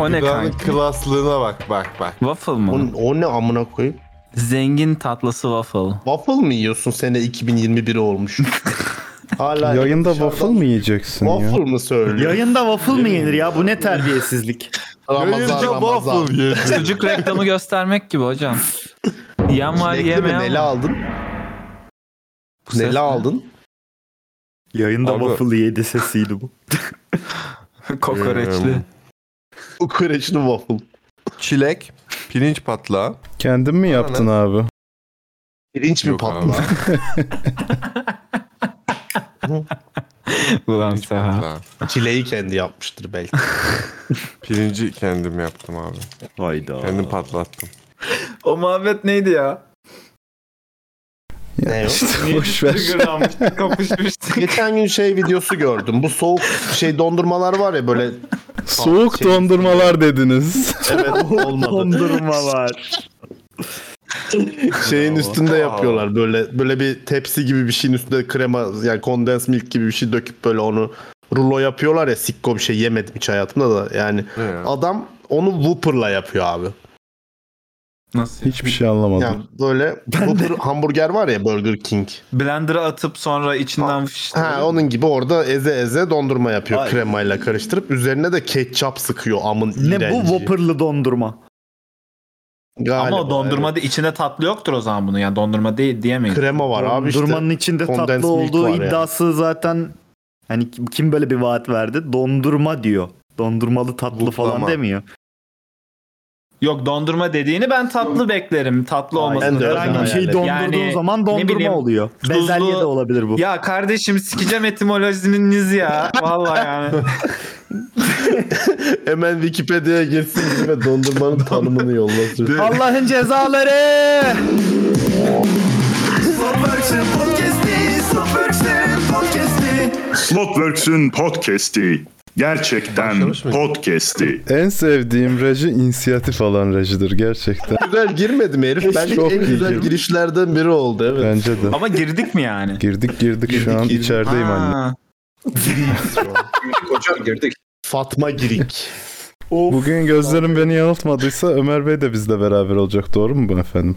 O ne Gıdanın kanka? klaslığına bak bak bak. Waffle O, mı? o ne amına koyayım? Zengin tatlısı waffle. Waffle mı yiyorsun sene 2021 olmuş? Hala Yayında dışarıdan waffle mı yiyeceksin ya? Waffle mı söylüyor? Yayında waffle mı yenir ya? Bu ne terbiyesizlik? Ramazan Yayınca Ramazan. waffle yedi. Çocuk reklamı göstermek gibi hocam. Yiyen var Çilekli mi? yemeyen Neli var. aldın? Bu ses Neli ne? aldın? Yayında Abi- waffle yedi sesiydi bu. Kokoreçli. Kokoreçli waffle. Çilek, pirinç patlağı. Kendin mi yaptın abi? Pirinç mi Yok patla? Ulan Pirinç Seha. patlağı. Çileği kendi yapmıştır belki. Pirinci kendim yaptım abi. Hayda. Kendim patlattım. O muhabbet neydi ya? Ne o? İşte boş ver. Kapışmıştık. Geçen gün şey videosu gördüm. Bu soğuk şey dondurmalar var ya böyle Soğuk Şey- dondurmalar dediniz. evet olmadı. Dondurmalar. Şeyin üstünde yapıyorlar böyle böyle bir tepsi gibi bir şeyin üstünde krema yani kondens milk gibi bir şey döküp böyle onu rulo yapıyorlar ya sikko bir şey yemedim hiç hayatımda da yani Ne ya? adam onu Whopper'la yapıyor abi. Nasıl? Hiçbir şey anlamadım. Yani böyle Whopper hamburger var ya Burger King. Blender'a atıp sonra içinden fıştırıyor. Ha onun gibi orada eze eze dondurma yapıyor Ay. kremayla karıştırıp üzerine de ketçap sıkıyor amın ne bu iğrenci. Whopper'lı dondurma? Galiba, Ama o dondurmada evet. içinde tatlı yoktur o zaman bunun. Yani dondurma değil diyemeyiz. krema var abi işte. Dondurmanın içinde Condensed tatlı olduğu var yani. iddiası zaten hani kim- böyle bir vaat verdi? Dondurma diyor. Dondurmalı tatlı Buklama. falan demiyor. Yok dondurma dediğini ben tatlı beklerim. Tatlı Ben olmasını. öyle Herhangi bir şey dondurduğun Yani zaman ne dondurma bileyim, oluyor. tuzlu- Bezelye de olabilir bu. Ya kardeşim sikeceğim etimolojiniz ya. Vallahi yani. Hemen Wikipedia'ya girsin ve dondurmanın tanımını yollasın. Allah'ın cezaları! Slotworks'ün podcast'i. Gerçekten podcast'i. En sevdiğim reji inisiyatif alan rejidir gerçekten. güzel girmedi mi herif? Bence Çok en iyi güzel girdi. girişlerden biri oldu evet. Bence de. Ama girdik mi yani? Girdik girdik Girdik, şu an girdik. içerideyim anne. Ha. Hocam girdik. Fatma Girik. Bugün gözlerim beni yanıltmadıysa Ömer Bey de bizle beraber olacak doğru mu bu efendim?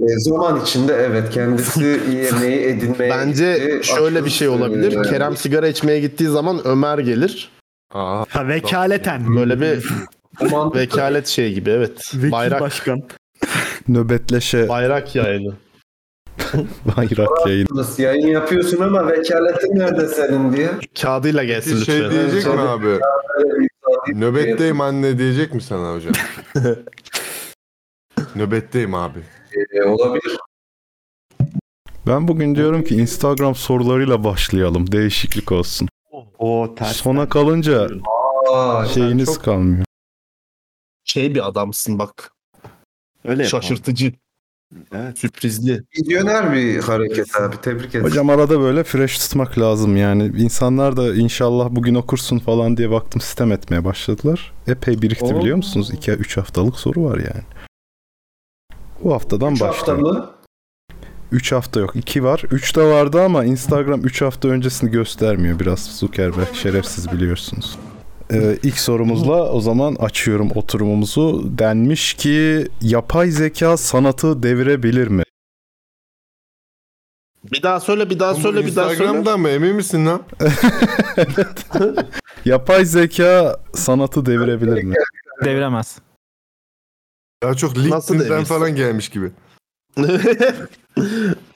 E, zaman içinde evet kendisi yemeği edinmeye Bence gitti. şöyle bir şey olabilir. Ee, Kerem sigara içmeye gittiği zaman Ömer gelir. Aa, Ha vekaleten. Böyle bir vekalet şey gibi evet. Vekil Bayrak başkan. Nöbetleşe bayrak yayını. bayrak yayın. Nasıl yayın yapıyorsun ama vekaletin nerede senin diye. Kağıdıyla gelsin şey lütfen. diyecek mi abi? Nöbetteyim anne diyecek mi sana hocam? Nöbetteyim abi. E, olabilir. Ben bugün diyorum ki Instagram sorularıyla başlayalım. Değişiklik olsun. O ters. Sona kalınca Aa, şeyiniz çok kalmıyor. Şey bir adamsın bak. Öyle yapalım. Şaşırtıcı. Evet. Sürprizli. vizyoner bir hareket abi. Tebrik ederim. Hocam arada böyle fresh tutmak lazım yani. İnsanlar da inşallah bugün okursun falan diye baktım sistem etmeye başladılar. Epey birikti Oo. biliyor musunuz? 2-3 haftalık soru var yani. Bu haftadan Üç hafta başlayalım. mı? 3 hafta yok. 2 var. 3 de vardı ama Instagram 3 hafta öncesini göstermiyor. Biraz Zuckerberg şerefsiz biliyorsunuz. Ee, ilk sorumuzla o zaman açıyorum oturumumuzu. Denmiş ki yapay zeka sanatı devirebilir mi? Bir daha söyle bir daha söyle bir daha söyle. Instagram'da mı emin misin lan? Yapay zeka sanatı devirebilir mi? Deviremez. Daha çok Nasıl LinkedIn'den falan gelmiş gibi.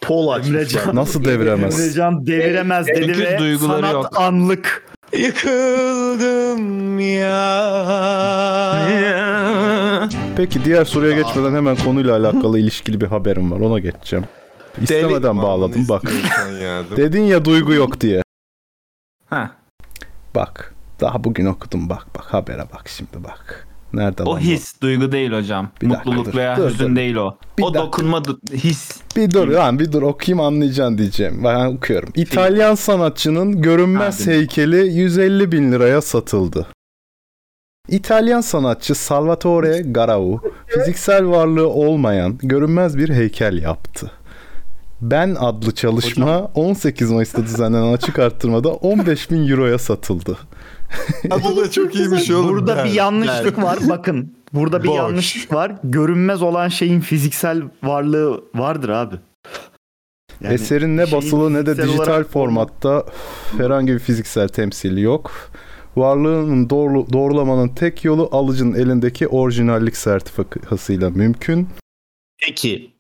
Pol. Emrecan. Nasıl deviremez? Emrecan deviremez dedi Çünkü ve duyguları sanat yok. anlık. Yıkıldım ya. Peki diğer soruya geçmeden hemen konuyla alakalı ilişkili bir haberim var. Ona geçeceğim. İstemeden bağladım bak. İstiyorsan ya. Dedin ya duygu yok diye. Ha. Bak. Daha bugün okudum bak bak habere bak şimdi bak. Nerede O his, duygu değil hocam. Bir dakika, Mutluluk dur, veya dur, hüzün dur. değil o. Bir o dakika. dokunma, his. Bir dur lan bir dur okuyayım anlayacaksın diyeceğim. Ben okuyorum. İtalyan sanatçının görünmez Ha, dinle. heykeli 150 bin liraya satıldı. İtalyan sanatçı Salvatore Garau fiziksel varlığı olmayan görünmez bir heykel yaptı. Ben adlı çalışma 18 Mayıs'ta düzenlenen açık arttırmada 15 bin euroya satıldı. Adı da çok iyiymiş oğlum. Burada Ben. bir yanlışlık var. Bakın. Burada bir Boş. yanlışlık var. Görünmez olan şeyin fiziksel varlığı vardır abi. Yani Eserin ne basılı ne de dijital olarak- formatta herhangi bir fiziksel temsili yok. Varlığının doğru, doğrulamanın tek yolu alıcının elindeki orijinallik sertifikasıyla mümkün. Peki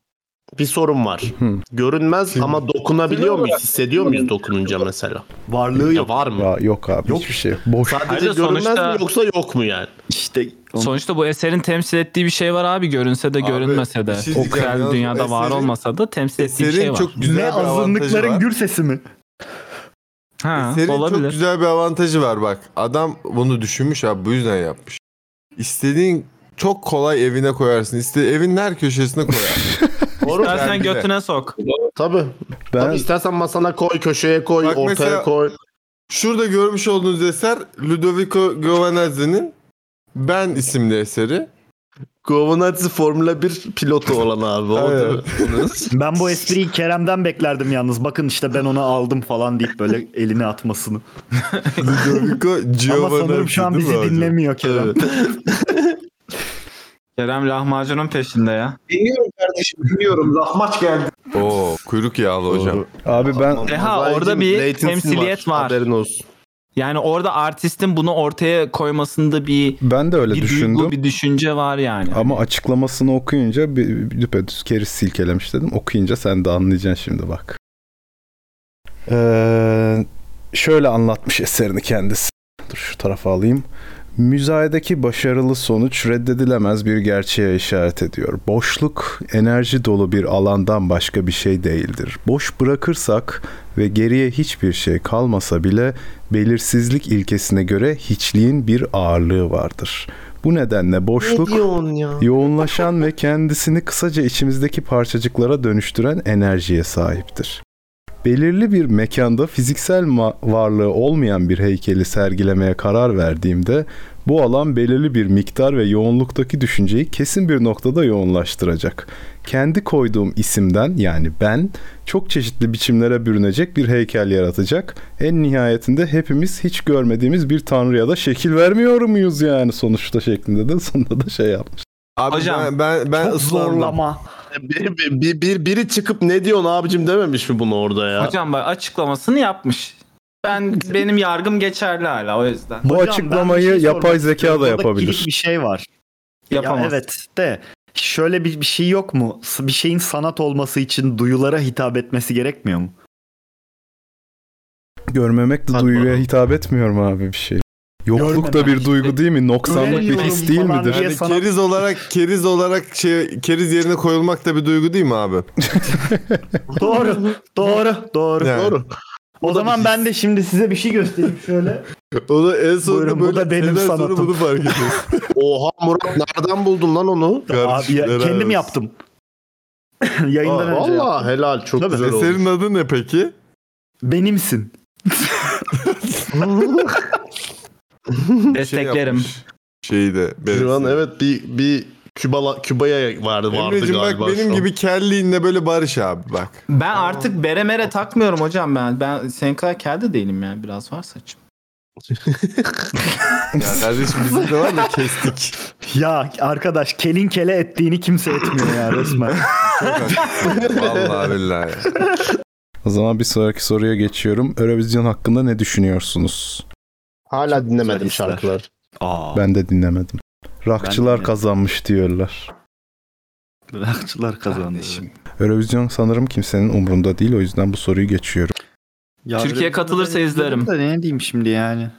bir sorun var. Hı. Görünmez ama dokunabiliyor muyuz? Hissediyor muyuz dokununca mesela? varlığı Ya yok. var mı? Ya, yok abi Yok. hiçbir şey. yok. Boş. Sadece Hayır, görünmez sonuçta- mi yoksa yok mu yani? İşte Sonuçta bu eserin temsil ettiği bir şey var abi. Görünse de Abi, görünmese de. şey o yalnız dünyada var eserin- olmasa da temsil ettiği bir şey var. çok güzel ne azınlıkların var. gür sesi mi? Ha, Eserin olabilir. çok güzel bir avantajı var bak. Adam bunu düşünmüş abi bu yüzden yapmış. İstediğin çok kolay evine koyarsın. İste evin her köşesine koyarsın. Doğru. İstersen Ben bir de. götüne sok. Tabii. Ben Tabii istersen masana koy, köşeye koy, Bak ortaya mesela- koy. Şurada görmüş olduğunuz eser Ludovico Giovinazzi'nin Ben isimli eseri. Giovinazzi Formula 1 pilotu olan abi. O Evet. değil mi? Ben bu espriyi Kerem'den beklerdim yalnız. Bakın işte ben onu aldım falan deyip böyle elini atmasını. Ludovico Giovinazzi. Ama sanırım şu an değil mi bizi dinlemiyor Kerem. Kerem lahmacunun peşinde ya. Dinliyorum kardeşim dinliyorum. Lahmaç geldi. Oo kuyruk yağlı hocam. abi ben Mozaic'in orada bir temsiliyet var. Haberin olsun. Yani orada artistin bunu ortaya koymasında bir ben de öyle bir düşündüm. duygu, bir düşünce var yani. Ama açıklamasını okuyunca bir, bir düpedüz keriz silkelemiş dedim. Okuyunca sen de anlayacaksın şimdi bak. Ee, şöyle anlatmış eserini kendisi. Dur şu tarafa alayım. Müzayedeki başarılı sonuç reddedilemez bir gerçeğe işaret ediyor. Boşluk enerji dolu bir alandan başka bir şey değildir. Boş bırakırsak ve geriye hiçbir şey kalmasa bile belirsizlik ilkesine göre hiçliğin bir ağırlığı vardır. Bu nedenle boşluk ya? yoğunlaşan ve kendisini kısaca içimizdeki parçacıklara dönüştüren enerjiye sahiptir. Belirli bir mekanda fiziksel ma- varlığı olmayan bir heykeli sergilemeye karar verdiğimde bu alan belirli bir miktar ve yoğunluktaki düşünceyi kesin bir noktada yoğunlaştıracak. Kendi koyduğum isimden yani ben çok çeşitli biçimlere bürünecek bir heykel yaratacak. En nihayetinde hepimiz hiç görmediğimiz bir tanrıya da şekil vermiyor muyuz yani sonuçta şeklinde de sonunda da şey yapmış. Abi Hocam, ben ben, ben Çok ıslandım. zorlama. Bir, bir, bir, bir- biri çıkıp ne diyorsun abicim dememiş mi bunu orada ya? Hocam bak açıklamasını yapmış. Ben benim yargım geçerli hala o yüzden. Bu Hocam, açıklamayı şey yapay zeka da yapabilir. bir şey var. Yapamaz. Ya evet de şöyle bir, bir şey yok mu? Bir şeyin sanat olması için duyulara hitap etmesi gerekmiyor mu? Görmemek de duyguya bakalım. hitap etmiyor mu abi bir şey? Yokluk da Görmemek bir duygu değil mi? Noksanlık bir his değil falan midir? diye Yani sana- keriz olarak keriz olarak şey keriz yerine koyulmak da bir duygu değil mi abi? doğru, doğru, doğru. Yani. Doğru. O zaman ben de şimdi size bir şey göstereyim şöyle. O da en sonunda Buyurun, bu böyle da benim seneden sonra sanatım. bunu fark ediyorsun. Oha Murat nereden buldun lan onu? Abi ya, Kardeşim, helal kendim olsun. yaptım. Yayından Aa, önce yaptım. Valla helal çok Tabii. güzel oldu. Eserin adı ne peki? Benimsin. Desteklerim. Şey yapmış. Şeyi de. Şu an Beresi. evet bir bir Küba Küba'ya vardı vardı Emre'cim bak galiba. benim şu an. gibi kelliğinle böyle barış abi bak. Ben artık beremere takmıyorum hocam ben. Ben senin kadar kel de değilim yani biraz var saçım. Ya kardeşim bizim de var da kestik. Ya arkadaş kelin kele ettiğini kimse etmiyor ya resmen. Vallahi billahi. O zaman bir sonraki soruya geçiyorum. Eurovision hakkında ne düşünüyorsunuz? Hala dinlemedim güzel şarkılar. Aa, Ben de dinlemedim. Dinledim. kazanmış diyorlar. Rockçılar kazandı. Eurovision sanırım kimsenin umrunda değil o yüzden bu soruyu geçiyorum. Ya Türkiye katılırsa izlerim. Da ne diyeyim şimdi yani.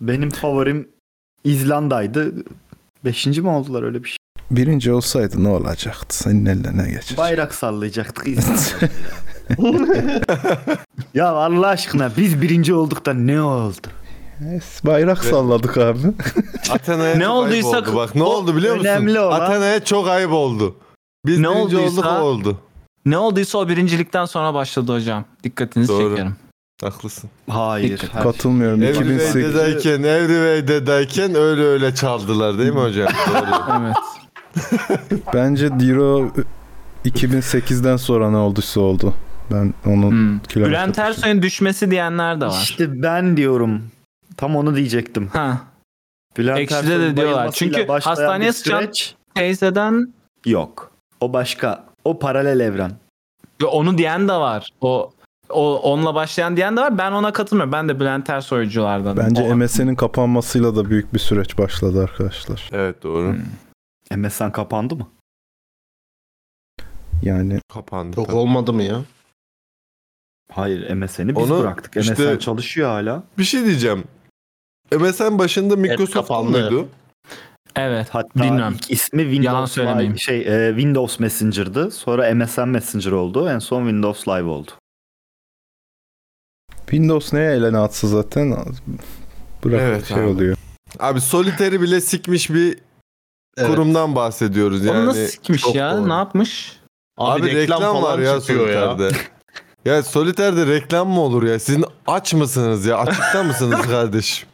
Benim favorim İzlanda'ydı. Beşinci mi oldular öyle bir şey? Birinci olsaydı ne olacaktı? Senin eline ne geçer? Bayrak sallayacaktık İzlanda'da. ya Allah aşkına biz birinci olduk da ne oldu? Es, Bayrak salladık abi. Atana'ya Ne çok olduysa- ayıp oldu. Bak ne oldu biliyor musun? önemli olan- Atana'ya çok ayıp oldu. Biz Ne birinci olduysa- olduk o oldu. Ne olduysa o birincilikten sonra başladı hocam. Dikkatinizi Doğru. çekerim. Haklısın. Hayır. her- Katılmıyorum. Every 2008 Way'deyken, Every Way'deyken öyle öyle çaldılar değil mi hocam? Doğru. Evet. Bence Diro 2008'den sonra ne olduysa oldu. Ben onun Hmm. Bülent Ersoy'un düşmesi diyenler de var. İşte ben diyorum Tam onu diyecektim. Ha. Bülent Ekşi'de de diyorlar. Çünkü hastaneye sıçan- süreç Teyzeden yok. O başka. O paralel evren. Ve onu diyen de var. O o onunla başlayan diyen de var. Ben ona katılmıyorum. Ben de Bülent Ersoy'culardan. Bence O- MSN'in kapanmasıyla da büyük bir süreç başladı arkadaşlar. Evet doğru. Hmm. MSN kapandı mı? Yani Kapandı. Yok tabii. olmadı mı ya? Hayır MSN'i biz Onu bıraktık. işte- MSN çalışıyor hala. Bir şey diyeceğim. MSN başında Microsoft kapandı. muydu? Evet. Hatta Bilmiyorum. ilk ismi Yalan Windows söylemeyeyim. Live, şey e, Windows Messenger'dı. Sonra MSN Messenger oldu. En son Windows Live oldu. Windows neye elene atsa zaten bırak Evet şey abi. oluyor. Abi Solitaire'i bile sikmiş bir kurumdan bahsediyoruz yani. Onu nasıl sikmiş çok ya? doğru. Ne yapmış? Abi, reklam, var ya Solitaire'de. Ya. Solitaire'de reklam mı olur ya? Sizin aç mısınız ya? Açıkta mısınız kardeşim?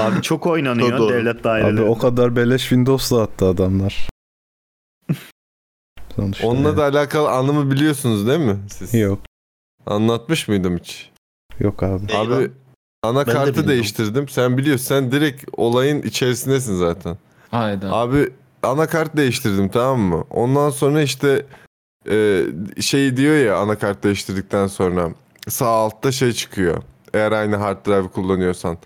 Abi çok oynanıyor doğru. devlet Abi daireleri. o kadar beleş Windows dağıttı adamlar. Sonuçta Onunla yani. da alakalı anımı biliyorsunuz değil mi siz? Yok. Anlatmış mıydım hiç? Yok abi. Eyvah. Abi anakartı bilmiyorum. değiştirdim. Sen biliyorsun. Sen direkt olayın içerisindesin zaten. Hayda. Abi anakart değiştirdim tamam mı? Ondan sonra işte e, şey diyor ya anakart değiştirdikten sonra sağ altta şey çıkıyor. Eğer aynı hard drive kullanıyorsan.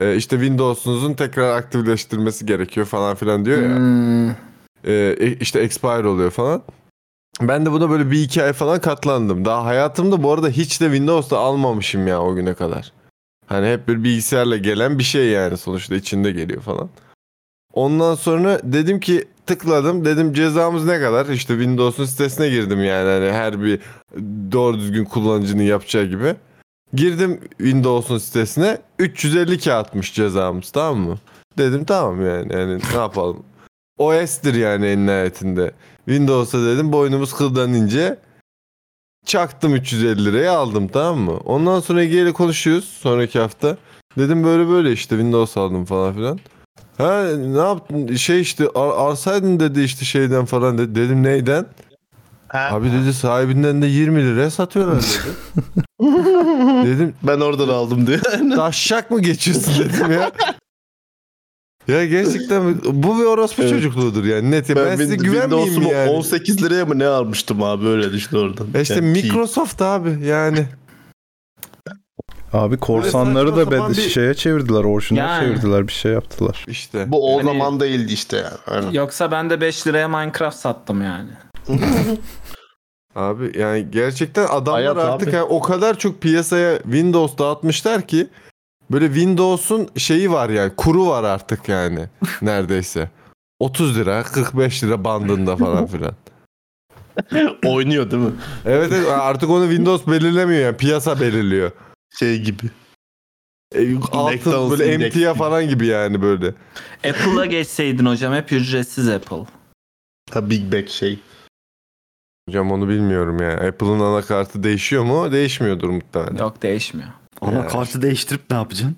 E, işte Windows'unuzun tekrar aktifleştirmesi gerekiyor falan filan diyor ya. Hmm. E, işte expire oluyor falan. Ben de buna böyle bir iki ay falan katlandım. Daha hayatımda bu arada hiç de Windows'ta almamışım ya o güne kadar. Hani hep bir bilgisayarla gelen bir şey yani sonuçta içinde geliyor falan. Ondan sonra dedim ki tıkladım dedim cezamız ne kadar? İşte Windows'un sitesine girdim yani hani her bir doğru düzgün kullanıcının yapacağı gibi. Girdim Windows'un sitesine 350 kağıtmış cezamız tamam mı? Dedim tamam yani yani ne yapalım. OS'tir yani en nihayetinde. Windows'a dedim boynumuz kıldan ince. Çaktım 350 liraya aldım tamam mı? Ondan sonra Ege ile konuşuyoruz sonraki hafta. Dedim böyle böyle işte Windows aldım falan filan. Ha ne yaptın şey işte ar- alsaydın dedi işte şeyden falan dedi. Dedim neyden? Abi dedi sahibinden de 20 liraya satıyorlar dedi. dedim Ben oradan aldım diye. taşşak mı geçiyorsun dedim ya. Ya gerçekten bu bir orospu Evet. çocukluğudur yani net. Ya. Ben, Ben, size Win- güvenmeyeyim Windows'umu yani? 18 liraya mı ne almıştım abi öyle düşün oradan. Ya işte Yani ki- Microsoft abi yani. Abi korsanları saçma da sapan bed- bir- şeye çevirdiler, orijinal Yani. çevirdiler, bir şey yaptılar. işte. Bu o Hani- zaman değildi işte yani. Aynen. Yoksa ben de 5 liraya Minecraft sattım yani. Abi yani gerçekten adamlar Hayat artık abi. yani o kadar çok piyasaya Windows dağıtmışlar ki böyle Windows'un şeyi var yani kuru var artık yani neredeyse. 30 lira 45 lira bandında falan filan. Oynuyor değil mi? Evet, evet artık onu Windows belirlemiyor yani piyasa belirliyor. Şey gibi. E, altın McDonald's böyle Index emtia gibi. falan gibi yani böyle. Apple'a geçseydin hocam hep ücretsiz Apple. Ha Big Bang şey. Hocam onu bilmiyorum yani. Apple'ın anakartı değişiyor mu? Değişmiyordur muhtemelen. Yok değişmiyor. Anakartı değiştirip ne yapacaksın?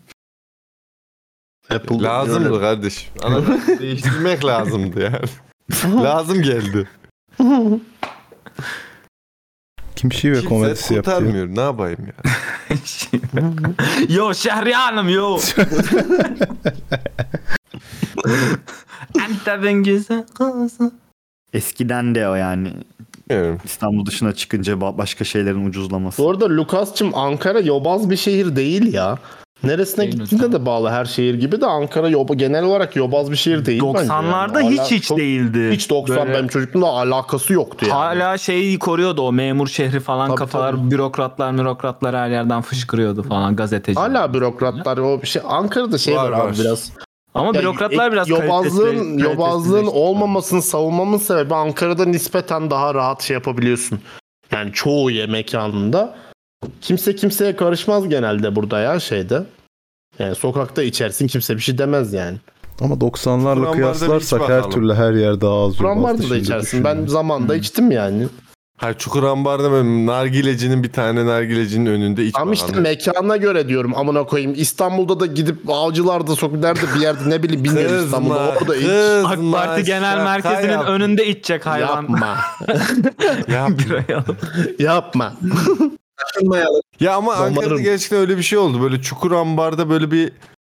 Apple Lazımdı öyle. kardeşim. Anakartı değiştirmek lazımdı yani. Lazım geldi. Kim şive Kimse komedisi yapıyor? kurtarmıyor. Ne yapayım ya? yo Şehriyanım yo. Ente ben güzel kızım. Eskiden de o yani. Bilmiyorum. İstanbul dışına çıkınca ba- başka şeylerin ucuzlaması. Bu arada Lukas'cığım Ankara yobaz bir şehir değil ya. Neresine Değil gittiğinde hocam. de bağlı her şehir gibi de Ankara yoba, genel olarak yobaz bir şehir değil bence. 90'larda yani. hiç Hala hiç çok- değildi. Hiç 90 Böyle benim çocukluğumda alakası yoktu yani. Hala şeyi koruyordu o memur şehri falan Tabii, kafalar tabii. bürokratlar bürokratlar her yerden fışkırıyordu falan gazeteci. Hala bürokratlar o bir şey Ankara'da şey Var, var, var. biraz. Ama Yani bürokratlar biraz yobazlığın kalitesiz- yobazlığın olmamasını savunmamın sebebi Ankara'da nispeten daha rahat şey yapabiliyorsun. Yani çoğu ye mekanında kimse kimseye karışmaz genelde burada ya şeyde. Yani sokakta içersin kimse bir şey demez yani. Ama 90'larla Kurambarda bir kıyaslarsak her türlü her yer daha az yobazdı da içersin. Ben düşünüyorum. zamanda içtim yani. Hayır Çukurambar'da böyle nargilecinin bir tane nargilecinin önünde iç Ama işte mekana göre diyorum amına koyayım. İstanbul'da da gidip avcılarda sok nerede bir yerde ne bileyim bilmiyorum İstanbul'da orada iç. AK Parti Genel Merkezi'nin önünde içecek hayvan. Yapma. Yap. Birayı alıp. Yapma. Ya ama Umarım. Ankara'da gerçekten öyle bir şey oldu. Böyle Çukurambar'da böyle bir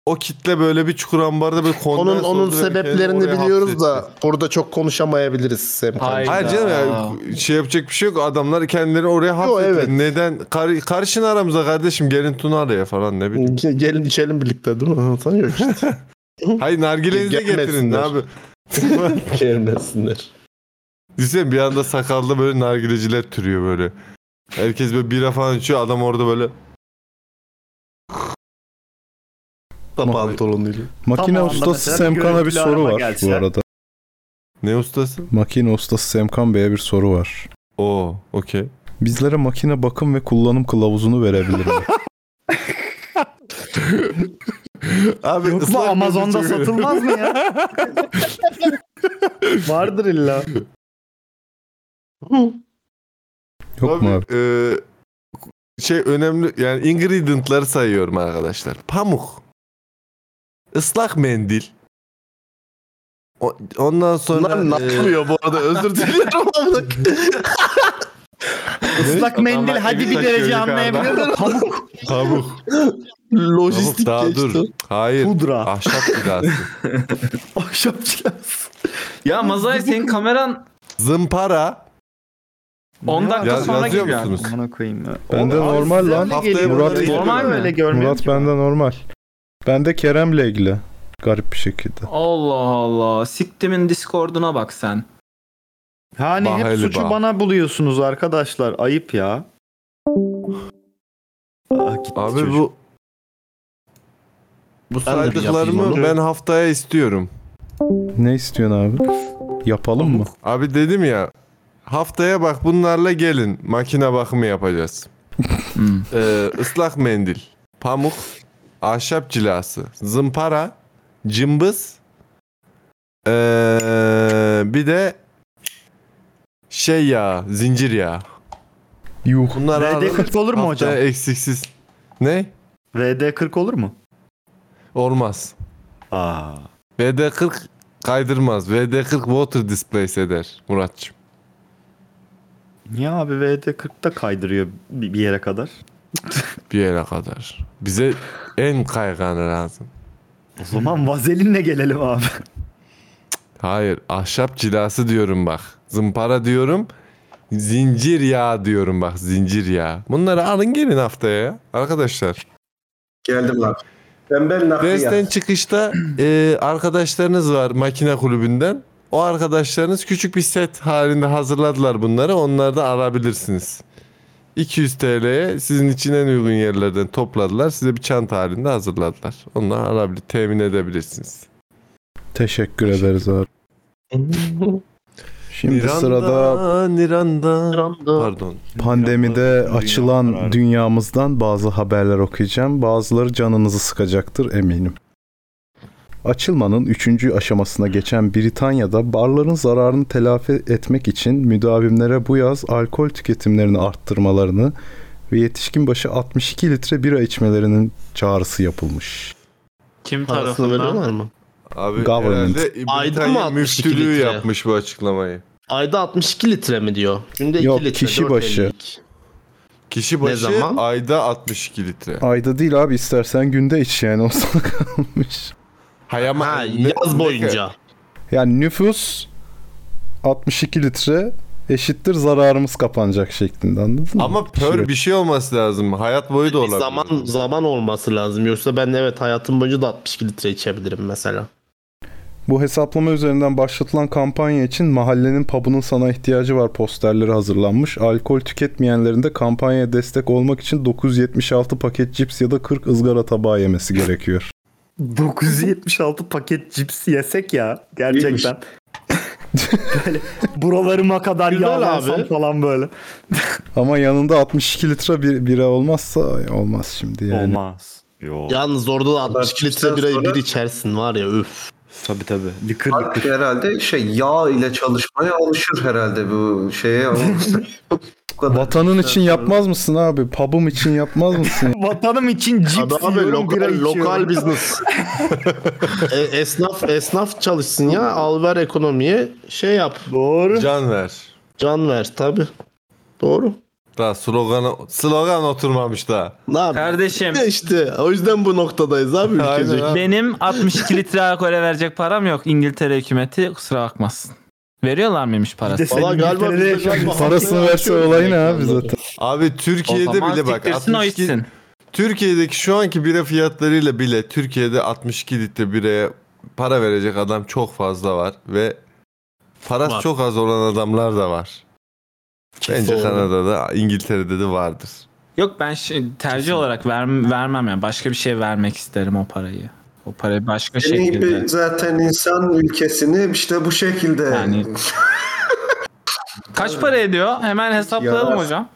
o kitle böyle bir çukur ambarda bir kondens Onun onun oldu ve kendini sebeplerini oraya biliyoruz hapsetti. da burada çok konuşamayabiliriz Semkan. Hayır. Hayır canım ya şey yapacak bir şey yok. Adamlar kendileri oraya hapsetti. evet. Neden? Kar, karışın aramıza kardeşim gelin Tuna araya falan ne bileyim. Ge- Gelin içelim birlikte değil mi? Sanıyor işte. Hayır nargilenizi de getirin ne Gelmesinler. abi. Gelmesinler. Düşünsene bir anda sakalda böyle nargileciler türüyor böyle. Herkes böyle bira falan içiyor adam orada böyle Da pantolonuyla. Makine Tam ustası Semkan'a bir soru var gelse. bu arada. ne ustası? Makine ustası Semkan Bey'e bir soru var. Oo okey. Bizlere makine bakım ve kullanım kılavuzunu verebilir mi? Abi Yok mu Amazon'da satılmaz mı ya? Vardır illa. Yok mu abi? e, şey önemli yani ingredientları sayıyorum arkadaşlar. Pamuk. Islak mendil. O- ondan sonra Bunlar ne e, yapıyor bu arada özür diliyorum. Islak mendil Adamlar hadi bir derece yukarıda. anlayabiliyor da pamuk. pamuk. Lojistik daha geçti. dur. Hayır. Pudra. Ahşap gıdası. Ahşap çilası. Ya Mazay senin kameran Zımpara. 10 dakika Ya- sonra yazıyor musunuz? Amına koyayım ya. Bende normal lan. Haftaya Murat, normal mi? Öyle görmüyorum Murat ki. bende normal. Bende Kerem'le ilgili. Garip bir şekilde. Allah Allah. Siktimin Discord'una bak sen. Yani hep Bahali suçu bah. bana buluyorsunuz arkadaşlar. Ayıp ya. Aa, gitti Abi çocuk. bu bu Ben de saydıklarımı ben haftaya istiyorum. Ne istiyorsun abi? Yapalım mı? Abi dedim ya haftaya bak bunlarla gelin makine bakımı yapacağız. Hmm. Ee, ıslak mendil, pamuk, ahşap cilası, zımpara, cımbız, ee, bir de şey ya zincir ya. Yuh. Bunlar VD40 olur mu hocam? eksiksiz. Ne? VD40 olur mu? Olmaz. Aa. VD40 kaydırmaz. VD40 water displace eder Muratçım. Niye abi VD40'da kaydırıyor bir bir yere kadar? Bir yere kadar. Bize en kayganı lazım. O zaman vazelinle gelelim abi. Hayır ahşap cilası diyorum bak. Zımpara diyorum. Zincir yağı diyorum bak zincir yağı. Bunları alın gelin haftaya ya. Arkadaşlar. Geldim lan. Tembel nakliyat. Dersten çıkışta e, arkadaşlarınız var makine kulübünden. O arkadaşlarınız küçük bir set halinde hazırladılar bunları. Onları da alabilirsiniz. 200 TL'ye sizin için en uygun yerlerden topladılar. Size bir çanta halinde hazırladılar. Onları alabilir, temin edebilirsiniz. Teşekkür ederiz abi. Şimdi Niranda, sırada Niranda. Pardon. pandemide Dünya açılan dünyamızdan bazı haberler okuyacağım. Bazıları canınızı sıkacaktır eminim. Açılmanın 3. aşamasına geçen Britanya'da barların zararını telafi etmek için müdavimlere bu yaz alkol tüketimlerini arttırmalarını ve yetişkin başı 62 litre bira içmelerinin çağrısı yapılmış. Kim Parasını veriyorlar mı? Abi Government. herhalde Ayda mı Britanya 62 müftülüğü litre? yapmış bu açıklamayı. Ayda 62 litre mi diyor? Günde 2 Yok, litre. kişi 4.52. başı. Kişi başı zaman? ayda 62 litre. Ayda değil abi istersen günde iç yani o sana kalmış. Hay ama Ha, yaz boyunca. Yani nüfus 62 litre eşittir zararımız kapanacak şeklinde anladın mı? Ama pör Şey- bir şey olması lazım. Hayat boyu da Bir olabilir. zaman zaman olması lazım. Yoksa ben evet hayatım boyunca da 62 litre içebilirim mesela. Bu hesaplama üzerinden başlatılan kampanya için mahallenin pub'ının sana ihtiyacı var posterleri hazırlanmış. Alkol tüketmeyenlerin de kampanyaya destek olmak için 976 paket cips ya da 40 ızgara tabağı yemesi gerekiyor. 976 paket cips yesek ya gerçekten. böyle buralarıma kadar yağlansam falan böyle. Ama yanında 62 litre bir bira olmazsa olmaz şimdi yani. Olmaz. Yok. Yalnız orada da 62 litre birayı sonra- bir içersin var ya üf. Tabii tabii. Lıkır Kalp lıkır. herhalde şey yağ ile çalışmaya alışır herhalde bu şeye. Bu kadar Vatanın için yapmaz mısın abi? Pub'um için yapmaz mısın? Vatanım için cips Abi, abi yiyorum, bira lokal, içiyorum. lokal business. e, esnaf esnaf çalışsın ya al ver ekonomiye şey yap Doğru. Can ver. can ver tabi. Doğru. Daha slogan, slogan oturmamış daha. Ne yapayım? Kardeşim İşte o yüzden bu noktadayız abi Aynen ülkecek. abi. benim 62 litre alkole verecek param yok. İngiltere hükümeti kusura bakmasın. Veriyorlar mıymış parası? Valla galiba İngiltere'de galiba Parasını haftaya verse olayı ne abi zaten. Abi O Türkiye'de zaman bile bak siktirsin o 62 içsin. Türkiye'deki şu anki bira fiyatlarıyla bile Türkiye'de 62 litre biraya para verecek adam çok fazla var ve parası Var. çok az olan adamlar da var. Bence Doğru. Kanada'da, İngiltere'de de vardır. Yok ben şey- tercih olarak ver, vermem yani. Başka bir şey vermek isterim o parayı. O parayı başka Senin şekilde. gibi zaten insan ülkesini işte bu şekilde Yani- Kaç para ediyor? Hemen hesaplayalım hocam.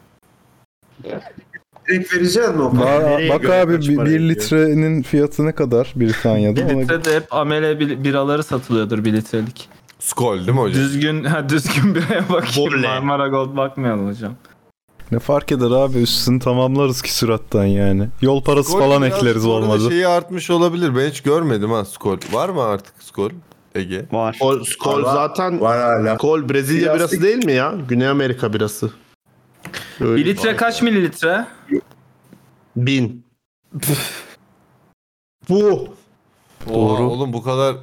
direkt verecek mi o parayı? Ba- bak abi kaç bir, para bir ediyor? litrenin fiyatı ne kadar Britanya'da? Bir Ona- litrede hep amele bir- biraları satılıyordur bir litrelik. Skol değil mi hocam? Düzgün ha, düzgün biraya bakayım. Boble. Marmara Gold bakmayalım hocam. Ne fark eder abi üstünü tamamlarız ki sürattan yani. Yol parası Skol falan biraz ekleriz olmadı. Şeyi artmış olabilir. Ben hiç görmedim ha skol. Var mı artık skol? Ege. Var. Kol, kol Var. zaten Var hala. kol Brezilya Plastik- birası değil mi ya? Güney Amerika birası. Öyle. Bir litre kaç mililitre? Bin. bu. Oha, oğlum bu kadar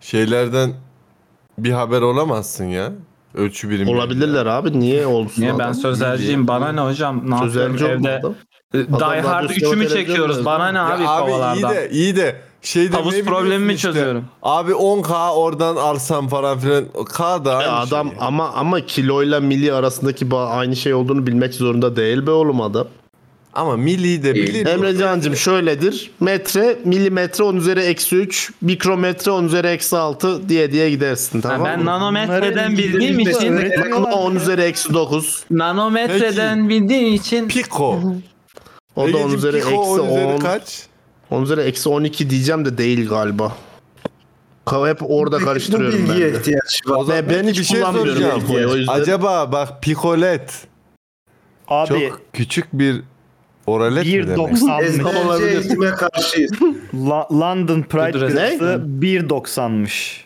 şeylerden bir haber olamazsın ya. Ölçü birimi. Olabilirler abi. Niye olsun Niye ben adam? sözelciyim? Bana ne hocam? Ne yapıyorum Sözelci evde? olmadı. Die Adam Hard radyo 3'ü mü çekiyoruz? Bana ne Ya abi, abi iyi de iyi de şey demeyi problemimi işte. çözüyorum. Abi 10K oradan alsam falan filan. K da Ya aynı adam şey. ama ama kiloyla milli arasındaki ba- aynı şey olduğunu bilmek zorunda değil be oğlum adam. Ama milli de bilir. Emrecan'cığım şöyledir. Metre, milimetre 10 üzeri eksi 3, mikrometre 10 üzeri eksi 6 diye diye gidersin Ha, tamam ben mı? nanometreden bildiğim için Ekma 10 üzeri eksi 9. nanometreden bildiğim için Piko. O da 10 Egeciğim, üzeri eksi 10 üzeri 10. kaç? 10 üzeri eksi 12 diyeceğim de değil galiba. Hep orada Bu karıştırıyorum ben de. ihtiyaç var. O zaman ben peki hiç kullanmıyorum o yüzden- Acaba bak pikolet Abi çok küçük bir oralet mi demek? 1.90'mış. Ezberci eğitime karşıyız. La- London Pride birası 1.90'mış.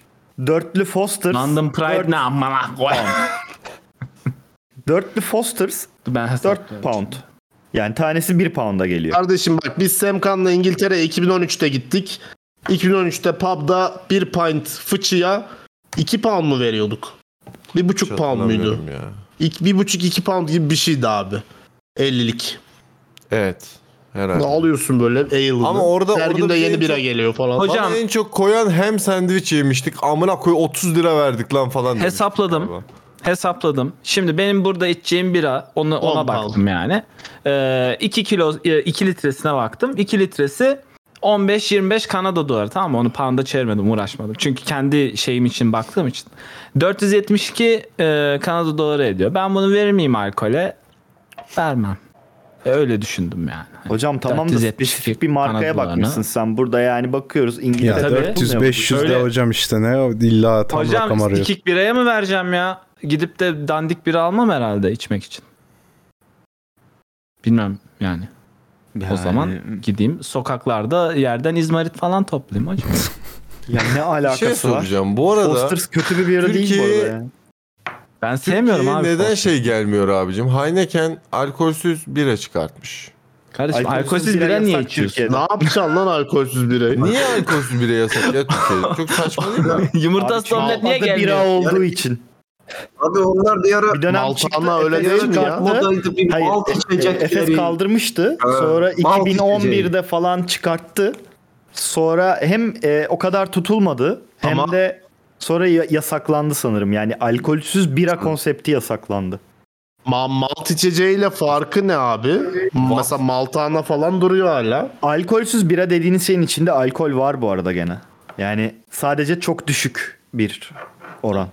Dörtlü Foster's. London Pride dört- ne amına koy. Dörtlü Foster's Ben 4 hesaplıyorum. pound. Yani tanesi 1 pound'a geliyor. Kardeşim bak biz Semkan'la İngiltere 2013'te gittik. 2013'te pub'da bir pint fıçıya 2 pound mu veriyorduk? Bir buçuk Hiç pound muydu? Ya. İlk bir buçuk iki pound gibi bir şeydi abi. 50'lik. Evet. Herhalde. Alıyorsun böyle ale'ını. Ama orada- Her orada gün de yeni en bira çok- geliyor falan. Hocam- Bana en çok koyan hem sandviç yemiştik. Amına koy 30 lira verdik lan falan. Hesapladım. galiba. Hesapladım. Şimdi benim burada içeceğim bira onu, ona On baktım yani. 2 kilo 2 litresine baktım. 2 litresi 15-25 Kanada doları tamam mı? Onu pound'a çevirmedim uğraşmadım. Çünkü kendi şeyim için baktığım için. 472 e, Kanada doları ediyor. Ben bunu verir miyim alkole? Vermem. E, öyle düşündüm yani. Hocam tamam da 472 spesifik bir markaya bakmışsın sen. Burada yani bakıyoruz Ya İngiltere. tabii. 400-500 de hocam işte ne o illa tam rakam Hocam arıyor. sikik biraya mı vereceğim ya? Gidip de dandik bira almam herhalde içmek için. Bilmem yani. O zaman gideyim sokaklarda yerden izmarit falan toplayayım hocam. Ya ne şey alakası var? soracağım. Bu arada Foster's kötü bir bira değil bu Türkiye- arada yani. Ben sevmiyorum Türkiye'ye abi. neden şey gelmiyor abicim? Heineken alkolsüz bira çıkartmış. Kardeşim Alkolsüz alkolsüz bira bira niye yasak içiyorsun? Türkiye'de. Ne yapacaksın lan alkolsüz birayı? Niye alkolsüz bira yasak ya Türkiye'de? Çok saçma değil mi? Yumurtasız Abi omlet niye adı gelmiyor? bira olduğu için. Abi onlar bir ara Bir dönem Maltana çıktı. öyle Efes değil mi ya? modaydı bir Hayır, malt içecekleri. Efes kaldırmıştı. Ha, Sonra malt 2011'de falan çıkarttı. Sonra hem e, o kadar tutulmadı hem Ama- de sonra ya- yasaklandı sanırım. Yani alkolsüz bira konsepti yasaklandı. Ma malt içeceğiyle farkı ne abi? Mesela Maltana falan duruyor hala. Alkolsüz bira dediğiniz şeyin içinde alkol var bu arada gene. Yani sadece çok düşük bir oran.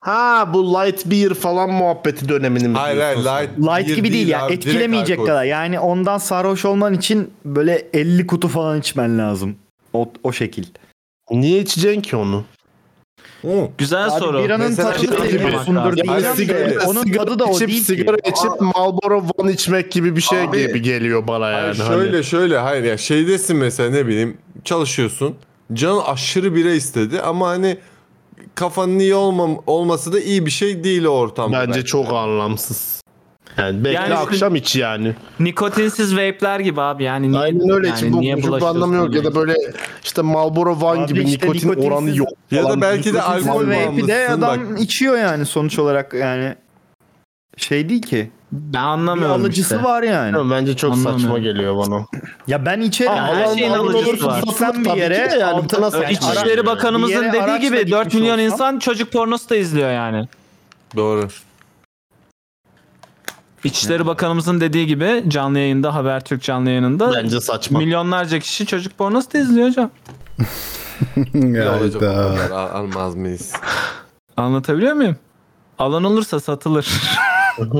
Ha bu light beer falan muhabbeti dönemini mi Hayır hayır light, Light beer gibi değil ya. abi, Etkilemeyecek kadar. Yani ondan sarhoş olman için böyle 50 kutu falan içmen lazım. O, o şekil. Niye içeceksin ki onu? Hı. Güzel Abi soru. biranın Mesela tadını şey gibi. Yani sigara, de onun tadı da o içip, değil sigara ki. içip Marlboro One içmek gibi bir şey Abi- gibi geliyor bana yani. Hayır, hani. şöyle şöyle hayır ya şeydesin mesela ne bileyim çalışıyorsun. Can aşırı bira istedi ama hani kafanın iyi olmam, olması da iyi bir şey değil o ortamda. Bence belki. çok anlamsız. Yani bekle Yani- akşam iç yani. Nikotinsiz vape'ler gibi abi yani. Niye, Aynen öyle. yani Şimdi bu niye çok bir bulaşıyorsun anlamı yok. Ya da böyle işte Marlboro One Abi gibi işte nikotin oranı yok. Ya da belki de alkol vape'i de adam Bak, içiyor yani sonuç olarak yani. Şey değil ki. Ben Bir anlamıyorum alıcısı işte. var yani. Bilmiyorum, Bence çok saçma geliyor bana. Ya ben içerim. Aa, her şeyin alıcısı var. Gitsem bir yere. yani, altı- nasıl yani İçişleri Bakanımızın bir dediği gibi 4 gitmiş milyon insan çocuk pornosu da izliyor yani. Doğru. İçişleri Bakanımızın dediği gibi canlı yayında Habertürk canlı yayınında Bence saçma. milyonlarca kişi çocuk pornosu da izliyor hocam. Hayda. kadar al- almaz mıyız? Anlatabiliyor muyum? Alan olursa satılır.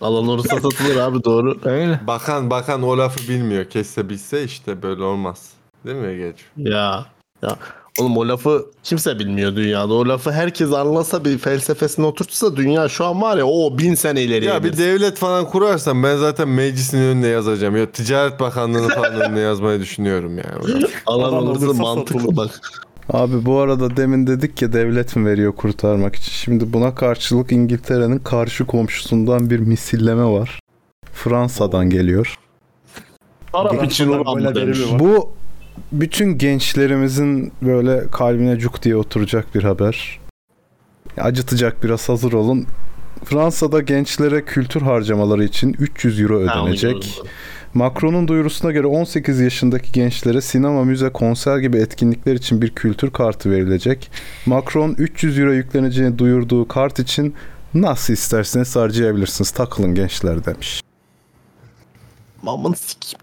Alan olursa satılır abi doğru. Öyle. Bakan bakan o lafı bilmiyor. Kesse bilse işte böyle olmaz. Değil mi Geç? Ya. Ya. Oğlum o lafı kimse bilmiyor dünyada. O lafı herkes anlasa bir felsefesine oturtsa dünya şu an var ya o bin sene ileriye Ya bir devlet falan kurarsam ben zaten meclisin önüne yazacağım. Ya Ticaret Bakanlığı'nın falan önüne yazmayı düşünüyorum yani. Alan olursa mantıklı bak. Abi bu arada demin dedik ya devlet mi veriyor kurtarmak için. Şimdi buna karşılık İngiltere'nin karşı komşusundan bir misilleme var. Fransa'dan geliyor. Arap için olan. Bu bütün gençlerimizin böyle kalbine cuk diye oturacak bir haber. Acıtacak biraz hazır olun. Fransa'da gençlere kültür harcamaları için 300 euro ödenecek. Macron'un duyurusuna göre 18 yaşındaki gençlere sinema, müze, konser gibi etkinlikler için bir kültür kartı verilecek. Macron 300 euro yükleneceğini duyurduğu kart için nasıl isterseniz harcayabilirsiniz. Takılın gençler demiş. Aman sikeyim.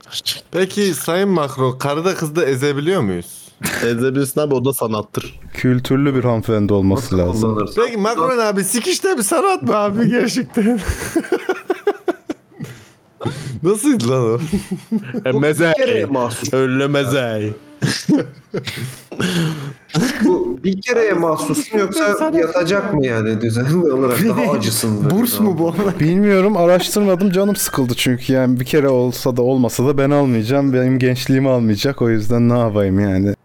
Peki Sayın Macron karıda kızda ezebiliyor muyuz? Ezebilirsin abi o da sanattır. Kültürlü bir hanımefendi olması lazım. Kullanırsa. Peki Macron abi sikişte bir sanat mı abi gerçekten? Nasıl lan o? E, meze. Öyle meze. Bu bir kereye mahsus mu yoksa yatacak mı yani düzenli olarak daha acısın. Burs mu bu? Bilmiyorum araştırmadım canım sıkıldı çünkü yani bir kere olsa da olmasa da ben almayacağım. Benim gençliğimi almayacak o yüzden ne yapayım yani.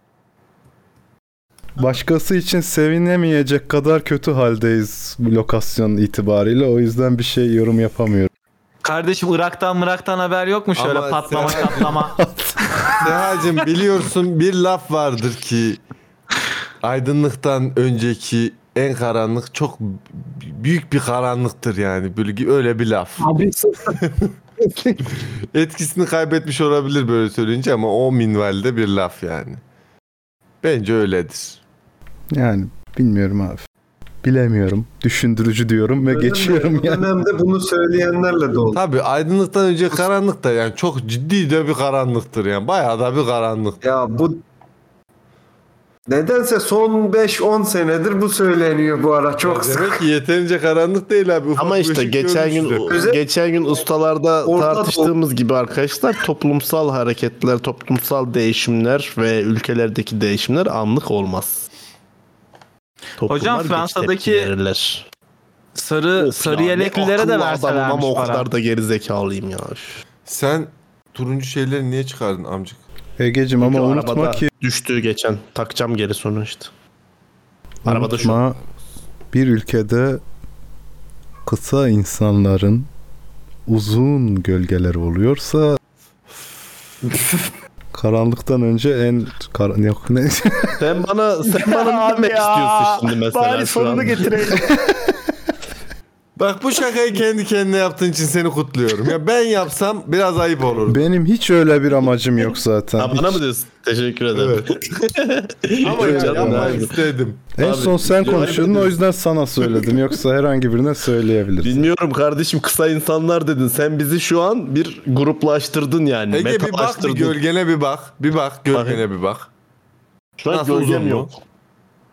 Başkası için sevinemeyecek kadar kötü haldeyiz bu lokasyon itibariyle. O yüzden bir şey yorum yapamıyorum. Kardeşim Irak'tan Mırak'tan haber yok mu şöyle Ama patlama sen- çatlama? Sehacım biliyorsun bir laf vardır ki aydınlıktan önceki en karanlık çok b- büyük bir karanlıktır yani. Böyle öyle bir laf. Etkisini kaybetmiş olabilir böyle söyleyince ama o minvalde bir laf yani. Bence öyledir. Yani bilmiyorum abi. Bilemiyorum. Düşündürücü diyorum ve Öyle geçiyorum yani. dönemde bunu söyleyenlerle doldu. Tabii aydınlıktan önce karanlık da yani çok ciddi de bir karanlıktır yani. Bayağı da bir karanlık. Ya bu Nedense son 5-10 senedir bu söyleniyor bu ara çok sık. Demek ki yeterince karanlık değil abi. Ufak Ama işte geçen gün. Özel- geçen gün ustalarda Orta tartıştığımız gibi arkadaşlar toplumsal hareketler, toplumsal değişimler ve ülkelerdeki değişimler anlık olmaz. Toplumlar Hocam Fransa'daki. Sarı Of sarı yeleklilere de verselermiş ama o kadar da geri zekalıyım ya. Sen turuncu şeyleri niye çıkardın amcık? Egecim ama Çünkü unutma ki düştü geçen. Takacağım geri sonra işte. Arabada şu. unutma bir ülkede kısa insanların uzun gölgeleri oluyorsa karanlıktan önce en kar yok ne Sen bana sen bana ne Abi demek istiyorsun şimdi mesela Bari sonunu getirelim. Bak bu şakayı kendi kendine yaptığın için seni kutluyorum. Ya ben yapsam biraz ayıp olur. benim hiç öyle bir amacım yok zaten. Ha, bana Hiç. mı diyorsun? Teşekkür ederim. Ama ya Canım yapmak abi. istedim. En Abi, son sen biliyorum, konuşuyordun o yüzden sana söyledim. Yoksa herhangi birine söyleyebilirsin. Bilmiyorum kardeşim kısa insanlar dedin. Sen bizi şu an bir gruplaştırdın yani. Ege bir bak bir metalaştırdın. gölgene bir bak. Bir bak gölgene bir bak. Şu an Nasıl gölgem mu? yok.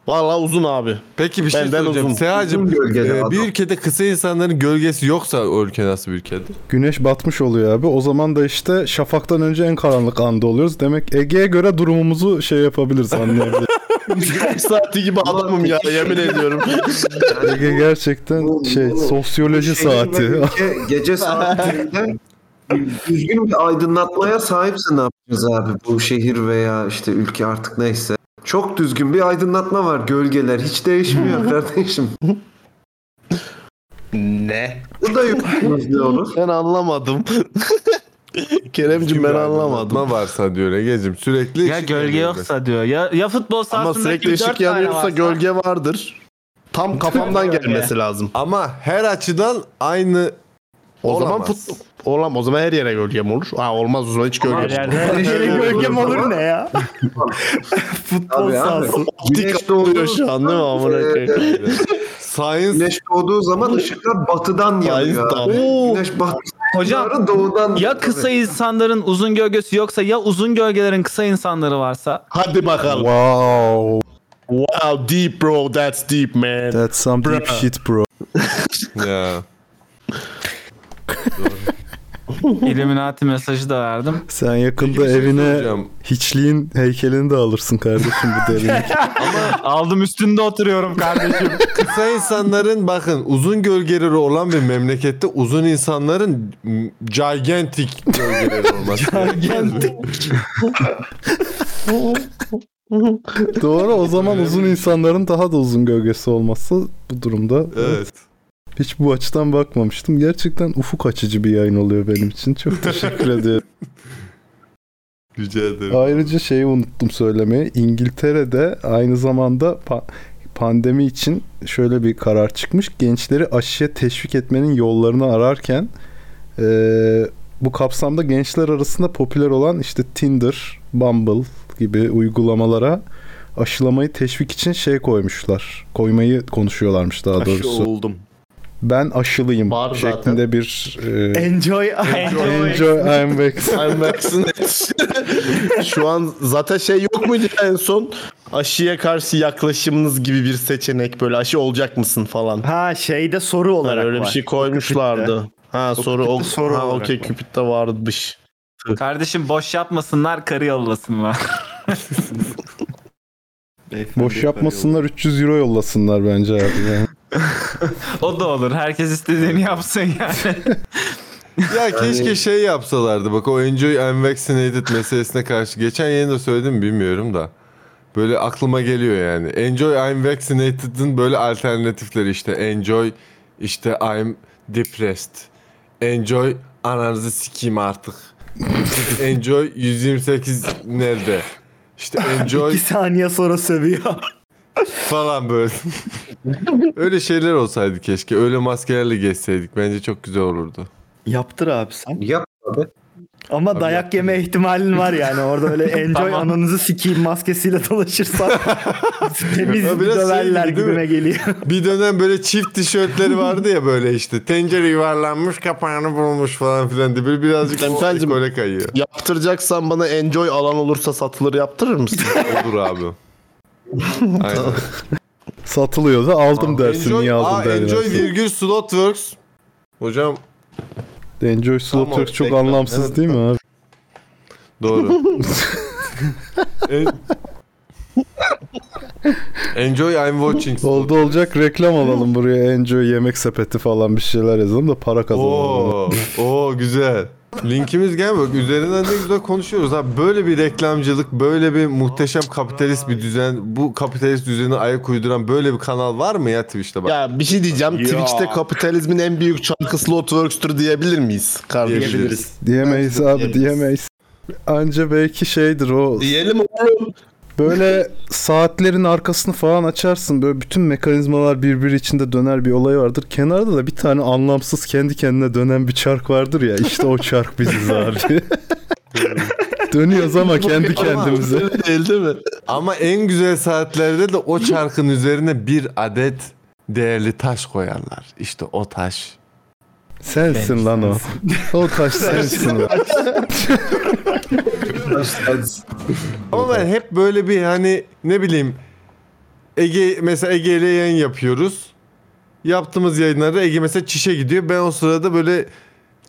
Valla uzun abi. Peki bir şey Benden soracağım. uzun. Sehacım Uzun gölgeli e, adam. bir ülkede kısa insanların gölgesi yoksa o ülke nasıl bir ülkedir? Güneş batmış oluyor abi. O zaman da işte şafaktan önce en karanlık anda oluyoruz. Demek Ege'ye göre durumumuzu şey yapabiliriz anlayabiliriz. Güneş saati gibi adamım ya yemin ediyorum. Ege gerçekten şey sosyoloji şehir ve saati. ülke gece saatlerinde düzgün bir aydınlatmaya sahipse ne yapacağız abi bu şehir veya işte ülke artık neyse. Çok düzgün bir aydınlatma var gölgeler hiç değişmiyor kardeşim. Ne? Bu da yuttunuz diyoruz. Ben anlamadım. Keremcim ben anlamadım. Ne varsa diyor Ege'cim sürekli Ya ışık gölge yanıyor yoksa diyor. Ya, ya futbol Ama sahasındaki sürekli dört ışık tane yanıyorsa varsa- gölge vardır. Tam kafamdan gelmesi lazım. Ama her açıdan aynı O zaman Olamaz. fut olam o zaman her yere gölge mi olur? Ha olmaz o zaman hiç gölge. Her olmaz. yerde Her yere gölgem olur ne ya? Futbol Abi abi. sahası. Optik alıyor şu an değil mi amına koyayım? science Güneş doğduğu zaman ışıklar batıdan yanıyor. Tamam. abi. Güneş batı Hocam doğudan ya kısa insanların uzun gölgesi yoksa ya uzun gölgelerin kısa insanları varsa Hadi bakalım. Wow. Wow deep bro that's deep man. That's some deep Bruh. shit bro. ya. Illuminati mesajı da verdim. Sen yakında şey evine soracağım. hiçliğin heykelini de alırsın kardeşim bu derinlik. Aldım üstünde oturuyorum kardeşim. Kısa insanların bakın uzun gölgeleri olan bir memlekette uzun insanların m, gigantic gölgeleri olması. gigantic. Doğru o zaman uzun insanların daha da uzun gölgesi olması bu durumda. Evet. Hiç bu açıdan bakmamıştım. Gerçekten ufuk açıcı bir yayın oluyor benim için. Çok teşekkür ediyorum. Rica ederim. Ayrıca şeyi unuttum söylemeyi. İngiltere'de aynı zamanda pa- pandemi için şöyle bir karar çıkmış. Gençleri aşıya teşvik etmenin yollarını ararken eee, bu kapsamda gençler arasında popüler olan işte Tinder, Bumble gibi uygulamalara aşılamayı teşvik için şey koymuşlar. Koymayı konuşuyorlarmış daha Aşı doğrusu. oldum. Ben aşılıyım Var zaten. şeklinde bir eee, Enjoy. Enjoy I'm vaccinated. I'm vaccinated. Şu an zaten şey yok muydu en son? Aşıya karşı yaklaşımınız gibi bir seçenek böyle aşı olacak mısın falan. Ha şeyde soru olarak Yani öyle bir var. şey koymuşlardı. Ha soru o soru ha okey. Cupid'de varmış. Kardeşim boş yapmasınlar karı yollasınlar. Boş yapmasınlar 300 euro yollasınlar bence abi. Yani. o da olur. Herkes istediğini yapsın yani. Ya keşke şey yapsalardı bak o Enjoy I'm Vaccinated meselesine karşı. Geçen yayında söyledim mi bilmiyorum da. Böyle aklıma geliyor yani. Enjoy I'm Vaccinated'ın böyle alternatifleri işte. Enjoy işte I'm Depressed. Enjoy ananızı sikeyim artık. Enjoy 128 nerede? İşte enjoy İki saniye sonra sövüyor. Falan böyle. Öyle şeyler olsaydı keşke. Öyle maskelerle geçseydik. Bence çok güzel olurdu. Yaptır abi sen. Yap abi. Ama dayak yeme ihtimalin var yani. Orada öyle enjoy Tamam. ananızı sikeyim maskesiyle dolaşırsan temiz Ya biraz şey döverler gibi değil mi? gibime geliyor. Bir dönem böyle çift tişörtleri vardı ya böyle işte. Tencere yuvarlanmış kapağını bulmuş falan filan diye. Böyle birazcık Efendim? öyle kayıyor. Yaptıracaksan bana enjoy alan olursa satılır yaptırır mısın? Olur abi. Aynen. Satılıyordu aldım dersin niye Aa, aldın derler. enjoy virgül slotworks. Hocam Enjoy Slaughter çok reklam, anlamsız evet. değil mi abi? doğru. En- Enjoy I'm watching. Oldu olacak reklam alalım buraya Enjoy yemek sepeti falan bir şeyler yazalım da para kazanalım. Oo, oo güzel. Linkimiz gel bak üzerinden ne güzel konuşuyoruz ha. Böyle bir reklamcılık, böyle bir muhteşem kapitalist bir düzen, bu kapitalist düzeni ayak uyduran böyle bir kanal var mı ya Twitch'te bak? ya bir şey diyeceğim. Ya. Twitch'te kapitalizmin en büyük çarkı Slotworks'tür diyebilir miyiz? Kardeşim. Diyebiliriz. Diyemeyiz abi Diyemeyiz. diyemeyiz. Anca belki şeydir o Diyelim oğlum. Böyle saatlerin arkasını falan açarsın böyle bütün mekanizmalar birbiri içinde döner bir olay vardır. Kenarda da bir tane anlamsız kendi kendine dönen bir çark vardır ya işte o çark biziz abi. Dönüyoruz ama kendi kendimize. Değil değil mi? Ama en güzel saatlerde de o çarkın üzerine bir adet değerli taş koyarlar. İşte o taş. Sensin lan o. O taş sensin. lan. Ama ben hep böyle bir hani ne bileyim Ege mesela Ege ile yayın yapıyoruz. Yaptığımız yayınlarda Ege mesela çişe gidiyor. Ben o sırada böyle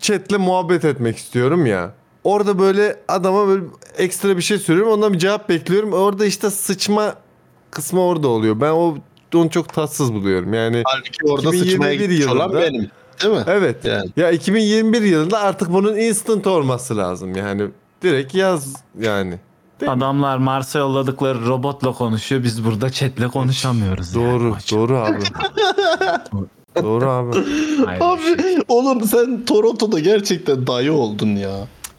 chatle muhabbet etmek istiyorum ya. Orada böyle adama böyle ekstra bir şey söylüyorum. Ondan bir cevap bekliyorum. Orada işte sıçma kısmı orada oluyor. Ben o onu çok tatsız buluyorum. Yani Halbuki orada 2021 sıçmaya gitmiş olan benim. Değil mi? evet. Yani. Ya 2021 yılında artık bunun instant olması lazım. Yani direkt yaz yani. Adamlar Mars'a yolladıkları robotla konuşuyor. Biz burada chatle konuşamıyoruz. yani. Doğru, doğru abi. Doğru abi. Hayır, Abi oğlum sen Toronto'da gerçekten dayı oldun ya.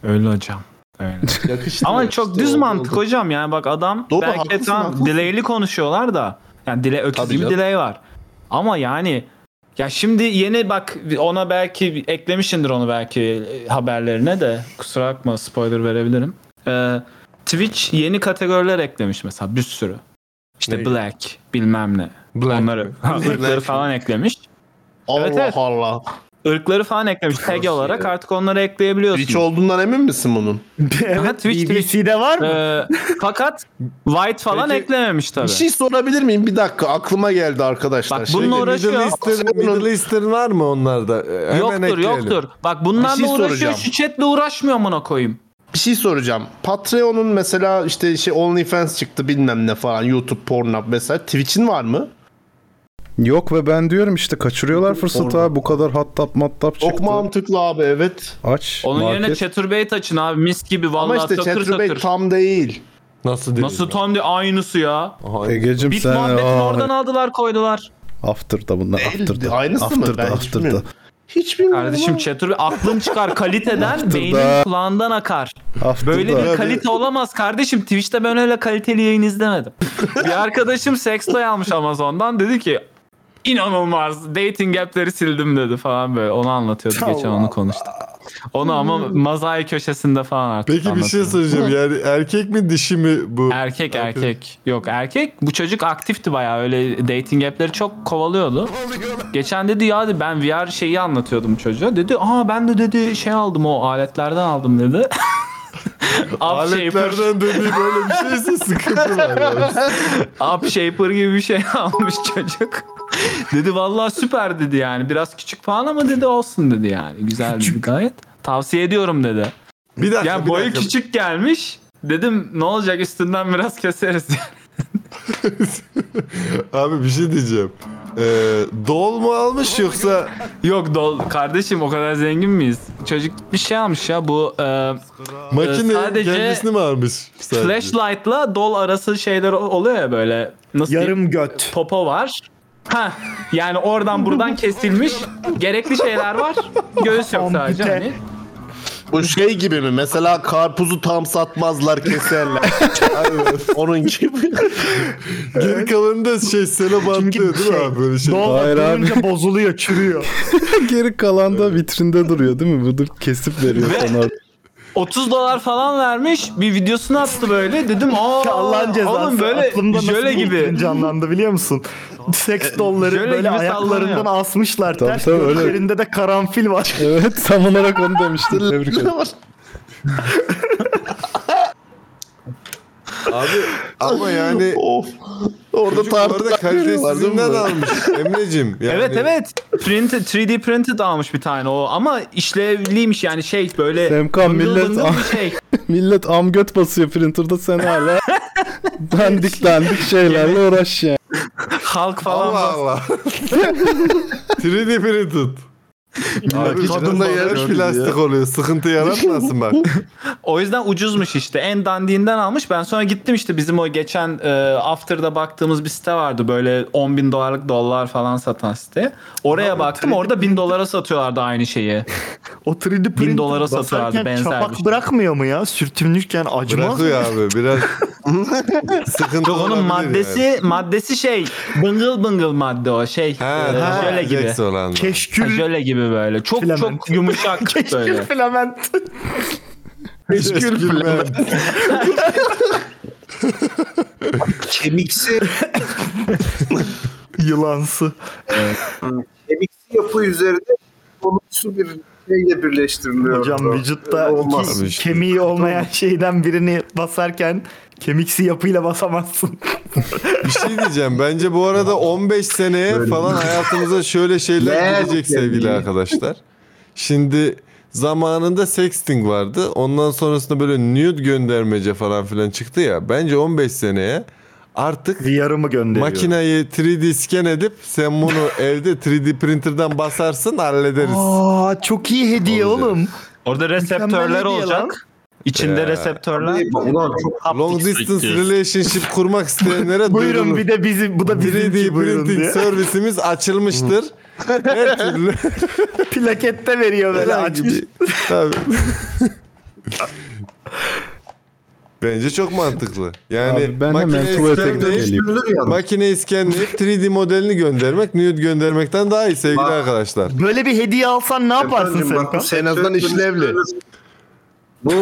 Öyle hocam. Öyle. Yakıştı Ama çok düz oldu, mantık oldu. hocam yani bak adam Doğru, belki haklısın, tam haklısın. delay'li konuşuyorlar da yani dile öküz gibi delay var. Ama yani ya şimdi yeni bak ona belki eklemişindir onu belki e, haberlerine de kusura bakma spoiler verebilirim. Ee, Twitch yeni kategoriler eklemiş mesela bir sürü. İşte Ne? Black bilmem ne. Black. Onları ırkları falan eklemiş. Allah Evet, evet. Allah. Irkları falan eklemiş tag olarak artık onları ekleyebiliyorsun. Twitch olduğundan emin misin bunun? evet, Twitch. BBC'de var mı? Ee, fakat White falan Peki, eklememiş tabii. Bir şey sorabilir miyim? Bir dakika aklıma geldi arkadaşlar. Bak Şey- bununla Middle uğraşıyor. Eastern, Middle Eastern var mı onlarda? Ee, Hemen yoktur ekleyelim. yoktur. Bak bunlarla şey uğraşıyor soracağım. şu chatle uğraşmıyor amına koyayım. Bir şey soracağım. Patreon'un mesela işte şey OnlyFans çıktı bilmem ne falan. YouTube, Pornhub mesela. Twitch'in var mı? Yok ve ben diyorum işte kaçırıyorlar fırsatı abi. Bu kadar hattap mattap Çok çıktı. mantıklı abi evet. Aç. Onun yerine market. Chaturbate açın abi mis gibi Ama vallahi işte takır takır. tam değil. Nasıl değil? Nasıl tam de aynısı ya. Egecim Bit sen muhabbetini aa, oradan aldılar koydular. After'da bunlar after'da. Aynısı mı? after'da, Ben hiç after'da. bilmiyorum. Hiç bilmiyorum. Kardeşim ama. Chaturbate aklın çıkar kaliteden beynin kulağından akar. After'da. Böyle bir kalite olamaz kardeşim. Twitch'te ben öyle kaliteli yayın izlemedim. bir arkadaşım sextoy almış Amazon'dan dedi ki inanılmaz dating app'leri sildim dedi falan böyle. Onu anlatıyordu geçen onu konuştuk. Onu ama mazai köşesinde falan artık Peki bir şey soracağım. Yani erkek mi dişi mi bu? Erkek erkek. Yok erkek. Bu çocuk aktifti bayağı öyle dating app'leri çok kovalıyordu. Geçen dedi ya dedi, ben VR şeyi anlatıyordum çocuğa. Dedi aa ben de dedi şey aldım o aletlerden aldım dedi. Aletlerden dediği böyle bir şeyse sıkıntı var. yani. Up Shaper gibi bir şey almış çocuk. dedi vallahi süper dedi yani. Biraz küçük falan ama dedi olsun dedi yani. Güzel dedi gayet. Tavsiye ediyorum dedi. Bir dakika. Yani bir boyu dakika. küçük gelmiş. Dedim ne olacak üstünden biraz keseriz. Abi bir şey diyeceğim. Ee, dol mu almış yoksa Yok dol kardeşim o kadar zengin miyiz? Çocuk bir şey almış ya bu e, makine sadece kendisini mi almış? Sadece? flashlight'la dol arası şeyler oluyor ya böyle nasıl diyeyim? Yarım göt. popo var. Ha yani oradan buradan kesilmiş gerekli şeyler var. Göğüs yok sadece hani. Bu şey gibi mi? Mesela karpuzu tam satmazlar keserler. Onun gibi. Geri kalanı da şey selo bantlıyor değil mi abi böyle şey? Doğal Hayır abi. durunca bozuluyor, çürüyor. Geri kalan da vitrinde duruyor değil mi? Bunu kesip veriyor sana. 30 dolar falan vermiş. Bir videosunu attı böyle. Dedim aa Allah'ın cezası. oğlum böyle Aklımda bu gibi. canlandı biliyor musun? Seks dolları jöle böyle gibi ayaklarından sallanıyor. asmışlar. Tabii, Ters tabii, öyle. gözlerinde de karanfil var. Evet tam olarak onu demiştim. Tebrik ederim. Abi ama yani of. Orada tartılar kalitesizinden almış Emre'cim. Yani Evet evet. Printed, 3D printed almış bir tane o ama işlevliymiş yani şey böyle Semkan, millet- bir şey. Millet am göt basıyor printer'da sen hala dandik dandik şeylerle uğraş ya. Halk falan Allah bas- Allah. 3D printed. Abi tadında yer yer gördü plastik oluyor. Sıkıntı yaratmasın bak. O yüzden ucuzmuş işte. En dandiğinden almış. Ben sonra gittim işte bizim o geçen e, After'da baktığımız bir site vardı. Böyle 10 bin dolarlık dolar falan satan site. Oraya baktım. Orada bin dolara satıyorlardı aynı şeyi. O 3D printer dolara satıyorlardı benzer çapak bir şey. bırakmıyor mu ya? Sürtünürken acımaz mı? Bırakıyor abi biraz sıkıntı Yok onun maddesi yani. maddesi şey bıngıl bıngıl madde o şey. Ha, e, ha, jöle gibi. Olan da. Ha, Keşkül jöle gibi böyle. Çok Filament. çok yumuşak Keşkül böyle. filament. Keşkül filament. Kemiksi, Yılansı. kemiksi yapı üzerinde olumsuz bir şeyle birleştiriliyor. Hocam vücutta Olmaz. iki işte. kemiği olmayan şeyden birini basarken kemiksi yapıyla basamazsın. Bir şey diyeceğim. Bence bu arada 15 seneye falan hayatımıza şöyle şeyler gelecek sevgili arkadaşlar. Şimdi zamanında sexting vardı. Ondan sonrasında böyle nude göndermece falan filan çıktı ya. Bence 15 seneye artık VR'ımı gönderiyor. makineyi 3D scan edip sen bunu evde 3D printer'dan basarsın hallederiz. Aa çok iyi hediye Olacak. oğlum. Orada reseptörler olacak. İçinde Ya. reseptörler. Ulan çok Long distance relationship kurmak isteyenlere Buyurun duyurulur. bir de bizi bu da 3D bizimki buyurun printing diye. servisimiz açılmıştır. Her türlü Plakette veriyor böyle açmış. Tabii. Bence çok mantıklı. Yani Abi ben makine hemen tuvalete iskenleyip- geleyim. Dönüştürülür yani. Makine iskenleyip 3D modelini göndermek nude göndermekten daha iyi sevgili Bak. arkadaşlar. Böyle bir hediye alsan ne yaparsın Efendim, bak, sen? bu En azından işlevli. Bu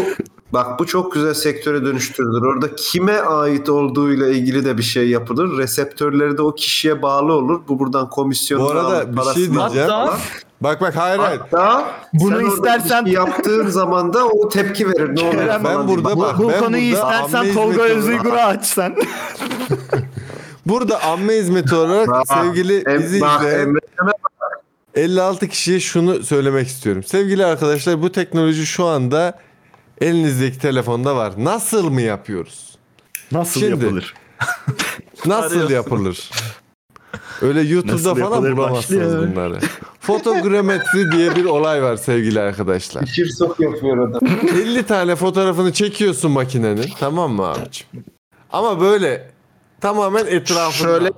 bak bu çok güzel sektöre dönüştürülür. Orada kime ait olduğuyla ilgili de bir şey yapılır. Reseptörleri de o kişiye bağlı olur. Bu buradan komisyon Bu arada bir şey diyeceğim. Hatta Bak bak hayır hayır. Hatta Bunu istersen- şey yaptığın zaman da o tepki verir. Ne falan ben burada Bu, bak bu ben konuyu burada istersen Tolga Özuygur'a aç sen. Burada amme hizmeti olarak sevgili bizi izleyen Emre 56 kişiye şunu söylemek istiyorum. Sevgili arkadaşlar bu teknoloji şu anda elinizdeki telefonda var. Nasıl mı yapıyoruz? Nasıl Şimdi- yapılır? Nasıl yapılır? Öyle YouTube'da Nasıl falan bulamazsınız bunları. Fotogrametri diye bir olay var sevgili arkadaşlar. şir sok yapıyor adam. 50 tane fotoğrafını çekiyorsun makinenin tamam mı abicim? Ama böyle tamamen etrafında. Şöyle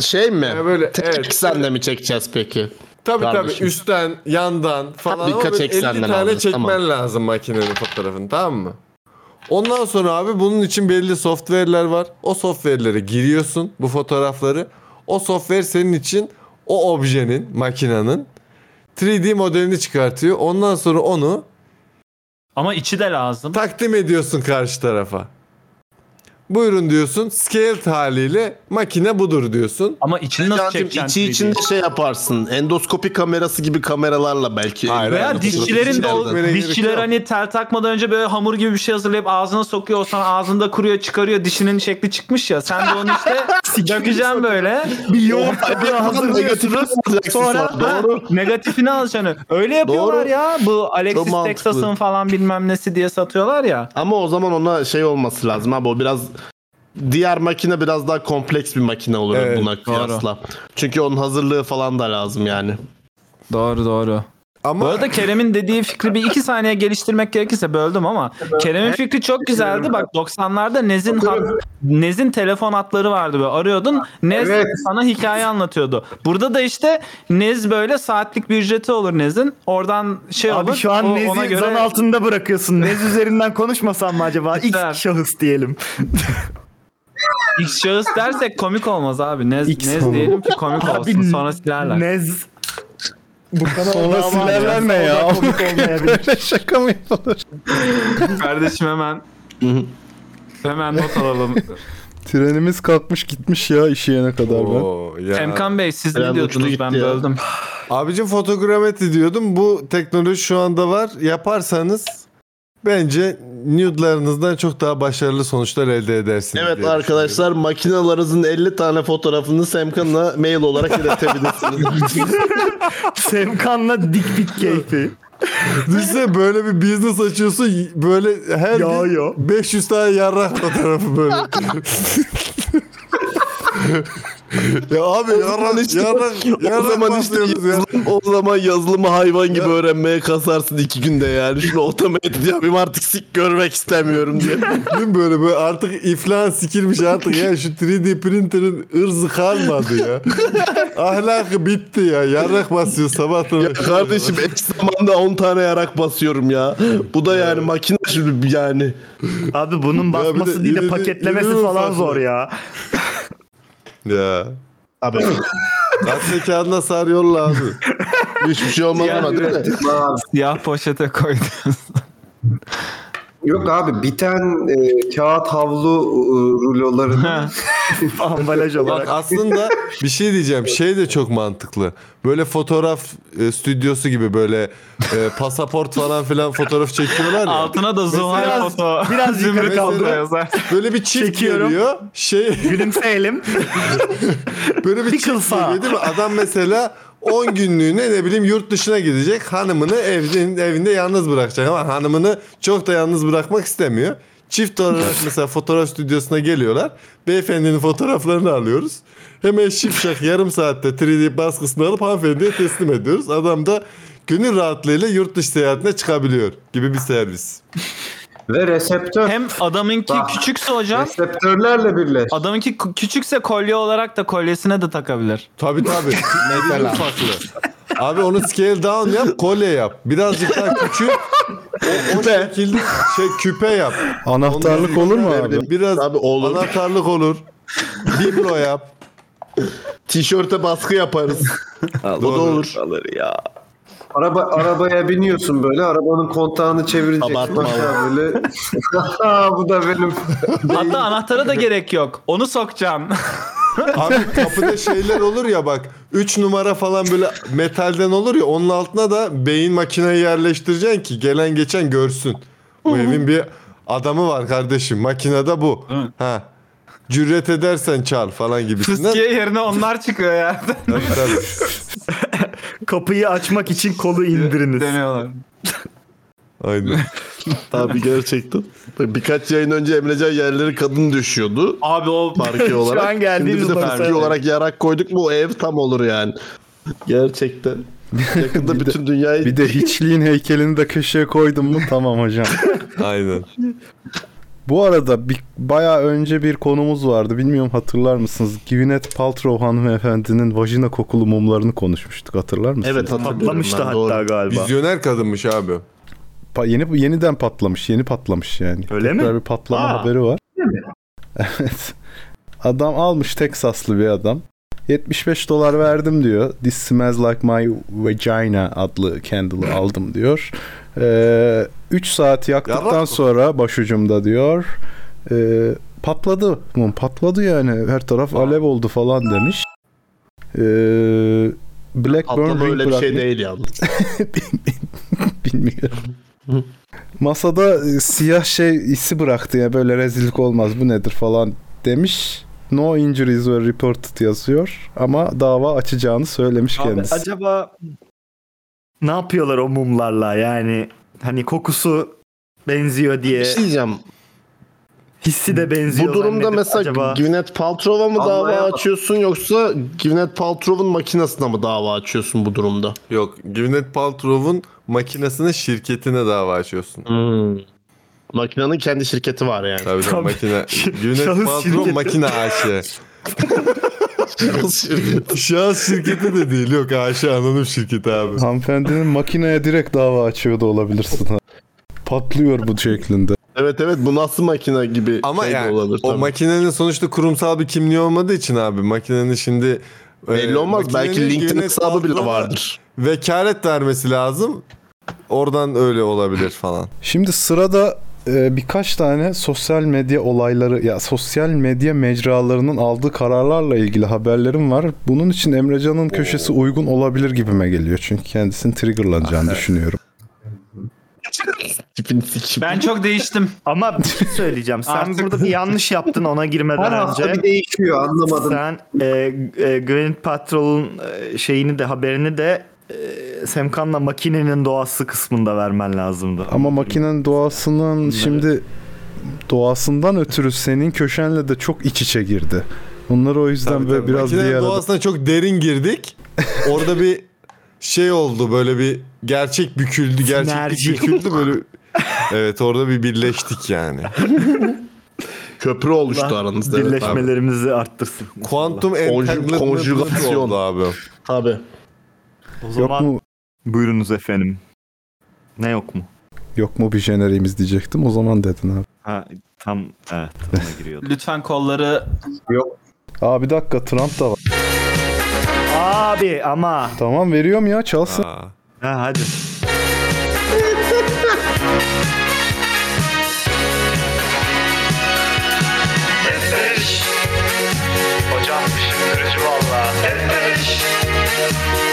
şey mi? Yani böyle Tek evet. eksenle mi çekeceğiz peki? Tabii tabii Kardeşim. üstten, yandan falan Tabii, ama birkaç böyle 50 eksenden tane alacağız, çekmen tamam. lazım makinenin fotoğrafını tamam mı? Ondan sonra abi bunun için belli software'ler var. O software'lere giriyorsun bu fotoğrafları. O software senin için o objenin, makinenin 3D modelini çıkartıyor. Ondan sonra onu ama içi de lazım. takdim ediyorsun karşı tarafa. Buyurun diyorsun. Scaled haliyle makine budur diyorsun. Ama içini nasıl çekeceksin? içi 3D? içinde şey yaparsın. Endoskopi kamerası gibi kameralarla belki. Hayır, Veya hayır. dişçilerin de o dişçiler hani tel takmadan önce böyle hamur gibi bir şey hazırlayıp ağzına sokuyor. O sonra ağzında kuruyor çıkarıyor. Dişinin şekli çıkmış ya. Sen de onu işte dökeceksin böyle. Bir yoğurt bir hazırlıyorsunuz. Sonra ha, Doğru. negatifini alacaksın. Öyle yapıyorlar Doğru. ya. Bu Alexis mantıklı. Texas'ın falan bilmem nesi diye satıyorlar ya. Ama o zaman ona şey olması lazım abi o biraz diğer makine biraz daha kompleks bir makine olur Evet, buna kıyasla. Çünkü onun hazırlığı falan da lazım yani. Doğru doğru. Ama Bu arada Kerem'in dediği fikri bir iki saniye geliştirmek gerekirse böldüm ama Kerem'in fikri çok güzeldi. Bak 90'larda Nez'in hat- Nez'in telefon hatları vardı böyle arıyordun. Nez Evet. sana hikaye anlatıyordu. Burada da işte Nez böyle saatlik bir ücreti olur Nez'in. Oradan şey Abi olur. şu an o- Nez'i göre zan altında bırakıyorsun. Nez üzerinden konuşmasam mı acaba? X şahıs diyelim. X şahıs dersek komik olmaz abi. Nez, X Nez olur. diyelim ki komik olsun. Sonra silerler. Nez. Bu kadar Sonra silerler ne ya? Komik olmayabilir. Böyle şaka mı yapılır? Kardeşim hemen hemen not alalım. Trenimiz kalkmış gitmiş ya işe yene kadar ben. Oo, ya. Emkan Bey siz ne diyordunuz ben ya. böldüm. Abicim fotogrametri diyordum. Bu teknoloji şu anda var. Yaparsanız bence nude'larınızdan çok daha başarılı sonuçlar elde edersiniz. Evet arkadaşlar makinalarınızın 50 tane fotoğrafını Semkan'a mail olarak iletebilirsiniz. Semkan'la dik pik keyfi. Düşünsene böyle bir business açıyorsun böyle her Ya, gün ya. 500 tane yarrak fotoğrafı böyle. ya abi yarrak, işte- yarrak, o yarrak zaman işte basıyoruz ya. yazılım- o zaman yazılımı hayvan gibi öğrenmeye kasarsın iki günde yani. Şunu otomatik yapayım artık sik görmek istemiyorum diye. Değil böyle böyle artık iflah sikilmiş artık ya şu 3D printer'ın ırzı kalmadı ya. Ahlakı bitti ya. Yarrak basıyor sabahtan. ya kardeşim eş zamanda 10 tane yarak basıyorum ya. Bu da yani makine şimdi yani. Abi bunun Ya bir de basması değil de paketlemesi falan zor ya. Ya. Abi Gazete kağıdına sar yolla abi. hiçbir şey olmaz ama değil mi? Abi, Siyah poşete koydum. Yok abi biten e, kağıt havlu e, rulolarını Ambalaj Bak olarak. aslında bir şey diyeceğim. Şey de çok mantıklı. Böyle fotoğraf e, stüdyosu gibi böyle e, pasaport falan filan fotoğraf çekiyorlar ya. Altına da Zuhal Biraz- foto. biraz yukarı Zümrüt kaldır. foto yazar. Böyle bir çift Çekiyorum. geliyor. Şey Gülümseyelim. böyle bir Pickle çift sağ. geliyor değil mi? Adam mesela 10 günlüğüne ne bileyim yurt dışına gidecek. Hanımını evde, evinde yalnız bırakacak ama hanımını çok da yalnız bırakmak istemiyor. Çift olarak mesela fotoğraf stüdyosuna geliyorlar. Beyefendinin fotoğraflarını alıyoruz. Hemen şipşak yarım saatte 3D baskısını alıp hanımefendiye teslim ediyoruz. Adam da gönül rahatlığıyla yurt dışı seyahatine çıkabiliyor gibi bir servis. Ve reseptör. Hem adamınki Bak. küçükse hocam Reseptörlerle birleş. adamınki küçükse kolye olarak da kolyesine de takabilir. Tabii tabii. Mesela. farklı. Abi onu scale down yap, kolye yap. Birazcık daha küçük. O, o şekilde şey küpe yap. Anahtarlık olur mu abi? Biraz Abi olur. anahtarlık olur. Biblo yap. Tişörte baskı yaparız. o da olur. Araba arabaya biniyorsun böyle. Arabanın kontağını çevireceksin. Abartma Aşağı böyle. Bu da benim. Hatta anahtara da gerek yok. Onu sokacaksın. Abi kapıda şeyler olur ya bak 3 numara falan böyle metalden olur ya onun altına da beyin makineyi yerleştireceksin ki gelen geçen görsün. Bu evin bir adamı var kardeşim makinede bu. Ha. Cüret edersen çal falan gibisinden. Fıskiye yerine onlar çıkıyor ya. Tabii, tabii. Kapıyı açmak için kolu indiriniz. Deniyorlar. Aynen. Abi gerçekten. Birkaç yayın önce Emrecan yerleri kadın düşüyordu. Abi o Parke olarak. an geldiğimiz Şimdi biz de parke olarak yarak koyduk mu o ev tam olur yani. Gerçekten. Yakında bütün dünyayı Bir de hiçliğin heykelini de köşeye koydum mu tamam hocam. Aynen. Bu arada bir, bayağı önce bir konumuz vardı. Bilmiyorum hatırlar mısınız? Gwyneth Paltrow hanımefendinin vajina kokulu mumlarını konuşmuştuk. Hatırlar mısınız? Evet Patlamıştı hatta doğru. galiba. Vizyoner kadınmış abi. Pa- yeni yeniden patlamış. Yeni patlamış yani. Öyle mi? Tekrar bir patlama Aa. haberi var. evet. Adam almış Teksaslı bir adam. 75 dolar verdim diyor. This smells like my vagina adlı candle'ı aldım diyor. 3 saat yaktıktan Yarak mı? sonra başucumda diyor. Ee, patladı. Patladı yani. Her taraf alev oldu falan demiş. Ee, Blackburn Patlama öyle bir şey değil yalnız. Bilmiyorum. Masada e, siyah şey isi bıraktı ya böyle rezillik olmaz bu nedir falan demiş. No injuries were reported yazıyor ama dava açacağını söylemiş Abi kendisi. acaba ne yapıyorlar o mumlarla yani hani kokusu benziyor diye Bir şey diyeceğim. hissi de benziyor. Bu durumda mesela acaba Gwyneth Paltrow'a mı dava Anlayamadım. açıyorsun yoksa Gwyneth Paltrow'un makinesine mi dava açıyorsun bu durumda? Yok Gwyneth Paltrow'un makinesine şirketine dava açıyorsun. Makinenin kendi şirketi var yani. Tabii tabii Tabii. makine. Şahıs Paltrow şirketi. makine AŞ. Şahıs şirketi de değil yok AŞ anonim şirketi abi. Hanımefendinin makineye direkt dava açıyor da olabilirsin. Patlıyor bu şeklinde. evet evet bu nasıl makine gibi Ama şey yani olabilir o tabii. makinenin sonuçta kurumsal bir kimliği olmadığı için abi makinenin şimdi Belli e, olmaz. Belki LinkedIn hesabı bile vardır. Vekalet vermesi lazım. Oradan öyle olabilir falan. Şimdi sırada e, birkaç tane sosyal medya olayları ya sosyal medya mecralarının aldığı kararlarla ilgili haberlerim var. Bunun için Emrecan'ın köşesi uygun olabilir gibime geliyor. Çünkü kendisinin triggerlanacağını düşünüyorum. Tipini sikim. Ben çok değiştim. ama bir şey söyleyeceğim. Sen Artık- burada bir yanlış yaptın ona girmeden Her önce. bir değişiyor anlamadım. Sen e, e, Gwyneth Paltrow'un e, şeyini de haberini de Semkan'la makinenin doğası kısmında vermen lazımdı. Ama makinenin doğasının şimdi doğasından ötürü senin köşenle de çok iç içe girdi. Onları o yüzden Tabii, böyle tabii. biraz Makinenin diğer doğasına çok derin girdik. Orada bir şey oldu böyle bir gerçek büküldü, gerçek Sinerji. büküldü böyle. Evet orada bir birleştik yani. Köprü oluştu aranızda. Evet, abi. Birleşmelerimizi arttırsın. Kuantum entanglement oldu abi. Tabii. O yok zaman mu buyurunuz efendim. Ne yok mu? yok mu bir jeneriğimiz diyecektim. O zaman dedin abi. Ha tam evet ona giriyordum. Lütfen kolları Aa bir dakika Trump da var. Abi ama Tamam veriyorum ya çalsın. Aa. ha hadi.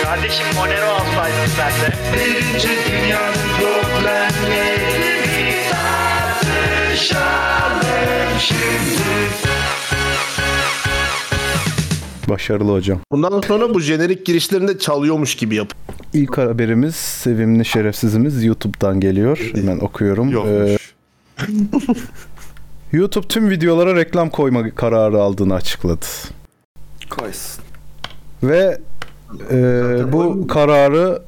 Kardeşim Monero alsaydın sen de. Birinci dünyanın problemlerini tartışalım şimdi. Başarılı hocam. Bundan sonra bu jenerik girişlerinde çalıyormuş gibi yap. İlk haberimiz sevimli şerefsizimiz YouTube'dan geliyor. Hemen okuyorum. Ee. YouTube tüm videolara reklam koyma kararı aldığını açıkladı. Koysun. Ve e, bu kararı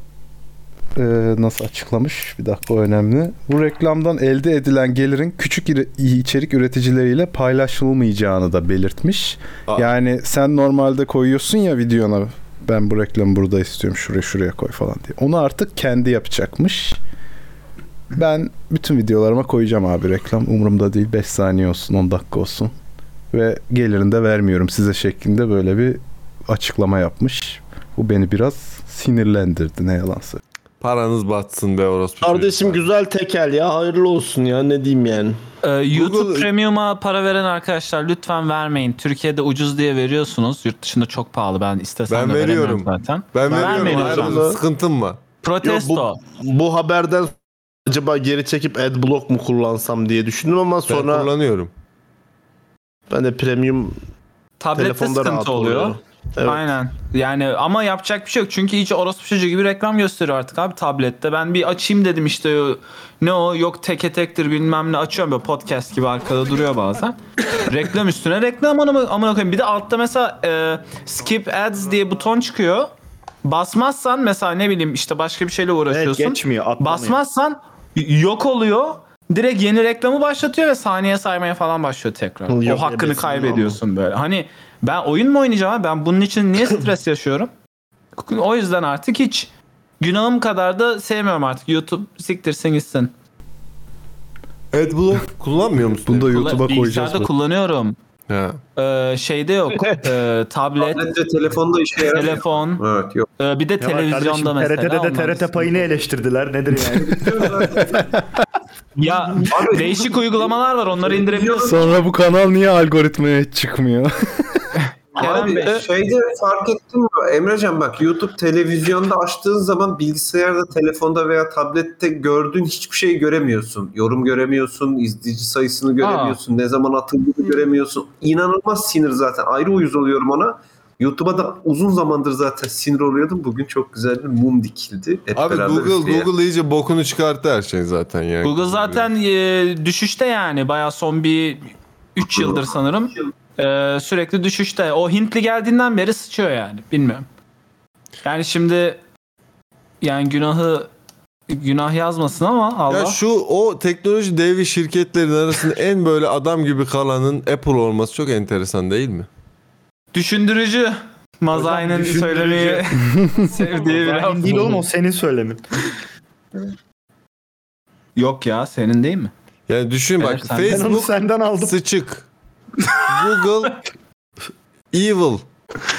e, nasıl açıklamış? Bir dakika o önemli. Bu reklamdan elde edilen gelirin küçük içerik üreticileriyle paylaşılmayacağını da belirtmiş. Aa. Yani sen normalde koyuyorsun ya videona ben bu reklamı burada istiyorum şuraya şuraya koy falan diye. Onu artık kendi yapacakmış. Ben bütün videolarıma koyacağım abi reklam. Umurumda değil 5 saniye olsun 10 dakika olsun. Ve gelirini de vermiyorum size şeklinde böyle bir açıklama yapmış. Bu beni biraz sinirlendirdi ne yalan söyleyeyim. Paranız batsın be orospu. Kardeşim çocuklar. güzel tekel ya hayırlı olsun ya ne diyeyim yani. Ee, YouTube Google- Premium'a para veren arkadaşlar lütfen vermeyin. Türkiye'de ucuz diye veriyorsunuz. Yurt dışında çok pahalı. Ben istesem Ben de veriyorum. zaten. Ben Vermeyin veriyorum. Ayrı sıkıntım var. Protesto. Bu haberden acaba geri çekip adblock mu kullansam diye düşündüm ama Ben sonra kullanıyorum. ben de premium Tablette telefonda rahat sıkıntı oluyor. oluyor. Evet. Aynen. Yani ama yapacak bir şey yok. Çünkü hiç orospu çocuğu gibi reklam gösteriyor artık abi tablette. Ben bir açayım dedim işte ne o yok teke tektir bilmem ne açıyorum böyle podcast gibi arkada duruyor bazen. reklam üstüne reklam amına amına koyayım. Bir de altta mesela e, skip ads diye buton çıkıyor. Basmazsan mesela ne bileyim işte başka bir şeyle Evet uğraşıyorsun. geçmiyor atlamıyor. Basmazsan yok oluyor. Direkt yeni reklamı başlatıyor ve saniye saymaya falan başlıyor tekrar. Yok, o hakkını kaybediyorsun böyle. Hani ben oyun mu oynayacağım abi? Ben bunun için niye stres yaşıyorum? O yüzden artık hiç günahım kadar da sevmiyorum artık. YouTube siktirsin gitsin. Adblock kullanmıyor musun? Bunu da YouTube'a koyacağız. Bilgisayarda kullanıyorum. Ee, şeyde yok. Ee, tablet, Tablet ve telefonda işe yaramıyor. telefon, Evet yok. ee, bir de var televizyonda kardeşim, mesela. TRT'de de TRT payını eleştirdiler. Nedir yani? Ya değişik uygulamalar var onları indirebiliyorsun. Sonra bu kanal niye algoritmaya çıkmıyor? Kerem Abi Bey. şeyde fark ettin mi? Emrecan bak YouTube televizyonda açtığın zaman bilgisayarda, telefonda veya tablette gördüğün hiçbir şeyi göremiyorsun. Yorum göremiyorsun, izleyici sayısını göremiyorsun, ne zaman atıldığını göremiyorsun. İnanılmaz sinir zaten. Ayrı uyuz oluyorum ona. YouTube'a da uzun zamandır zaten sinir oluyordum. Bugün çok güzel bir mum dikildi. Hep Abi Google üfleyelim. Google iyice bokunu çıkarttı her şey zaten yani. Google zaten e, düşüşte yani. Bayağı son bir 3 yıldır sanırım. E, sürekli düşüşte. O Hintli geldiğinden beri sıçıyor yani. Bilmiyorum. Yani şimdi yani günahı günah yazmasın ama Allah. Ya şu o teknoloji devi şirketlerin arasında en böyle adam gibi kalanın Apple olması çok enteresan değil mi? Düşündürücü. Mazai'nin söylemeyi sevdiği bir laf. Değil oğlum o senin söylemin. Yok ya senin değil mi? Yani düşün bak Evet, Facebook senden aldım. sıçık. Google evil.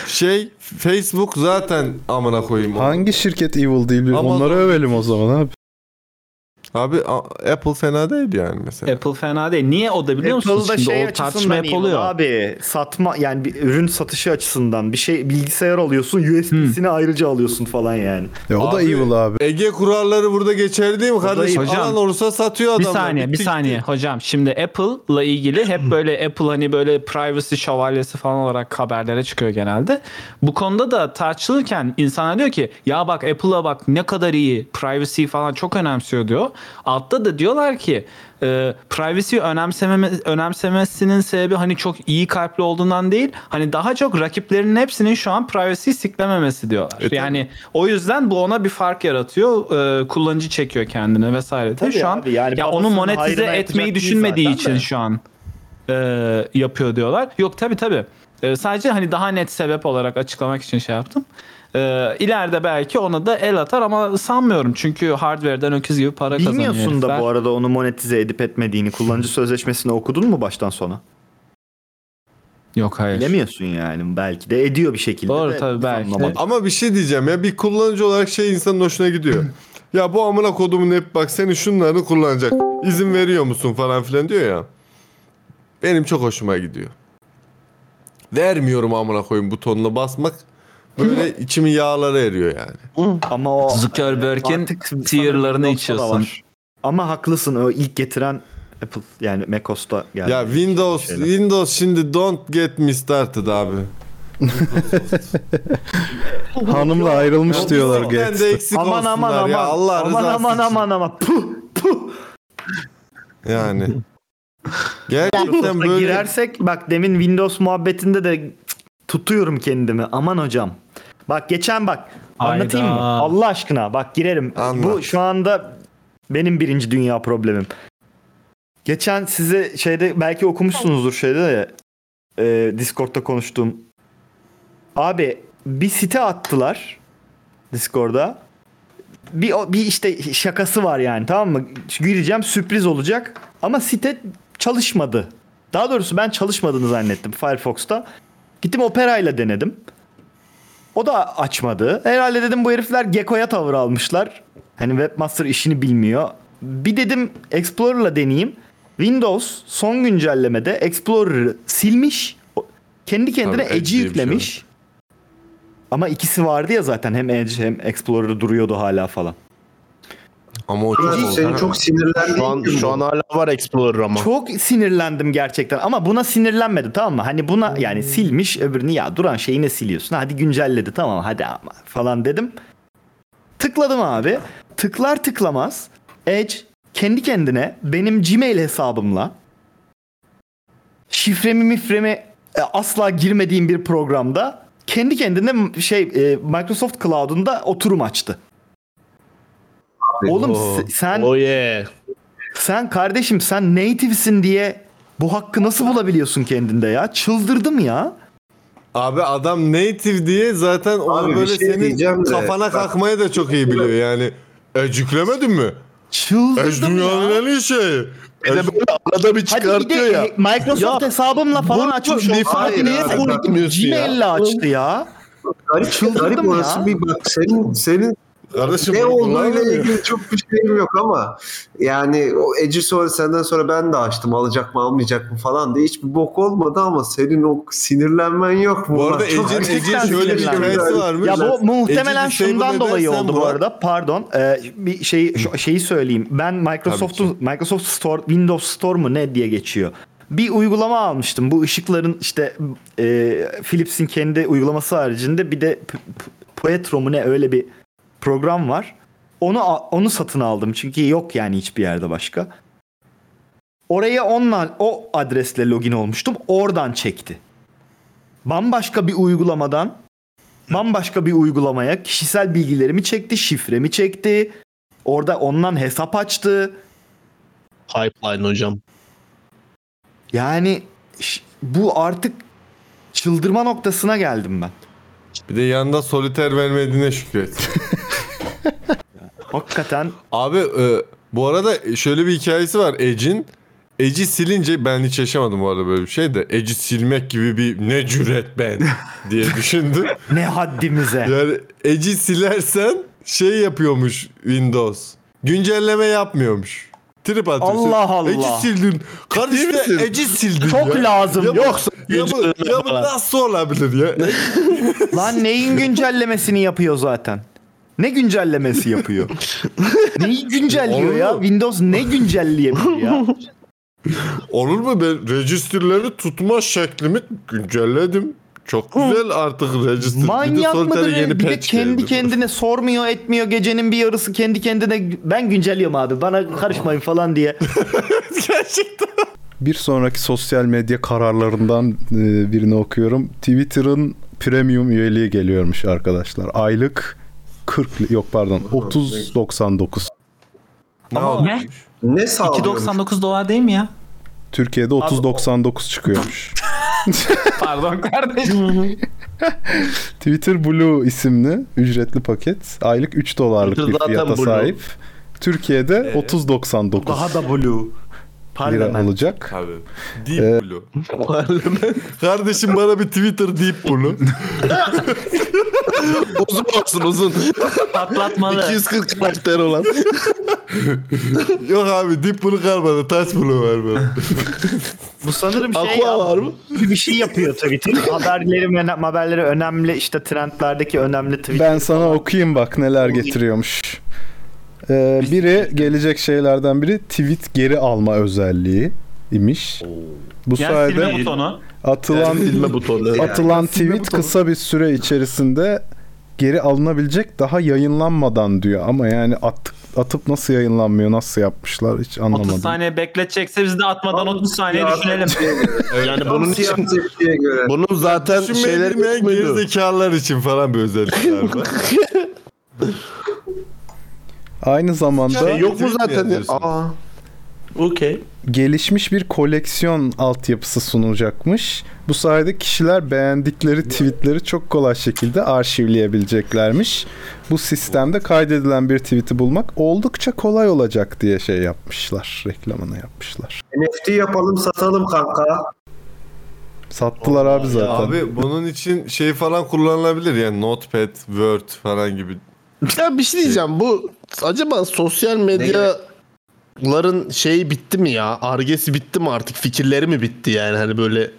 Şey Facebook zaten amına koyayım. onu. Hangi şirket evil değil? Amazon. Onları övelim o zaman abi. Abi Apple fena değil yani mesela. Apple fena değil. Niye o da biliyor musunuz? Apple'da Şimdi şey o tartışma açısından hep iyi oluyor. abi. Satma yani bir ürün satışı açısından bir şey bilgisayar alıyorsun USB'sini ayrıca alıyorsun falan yani. Ya o da Abi, evil abi. Ege kuralları burada geçerli değil mi kardeşim? Hocam, Alan olursa satıyor Bir adamlar. saniye, bir Bitti saniye hocam. Şimdi Apple'la ilgili hep böyle Apple hani böyle privacy şövalyesi falan olarak haberlere çıkıyor genelde. Bu konuda da tartışılırken insanlar diyor ki ya bak Apple'a bak ne kadar iyi privacy falan çok önemsiyor diyor. Altta da diyorlar ki e, privacy önemsememe, önemsemesinin sebebi hani çok iyi kalpli olduğundan değil. Hani daha çok rakiplerinin hepsinin şu an privacy siklememesi diyorlar. E, tabii. yani o yüzden bu ona bir fark yaratıyor. E, kullanıcı çekiyor kendine vesaire. Tabii şu an abi, yani ya onu monetize etmeyi düşünmediği için de. şu an e, yapıyor diyorlar. Yok tabi tabi. sadece hani daha net sebep olarak açıklamak için şey yaptım. E, ileride belki ona da el atar ama sanmıyorum. Çünkü hardware'den öküz gibi para kazanıyor. Bilmiyorsun da herifler. bu arada onu monetize edip etmediğini. Kullanıcı sözleşmesini okudun mu baştan sona? Yok hayır. Bilemiyorsun yani. Belki de ediyor bir şekilde. Doğru de tabii, belki de. Ama bir şey diyeceğim ya bir kullanıcı olarak şey insanın hoşuna gidiyor. ya bu amına kodumun hep bak senin şunlarını kullanacak. İzin veriyor musun falan filan diyor ya. Benim çok hoşuma gidiyor. Vermiyorum amına koyayım butonuna basmak. Böyle içimi yağlara eriyor yani. Ama o Zuckerberg'in tier'larını içiyorsun. Ama haklısın o ilk getiren Apple yani macOS'ta geldi. Ya Windows Şeyler. Windows şimdi don't get me started abi. Hanımla ayrılmış Ya diyorlar de Gates'te. eksik aman aman aman. ya Allah aman aman için. aman aman. Puh puh. Yani. Gerçekten böyle Girersek bak demin Windows muhabbetinde de tutuyorum kendimi. Aman hocam. Bak geçen bak Anlatayım mı? Hayda. Allah aşkına bak girerim. Anlat. Bu şu anda benim birinci dünya problemim. Geçen size şeyde belki okumuşsunuzdur şeyde de e, Discord'da konuştuğum. Abi bir site attılar Discord'da. Bir, bir işte şakası var yani tamam mı? Gireceğim sürpriz olacak ama site çalışmadı. Daha doğrusu ben çalışmadığını zannettim Firefox'ta. Gittim Opera ile denedim. O da açmadı. Herhalde dedim bu herifler Gecko'ya tavır almışlar. Hani webmaster işini bilmiyor. Bir dedim Explorer'la deneyeyim. Windows son güncellemede Explorer'ı silmiş. Kendi kendine Tabii, Edge Edge'i bir şey yüklemiş. Ama ikisi vardı ya zaten hem Edge hem Explorer duruyordu hala falan. Ama o çok oldu. Seni çok sinirlendiğin Şu an, şu an hala var Explorer ama. Çok sinirlendim gerçekten ama buna sinirlenmedi tamam mı? Hani buna yani silmiş öbürünü ya duran şeyi ne siliyorsun? Hadi güncelledi tamam hadi ama falan dedim. Tıkladım abi. Tıklar tıklamaz Edge kendi kendine benim Gmail hesabımla şifremi mifremi e, asla girmediğim bir programda kendi kendine şey e, Microsoft Cloud'unda oturum açtı. Oğlum se- sen Oh yeah. sen kardeşim sen native'sin diye bu hakkı nasıl bulabiliyorsun kendinde ya? Çıldırdım ya. Abi adam native diye zaten onu Abi böyle şey senin de, kafana bak- kalkmayı da çok iyi biliyor yani. Edge yüklemedin mi? Çıldırdım dünyanın ya. en iyi şeyi. Bir de böyle arada bir Hadi bir çıkartıyor de ya. Microsoft Ya, hesabımla falan açmış default olsam Hayır niye? Gmail'le açtı ya. Garip, Çıldırdım garip ya. bir bak senin senin Kardeşim ne olduğuyla ilgili çok bir şeyim yok ama yani o Edge'i sonra senden sonra ben de açtım alacak mı almayacak mı falan diye hiçbir bok olmadı ama senin o sinirlenmen yok mu? Bu arada gerçekten Edge'in şöyle bir hikayesi varmış. Ya bu muhtemelen Edge'i disable şundan dolayı oldu bu arada. Pardon. Ee, bir şey şu- şeyi söyleyeyim. Ben Microsoft'un Microsoft Store Windows Store mu ne diye geçiyor. Bir uygulama almıştım. Bu ışıkların işte e, Philips'in kendi uygulaması haricinde bir de Poetro mu ne öyle bir program var. Onu onu satın aldım çünkü yok yani hiçbir yerde başka. Oraya onunla o adresle login olmuştum. Oradan çekti. Bambaşka bir uygulamadan bambaşka bir uygulamaya kişisel bilgilerimi çekti, şifremi çekti. Orada ondan hesap açtı. Pipeline hocam. Yani bu artık çıldırma noktasına geldim ben. Bir de yanında soliter vermediğine şükret. Hakikaten Abi e, bu arada şöyle bir hikayesi var Edge'in. Edge'i silince ben hiç yaşamadım bu arada böyle bir şey de. Edge'i silmek gibi bir ne cüret ben diye düşündüm. ne haddimize. Yani Edge'i silersen şey yapıyormuş Windows. Güncelleme yapmıyormuş. Trip atıyorsun. Allah Allah. Edge'i sildin. Kardeşim? Edge'i sildin Çok ya. lazım. Ya bu, Yoksa ya bu, ya bu nasıl olabilir ya? Lan neyin güncellemesini yapıyor zaten? Ne güncellemesi yapıyor? Neyi güncelliyor ya? Windows ne güncelleyebilir ya? Olur mu ben registerleri tutma şeklimi güncelledim. Çok güzel artık register. Manyak bir mıdır? Solitaire'e Bir de kendi geldi. kendine sormuyor etmiyor gecenin bir yarısı kendi kendine ben güncelliyorum abi bana karışmayın falan diye. Gerçekten. Bir sonraki sosyal medya kararlarından e, birini okuyorum. Twitter'ın premium üyeliği geliyormuş arkadaşlar. Aylık 40 li- yok pardon 30.99. Ne Ama oldu? ne? Ne sağlıyor? 2.99 dolar değil mi ya? Türkiye'de 30.99 çıkıyormuş. Pardon kardeşim. Twitter Blue isimli ücretli paket aylık 3 dolarlık Twitter bir fiyata Blue. sahip. Türkiye'de 30.99 Daha da blue. Lira Parlament. olacak. Abi. Deep Ee, Blue. Kardeşim bana bir Twitter Deep Blue. uzun olsun uzun. Patlatmalı. 240 karakter olan. Yok abi Deep Blue kalmadı. Touch Blue var bana. Bu sanırım şey Aqua var mı? bir şey yapıyor Twitter. haberleri, haberleri önemli işte trendlerdeki önemli tweet. Ben sana okuyayım bak neler getiriyormuş. Ee, biri gelecek şeylerden biri tweet geri alma özelliği imiş. Bu Yani sayede butonu. atılan Silme butonu. atılan tweet kısa bir süre içerisinde geri alınabilecek daha yayınlanmadan diyor ama yani at, atıp nasıl yayınlanmıyor nasıl yapmışlar hiç 30 anlamadım. saniye bekletecekse biz de atmadan 30 saniye düşünelim. Yani Bunun için göre. bunun zaten şeyleri bilmeyen gerizekalılar için falan bir özellik var. Aynı zamanda Şey yok mu zaten? Aa. Okey. gelişmiş bir koleksiyon altyapısı sunulacakmış. Bu sayede kişiler beğendikleri tweetleri çok kolay şekilde arşivleyebileceklermiş. Bu sistemde kaydedilen bir tweet'i bulmak oldukça kolay olacak diye şey yapmışlar. Reklamını yapmışlar. NFT yapalım satalım kanka. Sattılar abi zaten. Abi bunun için şey falan kullanılabilir yani Notepad, Word falan gibi. Ya bir şey diyeceğim. Bu acaba sosyal medyaların şeyi bitti mi ya? Argesi bitti mi artık? Fikirleri mi bitti yani? Hani böyle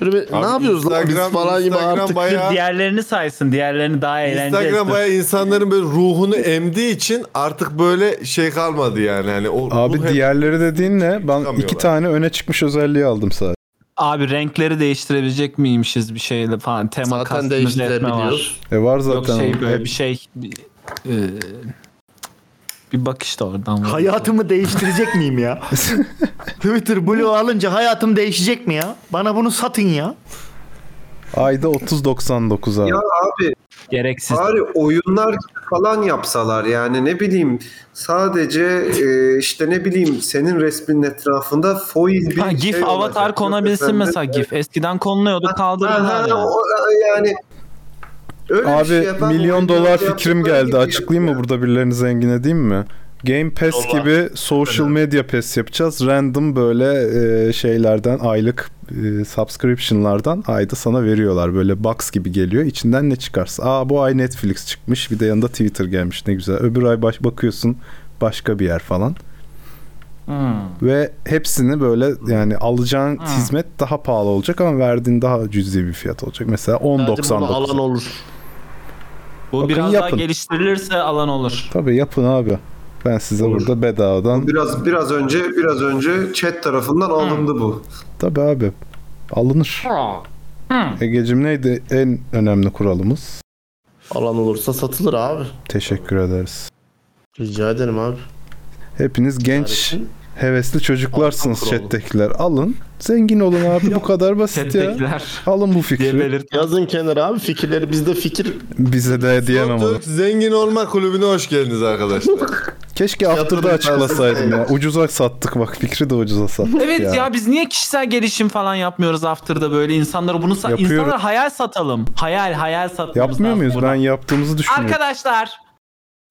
Böyle bir, ne yapıyoruz lan biz Instagram- falan gibi Instagram artık. bayağı- Diğerlerini saysın. Diğerlerini daha eğlenceli Instagram bayağı insanların böyle ruhunu emdiği için artık böyle şey kalmadı yani. Hani o Abi diğerleri dediğin ne? Ben iki tane öne çıkmış özelliği aldım sadece. Abi renkleri değiştirebilecek miymişiz bir şeyle falan. Tema Zaten etme var. değiştirebiliyoruz. E var Yok zaten. şey böyle Hep- bir şey bir, e, bir bak işte oradan. var. Hayatımı değiştirecek miyim ya? Twitter Blue alınca hayatım değişecek mi ya? Bana bunu satın ya. Ayda 30.99 abi. Ya abi Gereksiz. bari oyunlar falan yapsalar yani ne bileyim sadece e, işte ne bileyim senin resminin etrafında foil bir Ha, GIF şey avatar olacak. konabilsin Yok mesela GIF. Eskiden konuluyordu Ha, kaldırdılar ha, yani. öyle bir Abi şey yapan milyon dolar fikrim geldi. Açıklayayım mı burada birilerini zengin edeyim mi? Game Pass Yolla. gibi social media pass yapacağız. Random böyle e, şeylerden aylık e, subscription'lardan ayda sana veriyorlar. Böyle box gibi geliyor. İçinden ne çıkarsa. Aa bu ay Netflix çıkmış. Bir de yanında Twitter gelmiş. Ne güzel. Öbür ay baş bakıyorsun başka bir yer falan. Hmm. Ve hepsini böyle yani alacağın Hmm. hizmet daha pahalı olacak ama verdiğin daha cüzi bir fiyat olacak. Mesela Bence bunu 10.99. alan olur. Bu Bakın biraz yapın. daha geliştirilirse alan olur. Tabii yapın abi. Ben size burada bedavadan Biraz biraz önce biraz önce chat tarafından alındı bu. Tabii abi. Alınır. Egecim neydi en önemli kuralımız? Alan olursa satılır abi. Teşekkür ederiz. Rica ederim abi. Hepiniz genç, Yani hevesli çocuklarsınız chat'tekiler. Alın. Zengin olun abi. Bu kadar basit ya. Alın bu fikri. Yazın kenara abi fikirleri bizde fikir Bize de diyemem onu. Zengin Olma Kulübü'ne hoş geldiniz arkadaşlar. Keşke after'da Yatırım açıklasaydım ya. Ucuza sattık bak. Fikri de ucuza sattık Evet ya. ya. biz niye kişisel gelişim falan yapmıyoruz after'da böyle insanlara bunu sa- Yapıyoruz. insanlara hayal satalım. Hayal hayal satmamız Yapmıyor muyuz? Ben yaptığımızı düşünüyorum. Arkadaşlar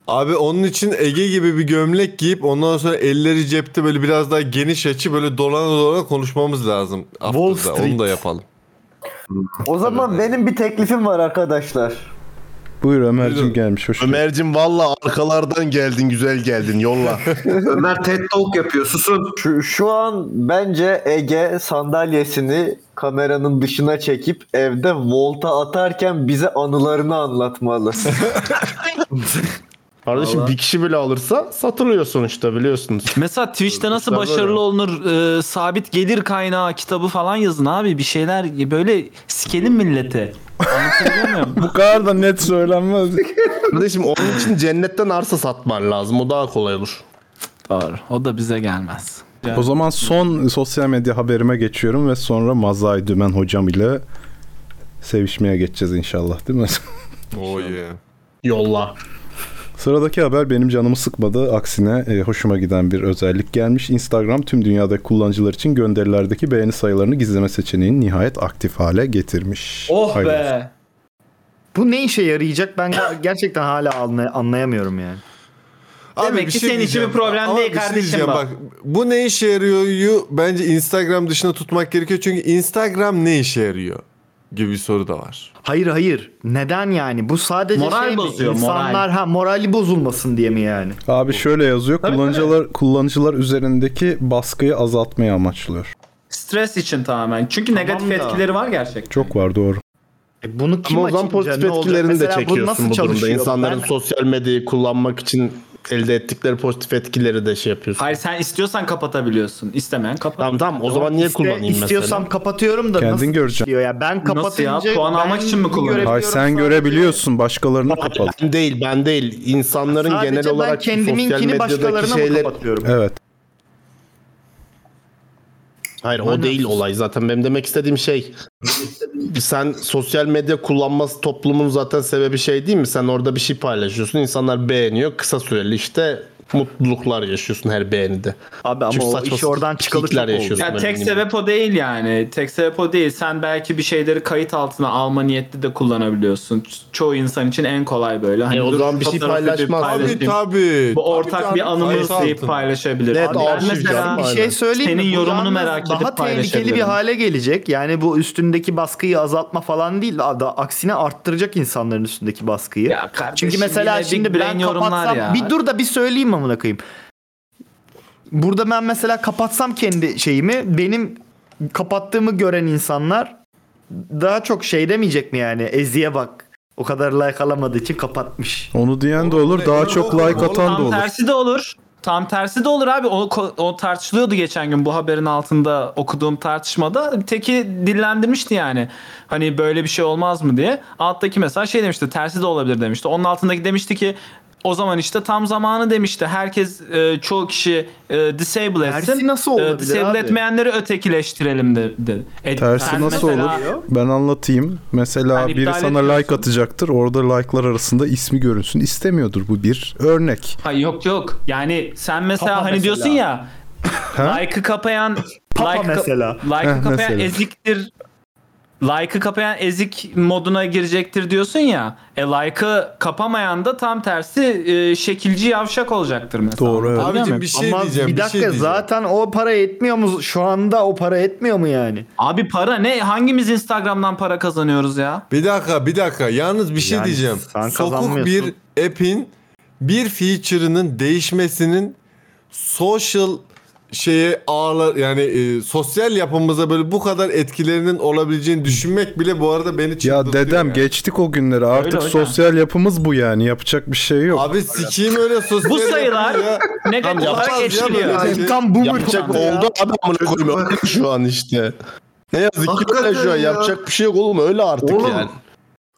Abi onun için Ege gibi bir gömlek giyip ondan sonra elleri cepte böyle biraz daha geniş açı böyle dolana dolana konuşmamız lazım. Wall After'da. Street. Onu da yapalım. O zaman benim bir teklifim var arkadaşlar. Buyur Ömer'cim Buyurun. gelmiş. Hoş geldin. Ömer'cim valla arkalardan geldin güzel geldin yolla. Ömer TED Talk yapıyor susun. Şu, şu an bence Ege sandalyesini kameranın dışına çekip evde volta atarken bize anılarını anlatmalı. Kardeşim bir kişi bile alırsa satılıyor sonuçta biliyorsunuz. mesela Twitch'te nasıl başarılı olunur e, sabit gelir kaynağı kitabı falan yazın abi bir şeyler böyle sikelim milleti. Anlatabiliyor muyum? Bu kadar da net söylenmez. Kardeşim onun için cennetten arsa satman lazım o daha kolay olur. Doğru. O da bize gelmez. O zaman son sosyal medya haberime geçiyorum ve sonra Mazay Dümen hocam ile sevişmeye geçeceğiz inşallah değil mi? Oh yeah. Yolla. Sıradaki haber benim canımı sıkmadı. Aksine e, hoşuma giden bir özellik gelmiş. Instagram tüm dünyadaki kullanıcılar için gönderilerdeki beğeni sayılarını gizleme seçeneğini nihayet aktif hale getirmiş. Oh Hayırlı be. Bu ne işe yarayacak ben ger- gerçekten hala anlay- anlayamıyorum yani. Demek ki senin için bir problem Ama değil bir şey kardeşim bu. Bak, bu ne işe yarıyor bence Instagram dışında tutmak gerekiyor. Çünkü Instagram ne işe yarıyor gibi bir soru da var. Hayır hayır. Neden yani? Bu sadece Moral şey mi? bozuyor, İnsanlar moral. ha morali bozulmasın diye mi yani? Abi şöyle yazıyor. kullanıcılar kullanıcılar üzerindeki baskıyı azaltmayı amaçlıyor. Stres için tamamen. Çünkü Tamam negatif da. etkileri var gerçekten. Çok var doğru. E bunu kim Ama o zaman pozitif etkilerini de bu çekiyorsun nasıl bu durumda. çalışıyor? İnsanların Ben- sosyal medyayı kullanmak için elde ettikleri pozitif etkileri de şey yapıyorsun. Hayır sen istiyorsan kapatabiliyorsun. İstemeyen kapat. Tamam tamam o zaman niye İste- kullanayım istiyorsam mesela? kapatıyorum da Kendin nasıl göreceksin. ya? Ben Nasıl kapatınca ya? Puan almak için mi kullanıyorsun? Hayır sen görebiliyorsun başkalarını kapalı. Ben değil ben değil. İnsanların Sadece genel olarak sosyal kendiminkini medyadaki başkalarına mı şeyler kapatıyorum? Evet. Hayır o değil olay zaten. Benim demek istediğim şey sen sosyal medya kullanması toplumun zaten sebebi şey değil mi? Sen orada bir şey paylaşıyorsun. insanlar beğeniyor. Kısa süreli işte mutluluklar yaşıyorsun her beğenide. Abi ama Çünkü o iş oradan çıkalı çok oldu. yaşıyorsun. Ya böyle tek sebep o değil yani. Tek sebep o değil. Sen belki bir şeyleri kayıt altına alma niyetli de kullanabiliyorsun. Ço- Çoğu insan için en kolay böyle. Hani E o dur zaman bir şey paylaşmaz. Tabii tabii. Bu ortak Tabii, bir anımız deyip paylaşabilir. Evet, Abi ben mesela canım, bir şey söyleyeyim mi? Senin Bu yorumunu merak edip Daha tehlikeli bir hale gelecek. Yani bu üstündeki baskıyı azaltma falan değil. Da, aksine arttıracak insanların üstündeki baskıyı. Ya kardeşim Çünkü mesela şimdi ben kapatsam ya. bir dur da bir söyleyeyim amına koyayım. Burada ben mesela kapatsam kendi şeyimi benim kapattığımı gören insanlar daha çok şey demeyecek mi yani Ezi'ye bak o kadar like alamadığı için kapatmış. Onu diyen de olur. Daha çok like atan da Tam olur. tersi de olur. Tam tersi de olur abi. O, o tartışılıyordu geçen gün bu haberin altında okuduğum tartışmada. Teki dillendirmişti yani. Hani böyle bir şey olmaz mı diye. Alttaki mesela şey demişti. Tersi de olabilir demişti. Onun altındaki demişti ki o zaman işte tam zamanı demişti. Herkes e, çoğu kişi e, disable etsin. Tersi nasıl E, olabilir disable abi? etmeyenleri ötekileştirelim de, dedi. E, Tersi sen nasıl mesela- olur? Ben anlatayım. Mesela Hani biri iptal sana ediyorsun. like atacaktır. Orada like'lar arasında ismi görünsün. İstemiyordur. Bu bir örnek. Ha, yok yok. Yani sen mesela Papa hani mesela. diyorsun ya Ha? like'ı kapayan Papa like mesela. Like'ı Heh, kapayan mesela. eziktir. Like'ı kapayan ezik moduna girecektir diyorsun ya. E like'ı kapamayan da tam tersi e, şekilci yavşak olacaktır mesela. Doğru, evet. Abicim bir şey Ama diyeceğim. bir bir dakika şey diyeceğim. zaten o para etmiyor mu? Şu anda o para etmiyor mu yani? Abi para ne? Hangimiz Instagram'dan para kazanıyoruz ya? Bir dakika bir dakika yalnız bir şey Yani diyeceğim. Sokuk bir app'in bir feature'ının değişmesinin social şeye ağlar yani e, sosyal yapımıza böyle bu kadar etkilerinin olabileceğini düşünmek bile bu arada beni Ya çıldırtıyor dedem ya. geçtik o günleri. Artık hocam. sosyal yapımız bu yani. Yapacak bir şey yok. Abi sikeyim öyle sosyal Bu sayılar ya. negatif olarak ya etkiliyor. şey. Tam boomer Yapacak ya. oldu abi amına koyayım öyle şu an işte. Ne yazık ki öyle şu an ya. yapacak bir şey yok oğlum öyle artık Oğlum, yani.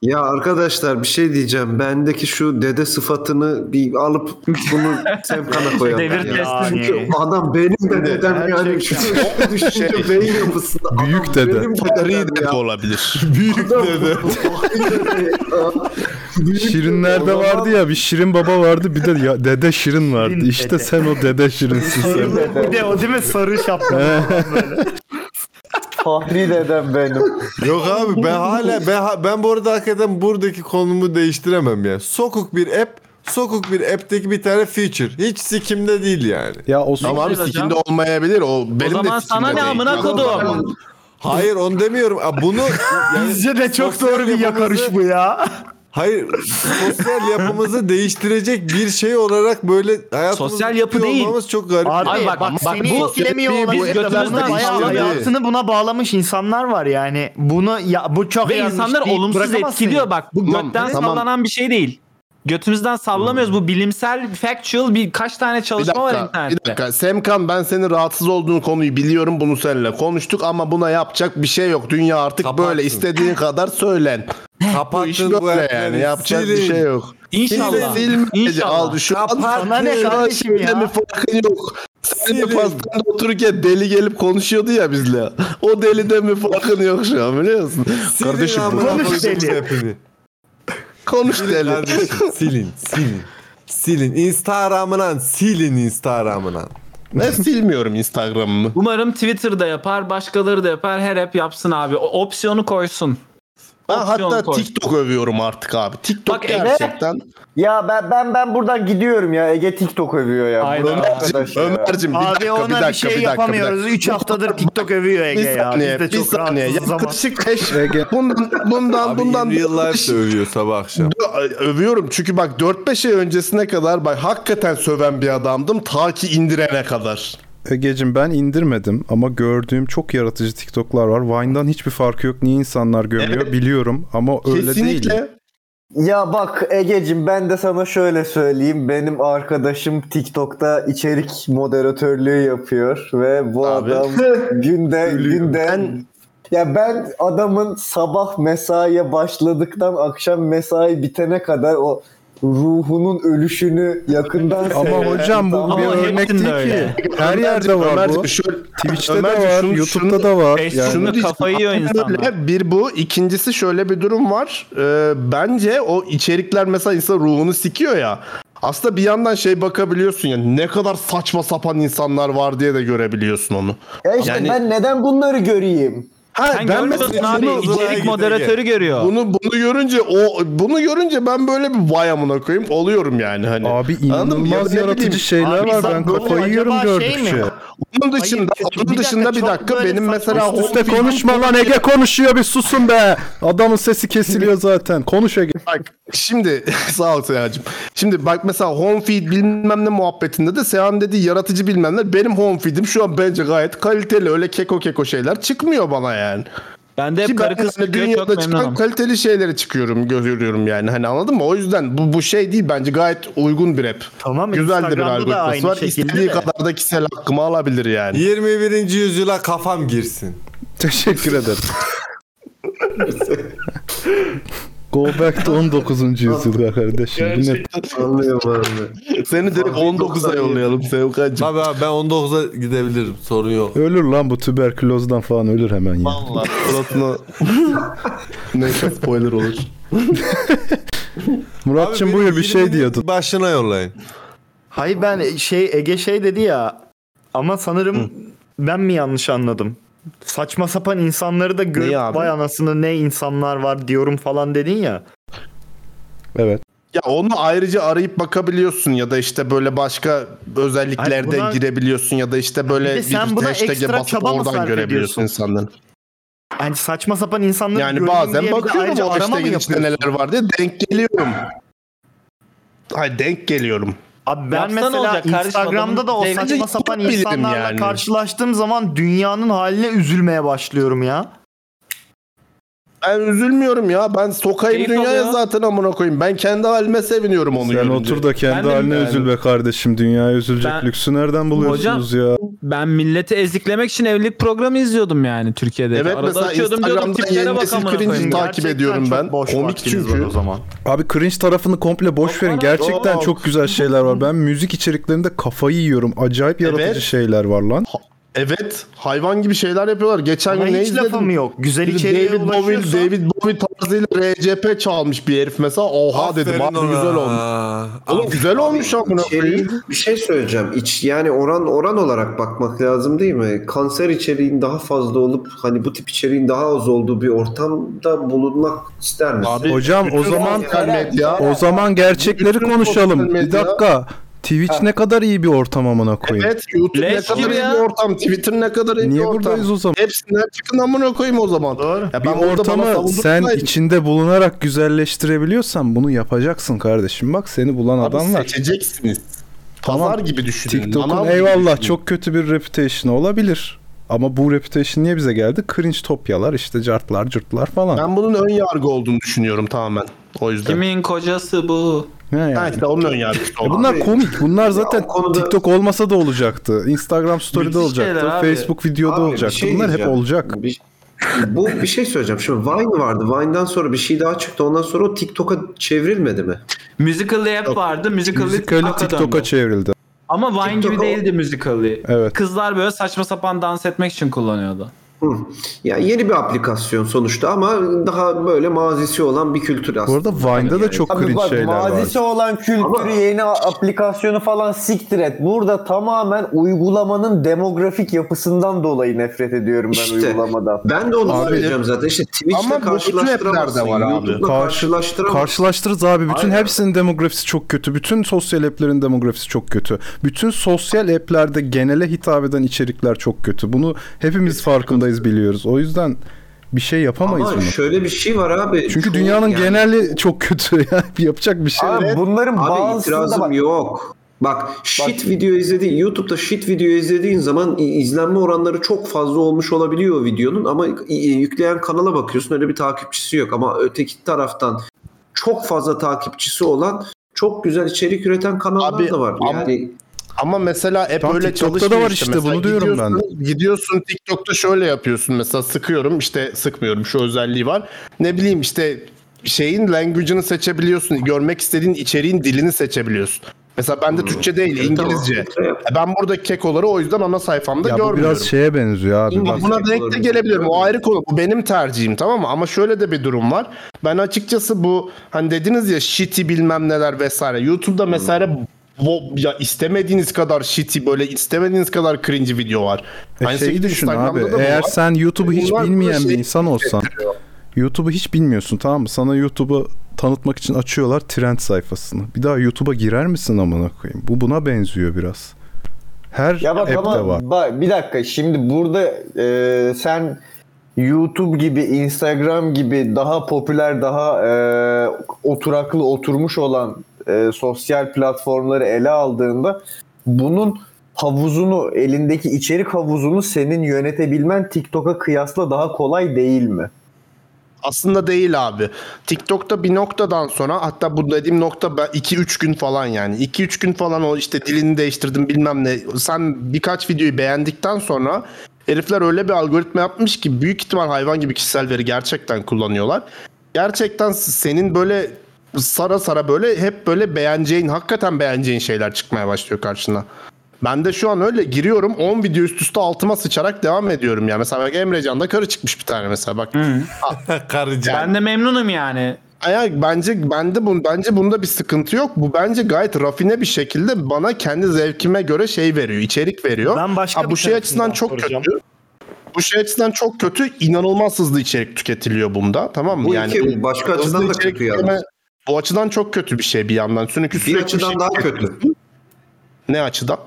Ya arkadaşlar bir şey diyeceğim. Bendeki şu dede sıfatını bir alıp bunu Semkan'a koyalım. Devir ya. testi. Çünkü adam benim de dedem yani. Şu düşünce beyin yapısında. Büyük dede. Benim de Gri dedem de ya. olabilir. Büyük Adam- dede. Şirinlerde vardı ya bir Şirin baba vardı bir de ya, dede Şirin vardı. İşte dede. sen o dede Şirinsin sen. Bir de o değil mi sarı şapkalı Fahri dedem benim. Yok abi ben hala ben, ben bu arada hakikaten buradaki konumu değiştiremem ya. Sokuk bir app, sokuk bir app'teki bir tane feature. Hiç sikimde değil yani. Ya o Tamam abi sikimde olmayabilir. O benim zaman de sana ne amına kodum? Hayır onu demiyorum. Bunu yani Bizce de çok doğru bir yakarış bu ya. Hayır sosyal yapımızı değiştirecek bir şey olarak böyle hayatımızda Sosyal yapı tutuyor değil. olmamız çok garip. Abi, Abi bak, bak- bak seni bu- etkilemiyor biz olabilir. götümüzden Bayağı hayatını buna bağlamış insanlar var yani. Bunu ya bu çok Ve insanlar olumsuz etkiliyor bak. Bu Tamam, götten tamam. sallanan bir şey değil. Götümüzden sallamıyoruz. Bu bilimsel, factual birkaç tane Bir çalışma var dakika, internette. bir dakika. Semkan ben senin rahatsız olduğun konuyu biliyorum bunu seninle konuştuk ama buna yapacak bir şey yok. Dünya artık Kapatsın. böyle istediğin kadar söylen. Bu iş Kapattın bu böyle app'leri, yani yapacak bir silin. şey yok. İnşallah. Silmeyece İnşallah. aldı şu an Sana ne kardeşim ya? bir farkın yok. Sen de Silin. pastanede otururken deli gelip konuşuyordu ya bizle. O deliden bir farkın yok şu an biliyor musun? Silin Kardeşim amına konuş deli. Konuş Silin deli. kardeşim, silin, silin. Silin. Instagram'ından silin Instagram'ından. Ben silmiyorum Instagram'ımı. Umarım Twitter'da yapar, başkaları da yapar. Her app yapsın abi. O opsiyonu koysun. Ben Opsiyon hatta koy. TikTok övüyorum artık abi. TikTok Bak, Ege- gerçekten. Ya ben ben ben buradan gidiyorum ya. Ege TikTok övüyor ya. Arkadaşı ya. Ömer'cim bir Abi dakika, ona bir bir, dakika, şey bir dakika, yapamıyoruz. bir dakika. 3 haftadır TikTok övüyor Ege Bir ya. saniye, Biz de bir çok saniye. Yaklaşık 5 Ege. bundan bundan Abi bundan de övüyor sabah akşam. övüyorum çünkü bak 4-5 ay öncesine kadar bak hakikaten söven bir adamdım ta ki indirene kadar. Egecim ben indirmedim ama gördüğüm çok yaratıcı TikTok'lar var. Vine'dan hiçbir farkı yok. Niye insanlar gömüyor Evet. biliyorum ama öyle değil. Kesinlikle. Ya bak Ege'cim ben de sana şöyle söyleyeyim. Benim arkadaşım TikTok'ta içerik moderatörlüğü yapıyor ve bu Abi. adam günde günde Ben- ya ben adamın sabah mesaiye başladıktan akşam mesai bitene kadar o ruhunun ölüşünü yakından Ama hocam bu tam- bir Ama örnek değil öyle. ki. Her yerde var bu. Şöyle- Twitch'te de var, şunu- YouTube'da şunu- da var. Yani Şunu kafayı yiyor insanlar. Bir bu. ikincisi şöyle bir durum var. Ee, bence o içerikler mesela insan ruhunu sikiyor ya. Aslında bir yandan şey bakabiliyorsun ya ne kadar saçma sapan insanlar var diye de görebiliyorsun onu. Ya işte Yani- ben neden bunları göreyim? Ha, Sen görmüyorsun mesela abi bunu- içerik moderatörü görüyor. Bunu bunu görünce o bunu görünce ben böyle bir vay amına koyayım oluyorum yani hani. Abi? Ya inanılmaz ne yaratıcı bileyim, şeyler Abi var. Ben kafayı yiyorum şey gördükçe. mi? Onun dışında Hayır, onun Bir dakika, dışında bir dakika benim mesela Üst üste konuşma lan Ege konuşuyor bir susun be. Adamın sesi kesiliyor zaten. Konuş Ege. Bak şimdi sağ ol Seyhan'cığım. Şimdi bak mesela home feed bilmem ne muhabbetinde de Seyhan dediği yaratıcı bilmem ne benim home feed'im şu an bence gayet kaliteli öyle keko keko şeyler çıkmıyor bana yani. Ben de hep Ki karı kız hani çıkıyor çok dünyada çıkan kaliteli şeyleri çıkıyorum görüyorum yani hani anladın mı? O yüzden bu bu şey değil bence gayet uygun bir rap. Tamam Güzel de bir algoritması aynı var. İstediği de. kadar da kişisel hakkımı alabilir yani. 21. yüzyıla kafam girsin. Teşekkür ederim. Go back to 19. yüzyıl kardeşim. Yine Anlıyorum abi. Seni direkt 19'a yollayalım Sevkancığım. Abi abi ben 19'a gidebilirim. Sorun yok. ölür lan bu tüberkülozdan falan ölür hemen ya. Valla suratına neyse spoiler olur. Muratçım buyur bir şey 20'nin diyordun. Başına yollayın. Hayır ben şey Ege şey dedi ya ama sanırım ben mi yanlış anladım? Saçma sapan insanları da görüp vay anasını ne insanlar var diyorum falan dedin ya. Evet. Ya onu ayrıca arayıp bakabiliyorsun ya da işte böyle başka özelliklerde buna- girebiliyorsun ya da işte böyle Bir bir, sen buna hashtag'e basıp oradan görebiliyorsun insanları. Yani saçma sapan insanları Yani bazen bir bakıyorum o hashtag'in içinde neler var diye denk geliyorum. Hayır denk geliyorum. Abi ben Yapsa ne mesela olacak? Instagram'da da o saçma sapan insanlarla yani. karşılaştığım zaman dünyanın haline üzülmeye başlıyorum ya. Ben üzülmüyorum ya. Ben sokayım Keyif dünyaya alıyor. zaten amına koyayım. Ben kendi halime seviniyorum onu Sen görünce. otur da kendi Ben de- haline yani- üzül be kardeşim. Dünyaya üzülecek Ben- lüksü nereden buluyorsunuz ya? Ben milleti eziklemek için evlilik programı izliyordum yani Türkiye'de. Evet Arada mesela açıyordum diyordum Instagram'dan tiplere yeni bak nesil amına cringe'i koyayım. takip Gerçekten ediyorum çok ben. boş Komik vaktiniz çünkü. o zaman. Abi cringe tarafını komple boş verin. Gerçekten Yok. çok güzel şeyler var. Ben müzik içeriklerinde kafayı yiyorum. Acayip yaratıcı Evet. şeyler var lan. Evet hayvan gibi şeyler yapıyorlar. Geçen Ama gün ne hiç lafım izledim? yok. Güzel içeriğe David Bowie, ulaşıyorsa David Bowie tarzıyla RCP çalmış bir herif mesela. Oha dedim Aferin abi ona. güzel olmuş. Oğlum güzel olmuş amına koyayım. bir şey söyleyeceğim. İç, yani oran oran olarak bakmak lazım değil mi? Kanser içeriğin daha fazla olup hani bu tip içeriğin daha az olduğu bir ortamda bulunmak ister misin? Abi, Hocam o zaman medya o zaman gerçekleri konuşalım. Bir dakika. Twitch ne kadar iyi bir ortam amına koyayım. Evet YouTube ne Leş kadar gibi iyi ya. bir ortam. Twitter ne kadar iyi Niye bir ortam. buradayız o zaman? Hepsinden çıkın amına koyayım o zaman. Doğru. Ya Bir ortamı sen içinde bulunarak güzelleştirebiliyorsan bunu yapacaksın kardeşim. Bak seni bulan Abi adam var. seçeceksiniz. Tamam. Pazar gibi düşünün. TikTok'un eyvallah düşünün. çok kötü bir reputation olabilir. Ama bu reputation niye bize geldi? Cringe topyalar işte cartlar cırtlar falan. Ben bunun ön yargı olduğunu düşünüyorum tamamen. O yüzden. Kimin kocası bu? Ne yani? Ha işte onun ön yargısı E olan. bunlar Abi, komik. Bunlar zaten konuda- TikTok olmasa da olacaktı. Instagram story'de olacaktı. abi. Facebook videoda Abi, olacaktı. şey Bunlar hep olacak. Bir- bu bir şey söyleyeceğim. Şimdi Vine vardı. Vine'dan sonra bir şey daha çıktı. Ondan sonra o TikTok'a çevrilmedi mi? Musical.ly app vardı. Musical.ly Müzikali TikTok'a çevrildi. Ama Vine gibi TikTok'a- değildi Musical.ly. Evet. Kızlar böyle saçma sapan dans etmek için kullanıyordu. Hı. Ya yeni bir aplikasyon sonuçta ama daha böyle mazisi olan bir kültür Bu aslında. arada Vine'da da Yani- çok Abi cringe bak şeyler var. mazisi olan kültürü Ama- yeni aplikasyonu falan siktir et. Burada tamamen uygulamanın demografik yapısından dolayı nefret ediyorum ben İşte. uygulamadan. Ben de onu Abi- söyleyeceğim zaten. İşte Ama Twitch'le bu bütün karşılaştıramazsın. app'lerde var abi. Karşı- karşılaştıramazsın. Karşılaştırırız abi. Bütün Aynen. hepsinin demografisi çok kötü. Bütün sosyal app'lerin demografisi çok kötü. Bütün sosyal app'lerde genele hitap eden içerikler çok kötü. Bunu hepimiz farkındayız biliyoruz. O yüzden bir şey yapamayız Ama bunu. şöyle bir şey var abi. Çünkü dünyanın yani- geneli çok kötü. Yani yapacak bir şey. Abi bunların Abi bazısında itirazım bak yok. Bak shit video izlediğin YouTube'da shit video izlediğin zaman izlenme oranları çok fazla olmuş olabiliyor videonun ama yükleyen kanala bakıyorsun öyle bir takipçisi yok ama öteki taraftan çok fazla takipçisi olan çok güzel içerik üreten kanallar Abi, da var. ama- Yani Ama mesela hep Tam öyle TikTok'ta da çalışmıyor var işte, bunu diyorum ben. gidiyorsun- Gidiyorsun TikTok'ta şöyle yapıyorsun mesela sıkıyorum işte sıkmıyorum şu özelliği var. Ne bileyim işte şeyin language'ını seçebiliyorsun. Görmek istediğin içeriğin dilini seçebiliyorsun. Mesela bende Türkçe değil, İngilizce. E Ben buradaki kekoları o yüzden ana sayfamda Ya bu görmüyorum. biraz şeye benziyor abi. Bak, buna denk de gelebilirim. O ayrı konu. Bu benim tercihim tamam mı? Ama şöyle de bir durum var. Ben açıkçası bu hani dediniz ya shitty bilmem neler vesaire. YouTube'da mesela bu, ya istemediğiniz kadar shitty böyle istemediğiniz kadar cringe video var. E Aynı şeyi düşün abi. Eğer var. sen YouTube'u hiç Bunlar bilmeyen şey- bir insan olsan YouTube'u hiç bilmiyorsun tamam mı? Sana YouTube'u tanıtmak için açıyorlar trend sayfasını. Bir daha YouTube'a girer misin amına koyayım? Bu buna benziyor biraz. Her Ya bak app'te ama var. bak, bir dakika şimdi burada e, sen YouTube gibi Instagram gibi daha popüler daha e, oturaklı oturmuş olan e, sosyal platformları ele aldığında bunun havuzunu elindeki içerik havuzunu senin yönetebilmen TikTok'a kıyasla daha kolay değil mi? Aslında değil abi. TikTok'ta bir noktadan sonra hatta bu dediğim nokta 2-3 gün falan yani. 2-3 gün falan o işte dilini değiştirdim bilmem ne. Sen birkaç videoyu beğendikten sonra herifler öyle bir algoritma yapmış ki büyük ihtimal hayvan gibi kişisel veri gerçekten kullanıyorlar. Gerçekten senin böyle sara sara böyle hep böyle beğeneceğin, hakikaten beğeneceğin şeyler çıkmaya başlıyor karşına. Ben de şu an öyle giriyorum 10 video üst üste altıma sıçarak devam ediyorum ya. Mesela bak Emrecan'da karı çıkmış bir tane mesela bak. Karıca. Ben de memnunum yani. Ay, bence bende bu bence bunda bir sıkıntı yok. Bu bence gayet rafine bir şekilde bana kendi zevkime göre şey veriyor, içerik veriyor. Ben başka ha, bu şey açısından çok soracağım. kötü. Bu şey açısından çok kötü. İnanılmaz hızlı içerik tüketiliyor bunda. Tamam mı? Bu iki- başka açıdan da kötü yalnız. Bu açıdan çok kötü bir şey bir yandan. Çünkü Bir açıdan şey daha tüketiyorsun. kötü. Ne açıdan?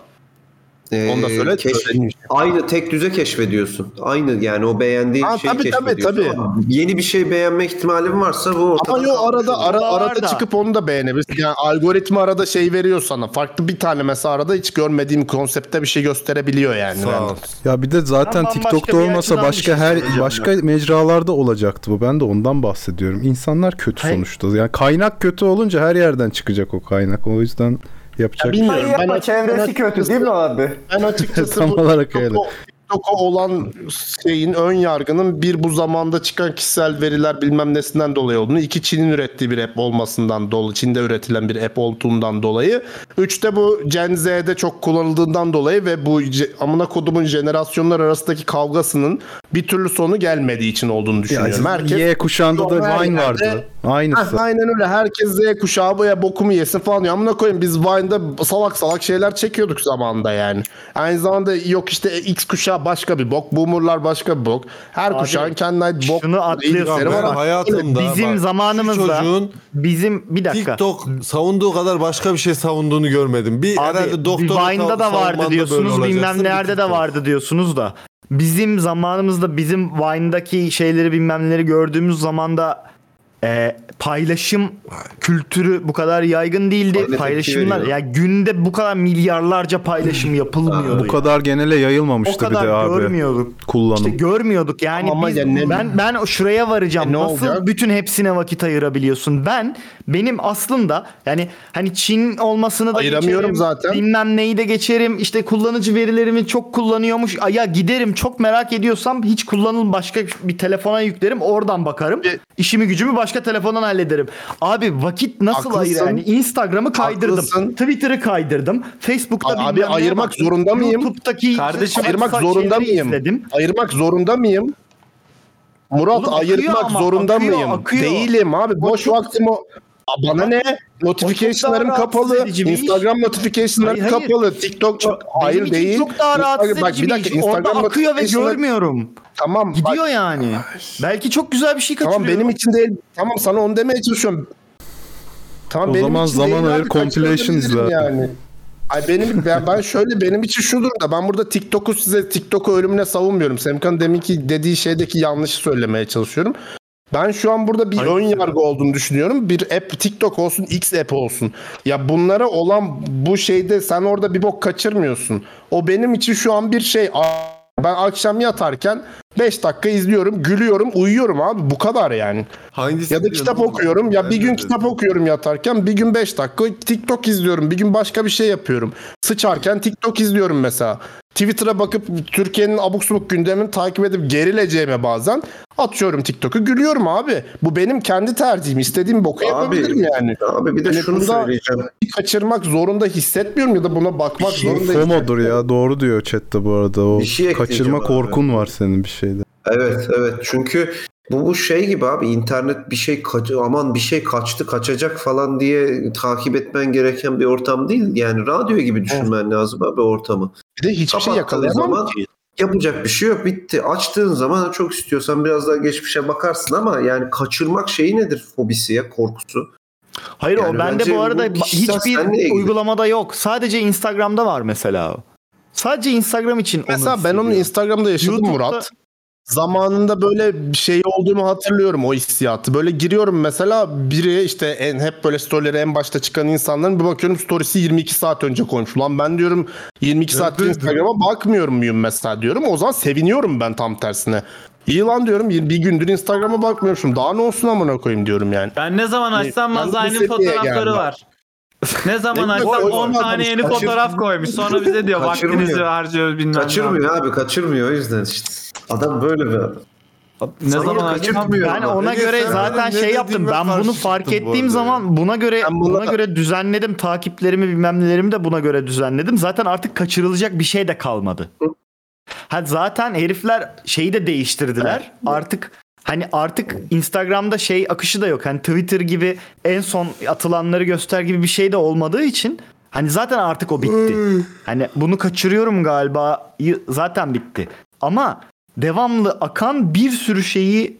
Ee, Onu da söyle. keş- aynı tek düze keşfediyorsun. Aynı yani o beğendiğin Ha, şeyi tabii, tabii, keşfediyorsun. tabii. Yeni bir şey beğenme ihtimalin varsa bu ortada. Ama yo arada ara, arada da. çıkıp onu da beğenebilirsin. Yani algoritma arada şey veriyor sana. Farklı bir tane mesela arada hiç görmediğim konseptte bir şey gösterebiliyor yani. Sağ ol. Ya bir de zaten Ben TikTok'ta olmasa başka şey her başka mecralarda olacaktı bu. Ben de ondan bahsediyorum. İnsanlar kötü Hayır. sonuçta. Yani kaynak kötü olunca her yerden çıkacak o kaynak. O yüzden yapacak Ya şey bilmiyorum. Ama Ben- çevresi ben- kötü değil mi abi? Ben açıkçası Tam bu olarak öyle. TikTok'a- olan şeyin ön yargının bir bu zamanda çıkan kişisel veriler bilmem nesinden dolayı olduğunu, iki Çin'in ürettiği bir app olmasından dolayı, Çin'de üretilen bir app olduğundan dolayı, üç de bu Gen Z'de çok kullanıldığından dolayı ve bu amına kodumun jenerasyonlar arasındaki kavgasının bir türlü sonu gelmediği için olduğunu düşünüyorum. Ya, Herkes Y kuşağında da Vine vardı. Aynısı. Heh, aynen öyle. Herkes Z kuşağı bu ya bokumu yesin falan diyor. Amına koyayım biz Vine'da salak salak şeyler çekiyorduk zamanında yani. Aynı zamanda yok işte X kuşağı başka bir bok. Boomerlar başka bir bok. Her Abi, kuşağın kendine ait bok. şunu ilgileri var hayatımda Bizim bak, zamanımızda- şu çocuğun Bizim bir dakika. TikTok savunduğu kadar başka bir şey savunduğunu görmedim. Bir Abi, herhalde doktor Vine'da da vardı diyorsunuz bilmem nerede de vardı. diyorsunuz da. Bizim zamanımızda bizim Vine'daki şeyleri bilmem neleri gördüğümüz zamanda e, paylaşım kültürü bu kadar yaygın değildi. Aynen, Paylaşımlar ya günde bu kadar milyarlarca paylaşım yapılmıyordu. Bu kadar genele o yayılmamıştı bir kadar de abi. görmüyorduk. Kullanım. İşte görmüyorduk yani Ama biz, ya ne- ben ben şuraya varacağım. E ne Nasıl olacak? bütün hepsine vakit ayırabiliyorsun? Ben benim aslında yani hani Çin olmasını da Ayıramıyorum geçerim, zaten. Bilmem neyi de geçerim. İşte kullanıcı verilerimi çok kullanıyormuş. Ya giderim çok merak ediyorsam hiç kullanıl başka bir telefona yüklerim. Oradan bakarım. E- İşimi gücümü başka telefondan hallederim. Abi vakit nasıl ayır yani? Instagram'ı kaydırdım. Haklısın. Twitter'ı kaydırdım. Facebook'ta Abi neye ayırmak baktım. zorunda mıyım? YouTube'daki Kardeşim ayırmak zorunda mıyım? izledim. Ayırmak zorunda mıyım? Murat Oğlum ayırmak ama, zorunda akıyor, mıyım? akıyor. Değilim abi. Boş vaktim o. Bana ne? Notification'larım rahatsız kapalı. iş. Instagram Hayır, hayır. kapalı. TikTok çok hayır Benim değil. çok daha rahatsız Instagram- edici bir iş. Orada akıyor ve görmüyorum. Tamam. bak- Gidiyor yani. Belki çok güzel bir şey kaçırıyor. Tamam benim için değil. Tamam sana onu demeye çalışıyorum. Tamam O benim zaman için zaman ayır, abi, compilation kaçırabilirim izle. Yani. Ay benim ben, ben şöyle benim için şu durumda ben burada TikTok'u size TikTok'u ölümüne savunmuyorum. Semkan deminki dediği şeydeki yanlışı söylemeye çalışıyorum. Ben şu an burada bir ön yargı olduğunu düşünüyorum. Bir app TikTok olsun, X app olsun. Ya bunlara olan bu şeyde sen orada bir bok kaçırmıyorsun. O benim için şu an bir şey. Ben akşam yatarken 5 dakika izliyorum, gülüyorum, uyuyorum abi. Bu kadar yani. Hangisi Ya da kitap okuyorum. Ya bir gün kitap okuyorum yatarken, bir gün 5 dakika TikTok izliyorum. Bir gün başka bir şey yapıyorum. Sıçarken TikTok izliyorum mesela. Twitter'a bakıp Türkiye'nin abuk subuk gündemini takip edip gerileceğime bazen açıyorum TikTok'u gülüyorum abi. Bu benim kendi tercihim. İstediğim boku yapabilirim yani. Abi bir de Yani şunu söyleyeceğim. kaçırmak zorunda hissetmiyorum ya da buna bakmak zorunda FOMO'dur ya doğru diyor chatte bu arada. O Bir şey kaçırma abi. korkun var senin bir şeyde. Evet evet çünkü bu bu şey gibi abi internet bir şey kaç aman bir şey kaçtı kaçacak falan diye takip etmen gereken bir ortam değil. Yani radyo gibi düşünmen lazım abi ortamı. Bir de hiçbir şey yakalayamam zaman ki. Yapacak bir şey yok bitti. Açtığın zaman çok istiyorsan biraz daha geçmişe bakarsın ama yani kaçırmak şeyi nedir fobisi ya korkusu? Hayır Yani o bende bu arada bu hiçbir uygulamada yok. Sadece Instagram'da var mesela o. Sadece Instagram için Mesela onu ben onu. Instagram'da yaşadım YouTube'da- Murat. Zamanında böyle bir şey olduğumu hatırlıyorum o hissiyatı. Böyle giriyorum mesela biri işte en hep böyle storyleri en başta çıkan insanların bir bakıyorum storiesi 22 saat önce koymuş. Lan ben diyorum 22 saattir Instagram'a bakmıyorum muyum mesela diyorum. O zaman seviniyorum ben tam tersine. İyi lan diyorum bir gündür Instagram'a bakmıyormuşum. Daha ne olsun amına koyayım diyorum yani. Ben ne zaman açsam bu Mazay'ın seviyeye fotoğrafları geldim. var. Ne zaman açsam güzel, 10 o- tane yeni kaçır- fotoğraf koymuş. Sonra bize diyor vaktinizi harcıyoruz bilmem. Kaçırmıyor abi kaçırmıyor o yüzden işte. Adam böyle bir. Ne Sana zaman kaçırmıyor Ben ona Ege, göre zaten şey yaptım. Ben bunu fark bu ettiğim arada zaman buna göre Ben buna- buna göre düzenledim. Takiplerimi bilmem nelerimi de buna göre düzenledim. Zaten artık kaçırılacak bir şey de kalmadı. Ha zaten herifler şeyi de değiştirdiler. Artık hani artık Instagram'da şey akışı da yok. Hani Twitter gibi en son atılanları göster gibi bir şey de olmadığı için hani zaten artık o bitti. hani bunu kaçırıyorum galiba zaten bitti. Ama devamlı akan bir sürü şeyi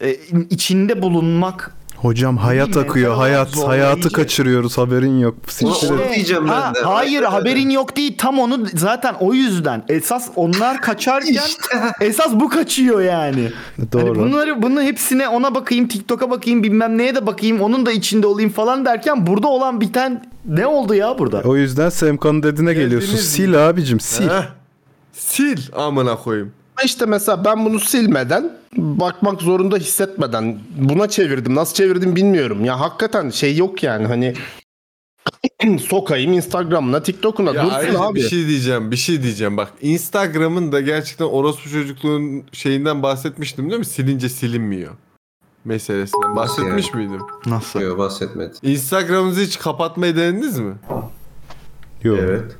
e, içinde bulunmak Hocam hayat Değil mi? akıyor hayat zorlayıcı. hayatı kaçırıyoruz haberin yok. Onu diyeceğim Ha, ben de. hayır Aynen haberin yok değil tam onu zaten o yüzden esas onlar kaçarken esas bu kaçıyor yani. Doğru. Hani bunları bunu hepsine ona bakayım TikTok'a bakayım bilmem neye de bakayım onun da içinde olayım falan derken burada olan biten ne oldu ya burada? O yüzden Semkan'ın dediğine geliyorsun. Geldiniz Sil abicim sil. Heh. Sil amına koyayım. İşte mesela ben bunu silmeden bakmak zorunda hissetmeden buna çevirdim. Nasıl çevirdim bilmiyorum. Ya hakikaten şey yok yani hani sokayım Instagram'ına, TikTok'una Ya dursun abi. bir şey diyeceğim, bir şey diyeceğim. Bak Instagram'ın da gerçekten orospu çocukluğun şeyinden bahsetmiştim değil mi? Silince silinmiyor meselesinden bahsetmiş miydim? Nasıl? Yok bahsetmedi. Instagram'ınızı hiç kapatmayı denediniz mi? Yok. Evet.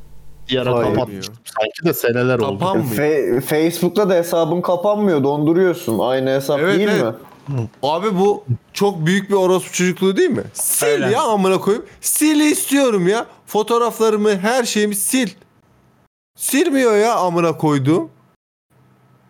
Bir ara Hayır. kapatmıştım. Sanki de seneler oldu. Kapanmıyor. Fe- Facebook'ta da hesabın kapanmıyor. Donduruyorsun. Aynı hesap Evet, değil evet. mi? Abi bu çok büyük bir orospu çocukluğu değil mi? Sil Öyle. ya amına koyayım. Sil istiyorum ya. Fotoğraflarımı, her şeyimi sil. Silmiyor ya amına koyduğum.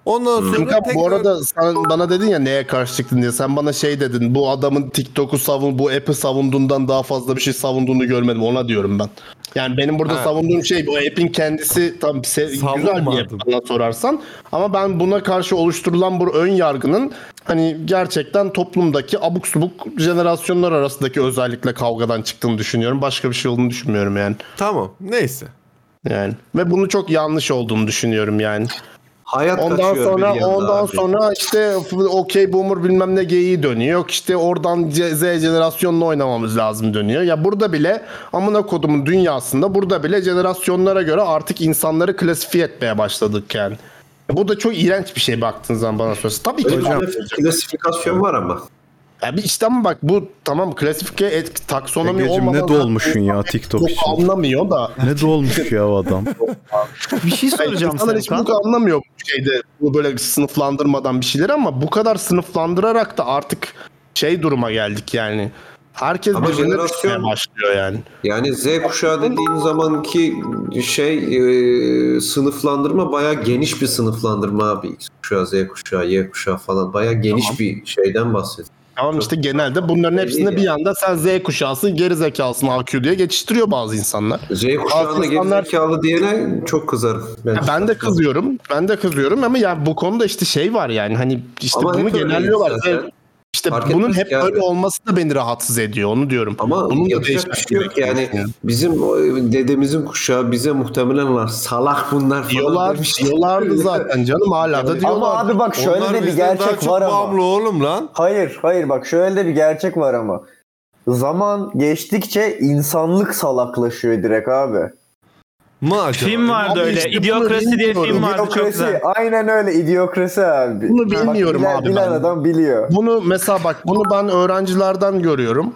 Ondan sonra Furkan, tekrar... bu arada sen bana dedin ya neye karşı çıktın diye. Sen bana şey dedin. Bu adamın TikTok'u savun, bu app'i savunduğundan daha fazla bir şey savunduğunu görmedim. Ona diyorum ben. Yani benim burada Ha. savunduğum şey bu app'in kendisi tam se- güzel bir app bana sorarsan. Ama ben buna karşı oluşturulan bu ön yargının hani gerçekten toplumdaki abuk subuk jenerasyonlar arasındaki özellikle kavgadan çıktığını düşünüyorum. Başka bir şey olduğunu düşünmüyorum yani. Tamam neyse. Yani ve bunu çok yanlış olduğunu düşünüyorum yani. Hayat Ondan sonra ondan abi. sonra işte okey boomer bilmem ne geyiği dönüyor. İşte oradan Z jenerasyonla oynamamız lazım dönüyor. Ya burada bile amına kodumun dünyasında burada bile jenerasyonlara göre artık insanları klasifiye etmeye başladık yani. Bu da çok iğrenç bir şey baktığın zaman bana sorarsan. Tabii ki hocam. klasif- klasifikasyon var ama. Ya bir işte ama bak bu tamam klasifike et, taksonomi Egeciğim olmadan ne dolmuşsun ya TikTok çok için. anlamıyor da. Ne dolmuş ya o adam. Bir şey soracağım İnsanlar hiç bu anlamıyor bu şeyde bu böyle sınıflandırmadan bir şeyler ama bu kadar sınıflandırarak da artık şey duruma geldik yani. Herkes Ama jenerasyon- başlıyor yani. Yani Z kuşağı dediğin zamanki şey e, sınıflandırma bayağı geniş bir sınıflandırma abi. X kuşağı, Z kuşağı, Y kuşağı falan bayağı geniş bir şeyden bahsediyor. Tamam işte genelde bunların hepsinde Belli bir ya. yanda sen Z kuşağısın geri zekalısın AQ diye geçiştiriyor bazı insanlar. Z kuşağına Bazı insanlar- gerizekalı diyene çok kızarım. Ben, Ben de kızıyorum. Ben de kızıyorum ama yani bu konuda işte şey var yani hani işte Ama bunu genelliyorlar. zaten. İşte Fark bunun hep ki abi. böyle olması da beni rahatsız ediyor onu diyorum. Ama Bunun da değişmesi şey yok gerekiyor. yani. Bizim o dedemizin kuşağı bize muhtemelen var. Salak bunlar falan Diyorlar, demiş. diyorlardı zaten canım hala da diyorlar. Ama abi bak şöyle Onlar de bir gerçek çok var ama. bağımlı oğlum lan. Hayır hayır bak şöyle de bir gerçek var ama. Zaman geçtikçe insanlık salaklaşıyor direkt abi. Mı acaba? Film vardı Abi öyle. işte İdiokrasi diye film vardı çok İdiokrasi. güzel. Aynen öyle idiokrasi abi. Bunu bilmiyorum Bak, bilen, abi Bilen ben. adam biliyor. Bunu mesela bak bunu ben öğrencilerden görüyorum.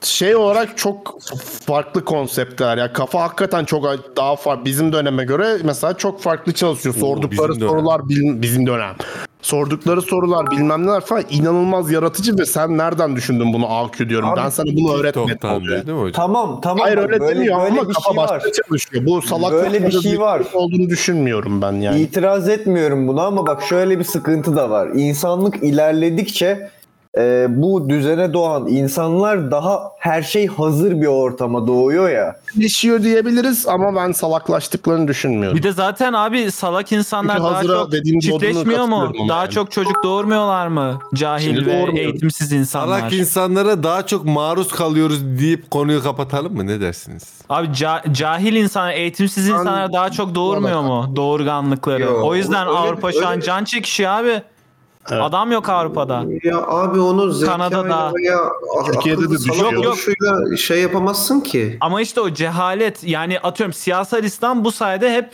Şey olarak çok farklı konseptler ya. Kafa hakikaten çok daha farklı. Bizim döneme göre mesela çok farklı çalışıyor. Sordukları dönem. sorular bil- bizim dönem. Sordukları sorular bilmem neler falan inanılmaz yaratıcı ve sen nereden düşündün bunu AQ diyorum. Abi, ben sana bunu öğretmedim oluyor. değil mi hocam? Tamam tamam. Hayır öyle böyle, demiyor böyle ama bir kafa şey var. başka çalışıyor. Bu salak Böyle bir şey var. olduğunu düşünmüyorum ben yani. İtiraz etmiyorum buna ama bak şöyle bir sıkıntı da var. İnsanlık ilerledikçe e, bu düzene doğan insanlar daha her şey hazır bir ortama doğuyor ya. Gelişiyor diyebiliriz ama ben salaklaştıklarını düşünmüyorum. Bir de zaten abi salak insanlar Çünkü daha çok çiftleşmiyor mu? Daha yani. çok çocuk doğurmuyorlar mı? Cahil Şimdi ve doğurmuyor. eğitimsiz insanlar. Salak insanlara daha çok maruz kalıyoruz deyip konuyu kapatalım mı? Ne dersiniz? Abi ca- cahil insan, eğitimsiz insanlar daha çok doğurmuyor mu? Doğurganlıkları. Yo, o yüzden öyle- Avrupa şu an öyle- can çekişiyor abi. Evet. Adam yok Avrupa'da. Ya abi onu Kanada'da. veya Türkiye'de de düşüyor. Yok, yok. şey yapamazsın ki. Ama işte o cehalet yani atıyorum siyasal İslam bu sayede hep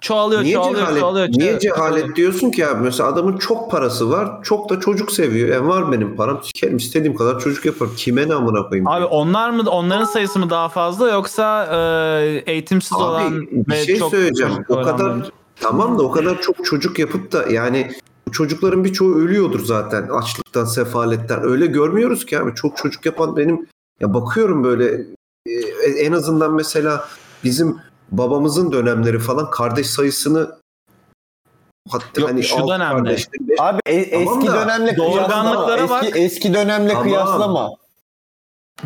çoğalıyor, Niye çoğalıyor, cehalet, çoğalıyor. niye çoğalıyor. cehalet diyorsun ki abi? Mesela adamın çok parası var. Çok da çocuk seviyor. Yani var benim param. Sikerim istediğim kadar çocuk yaparım. Kime ne amına koyayım? Abi onlar mı onların sayısı mı daha fazla yoksa e, eğitimsiz Abi, olan bir ve şey çok söyleyeceğim. çocuk O kadar tamam da o kadar çok çocuk yapıp da yani bu çocukların birçoğu ölüyordur zaten açlıktan, sefaletten. Öyle görmüyoruz ki abi. Çok çocuk yapan benim ya bakıyorum böyle e, en azından mesela bizim babamızın dönemleri falan kardeş sayısını hatta Yok, hani şu dönemde. kardeşler, beş- Abi e- Tamam eski da dönemle doğurganlıklara kıyaslama. Eski, bak. eski dönemle Tamam. kıyaslama.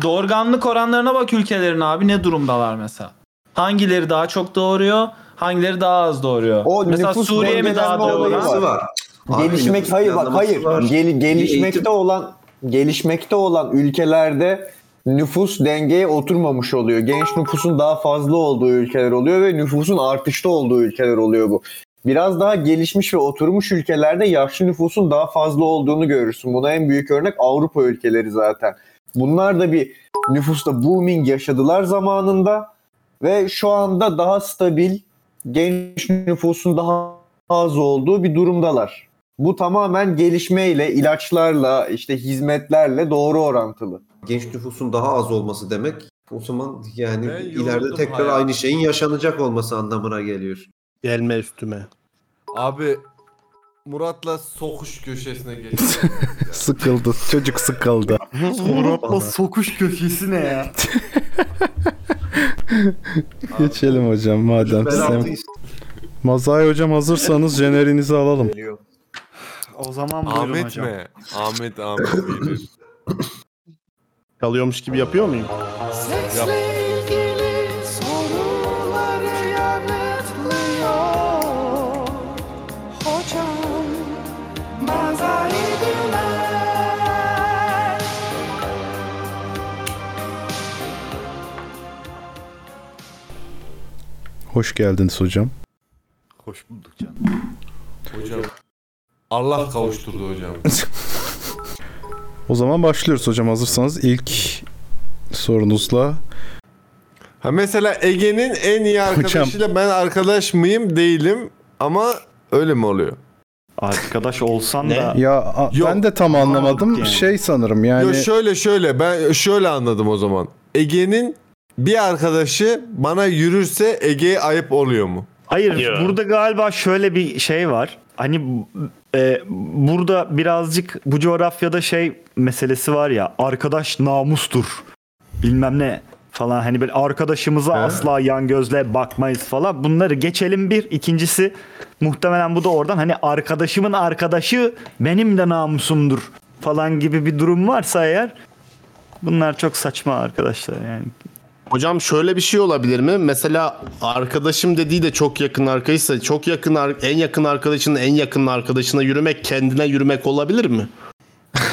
Doğurganlık oranlarına bak ülkelerin abi ne durumdalar mesela. Hangileri daha çok doğuruyor, hangileri daha az doğuruyor. O mesela Suriye mi daha var. Nüfusu var. Abi Gelişmek hayır bak hayır var. Gel- gelişmekte eğitim- olan gelişmekte olan ülkelerde nüfus dengeye oturmamış oluyor. Genç nüfusun daha fazla olduğu ülkeler oluyor ve nüfusun artışta olduğu ülkeler oluyor bu. Biraz daha gelişmiş ve oturmuş ülkelerde yaşlı nüfusun daha fazla olduğunu görürsün. Buna en büyük örnek Avrupa ülkeleri zaten. Bunlar da bir nüfusta booming yaşadılar zamanında ve şu anda daha stabil, genç nüfusun daha az olduğu bir durumdalar. Bu tamamen gelişmeyle, ilaçlarla, işte hizmetlerle doğru orantılı. genç nüfusun daha az olması demek o zaman yani Ben ileride tekrar hayatım. aynı şeyin yaşanacak olması anlamına geliyor. Gelme üstüme. Abi Murat'la sokuş köşesine geç. Sıkıldı. Çocuk sıkıldı. Murat'la sokuş köşesi ne ya? Geçelim hocam madem. Ben Sen... Mazai hocam hazırsanız jenerinizi alalım. O zaman buyurun Ahmet hocam. mi? Ahmet Ahmet gelir. Kalıyormuş gibi yapıyor muyum? Güler Hoş geldiniz hocam. Hoş bulduk canım. Hocam. Allah kavuşturdu hocam. O zaman başlıyoruz hocam hazırsanız ilk sorunuzla. Ha mesela Ege'nin en iyi arkadaşıyla ben arkadaş mıyım değilim ama öyle mi oluyor? Arkadaş olsan Ne? da Ya a- Yok, ben de tam anlamadım. yani. Şey sanırım yani Yo şöyle şöyle ben şöyle anladım o zaman. Ege'nin bir arkadaşı bana yürürse Ege'ye ayıp oluyor mu? Hayır Yo. burada galiba şöyle bir şey var. Hani e, burada birazcık bu coğrafyada şey meselesi var ya arkadaş namustur bilmem ne falan. Hani böyle arkadaşımıza asla yan gözle bakmayız falan. Bunları geçelim bir. İkincisi muhtemelen bu da oradan hani arkadaşımın arkadaşı benim de namusumdur falan gibi bir durum varsa eğer bunlar çok saçma arkadaşlar yani Hocam şöyle bir şey olabilir mi? Mesela arkadaşım dediği de çok yakın arkadaşsa çok yakın en yakın arkadaşının en yakın arkadaşına yürümek kendine yürümek olabilir mi?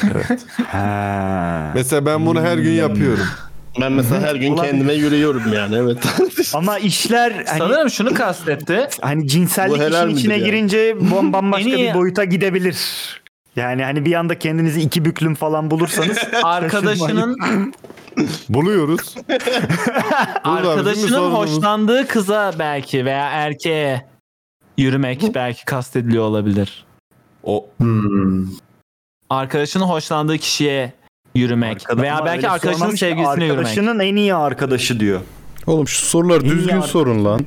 Ha. Mesela ben bunu her gün yapıyorum. Ben mesela her gün Olabilir. kendime yürüyorum yani evet. ama işler hani Sanırım şunu kastetti. hani cinsellik Bu helal işin içine yani? girince bam- bambaşka En iyi- bir boyuta gidebilir. Yani hani bir anda kendinizi iki büklüm falan bulursanız Arkadaşının Buluyoruz. Arkadaşının hoşlandığı kıza belki veya erkeğe yürümek belki kastediliyor olabilir. O Arkadaşının hoşlandığı kişiye yürümek veya Ama belki arkadaşının sevgilisine yürümek. Arkadaşının en iyi arkadaşı diyor. Oğlum şu soruları İyi düzgün sorun lan.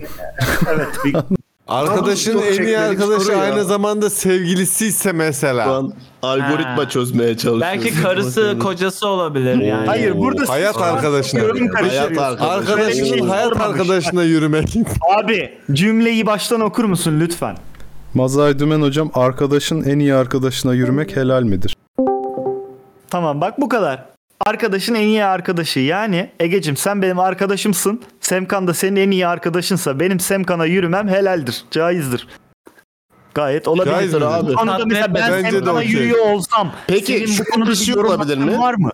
Evet. Bir, Arkadaşın Çok en iyi arkadaşı ya. aynı zamanda sevgilisi ise mesela. An algoritma Ha. çözmeye çalışıyoruz. Belki karısı, kocası olabilir yani. Hayır burada Hayat arkadaşına. yorum karışıyor. Hayat arkadaşı. Arkadaşının Böyle bir şey hayat sormamış. arkadaşına yürümek. Abi cümleyi baştan okur musun lütfen? Mazay Dümen hocam arkadaşın en iyi arkadaşına yürümek helal midir? Tamam bak bu kadar. Arkadaşın en iyi arkadaşı. Yani Egecim sen benim arkadaşımsın. Semkan da senin en iyi arkadaşınsa benim Semkan'a yürümem helaldir. Caizdir. Gayet olabilir Caiz midir? abi. Bu konuda mesela ben Bence de Semkan'a yürüyor olsam Peki, senin şu bu konuda bir şey olabilir mi? Var mı?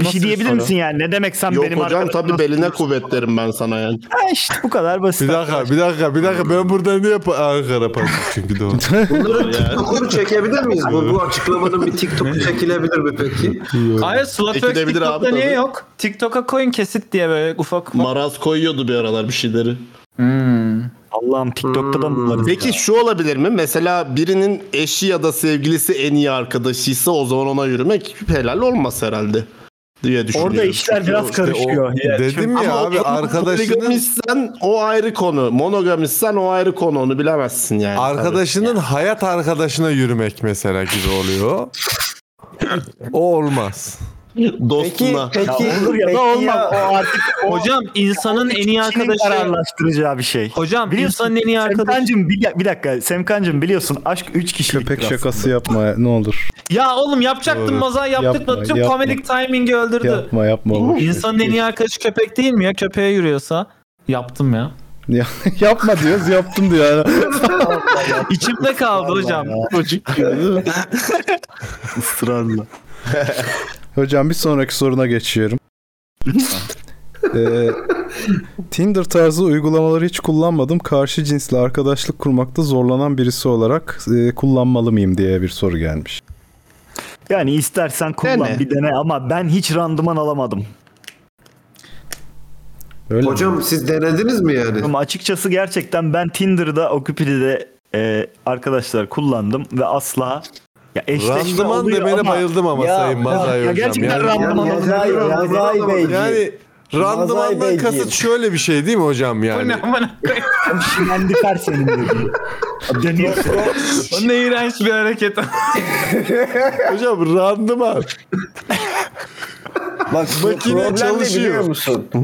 Bir Nasıl şey diyebilir soru? misin yani? Ne demek sen Yok benim hocam tabii nasıl beline yürüyorsun? kuvvet derim ben sana yani. Ha işte bu kadar basit. Bir dakika, bir dakika, bir dakika. Ben burada niye pa- Ankara parti çünkü doğru. Bunların TikTok'unu çekebilir miyiz? Bu, bu açıklamanın bir TikTok'u çekilebilir mi peki? Hayır Slotworks Ekilebilir TikTok'ta abi, niye tabii. yok? TikTok'a koyun kesit diye böyle ufak ufak. Maraz koyuyordu bir aralar bir şeyleri. Hmm. Allah'ım TikTok'ta da mı varız? Peki şu olabilir mi? Mesela birinin eşi ya da sevgilisi en iyi arkadaşıysa o zaman ona yürümek helal olmaz herhalde diye düşünüyorum. Orada işler biraz İşte o- karışıyor. Ya, dedim ya Ama abi o- arkadaşının o ayrı konu. Monogamistsen o ayrı konu. Onu bilemezsin yani. arkadaşının hayat arkadaşına yürümek mesela gibi oluyor. O olmaz. Tabii. Peki, Dostuna. peki, Ya olur ya peki da olmaz. ya- O artık o Hocam insanın en iyi arkadaşı. kararlaştıracağı bir şey. Hocam Biliyorsun, insanın en iyi arkadaşı. Semkancım bir, bir dakika Semkancım biliyorsun aşk 3 kişilik Köpek şakası yapma ne olur. Ya oğlum yapacaktım moza yaptık Yapma? Tüm yapma. komedik timing'i öldürdü. Yapma yapma. ver. İnsanın en iyi arkadaşı köpek değil mi ya? Köpeğe yürüyorsa. Yaptım ya. Ya- yapma diyoruz yaptım diyor. İçimde kaldı hocam. Çocuk gibi değil mi? Israrla. Hocam bir sonraki soruna geçiyorum. Ee, Tinder tarzı uygulamaları hiç kullanmadım. Karşı cinsle arkadaşlık kurmakta zorlanan birisi olarak e, kullanmalı mıyım diye bir soru gelmiş. Yani istersen kullan Dene. bir dene ama ben hiç randıman alamadım. Öyle mi? Hocam siz denediniz mi yani? Ama açıkçası gerçekten ben Tinder'da, Okupidi'de e, arkadaşlar kullandım ve asla ya eşleşme Randıman oluyor demene ama bayıldım ama Ya, Sayın Mazay ya hocam. gerçekten Yani- randıman yani- oluyor. Yazay, Yazay Beyciğim. Yani randımandan Beyciğim. kasıt şöyle bir şey değil mi hocam yani? Şimendikar senin dediğin. Deniyorsun. O ne iğrenç bir hareket. hocam randıman. Bak bu Makine problem çalışıyor. biliyor musun? o,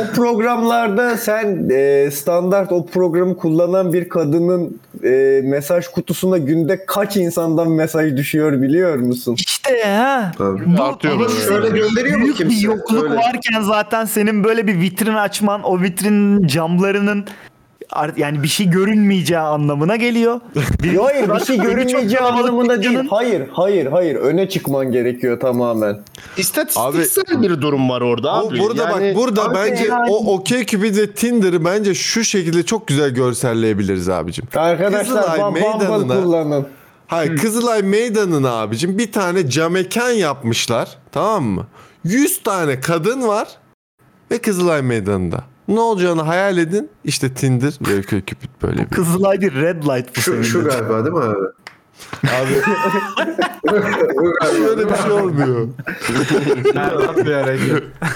o programlarda sen e, standart o programı kullanan bir kadının e, mesaj kutusuna günde kaç insandan mesaj düşüyor biliyor musun? İşte ha. Tabii. Bu, Artıyor. Şöyle gönderiyor mu büyük bir kimse? yokluk Öyle. varken zaten senin böyle bir vitrin açman o vitrinin camlarının yani bir şey görünmeyeceği anlamına geliyor. Yo, hayır bir şey görünmeyeceği anlamında değil. Hayır hayır hayır öne çıkman gerekiyor tamamen. İstatistiksel bir durum var orada abi. burada Yani- bak burada Abi bence yani- o Okey Cupid ve Tinder'ı bence şu şekilde çok güzel görselleyebiliriz abicim. Arkadaşlar Kızılay Bumble meydanına- kullanın. Hayır Kızılay Meydanı'na abicim bir tane camekan yapmışlar tamam mı? 100 tane kadın var ve Kızılay Meydanı'nda. Ne olacağını hayal edin. İşte Tinder ve Cupid böyle bir. Kızılay bir red light bu senin. Şu, şu galiba değil mi abi? Abi böyle bir şey olmuyor.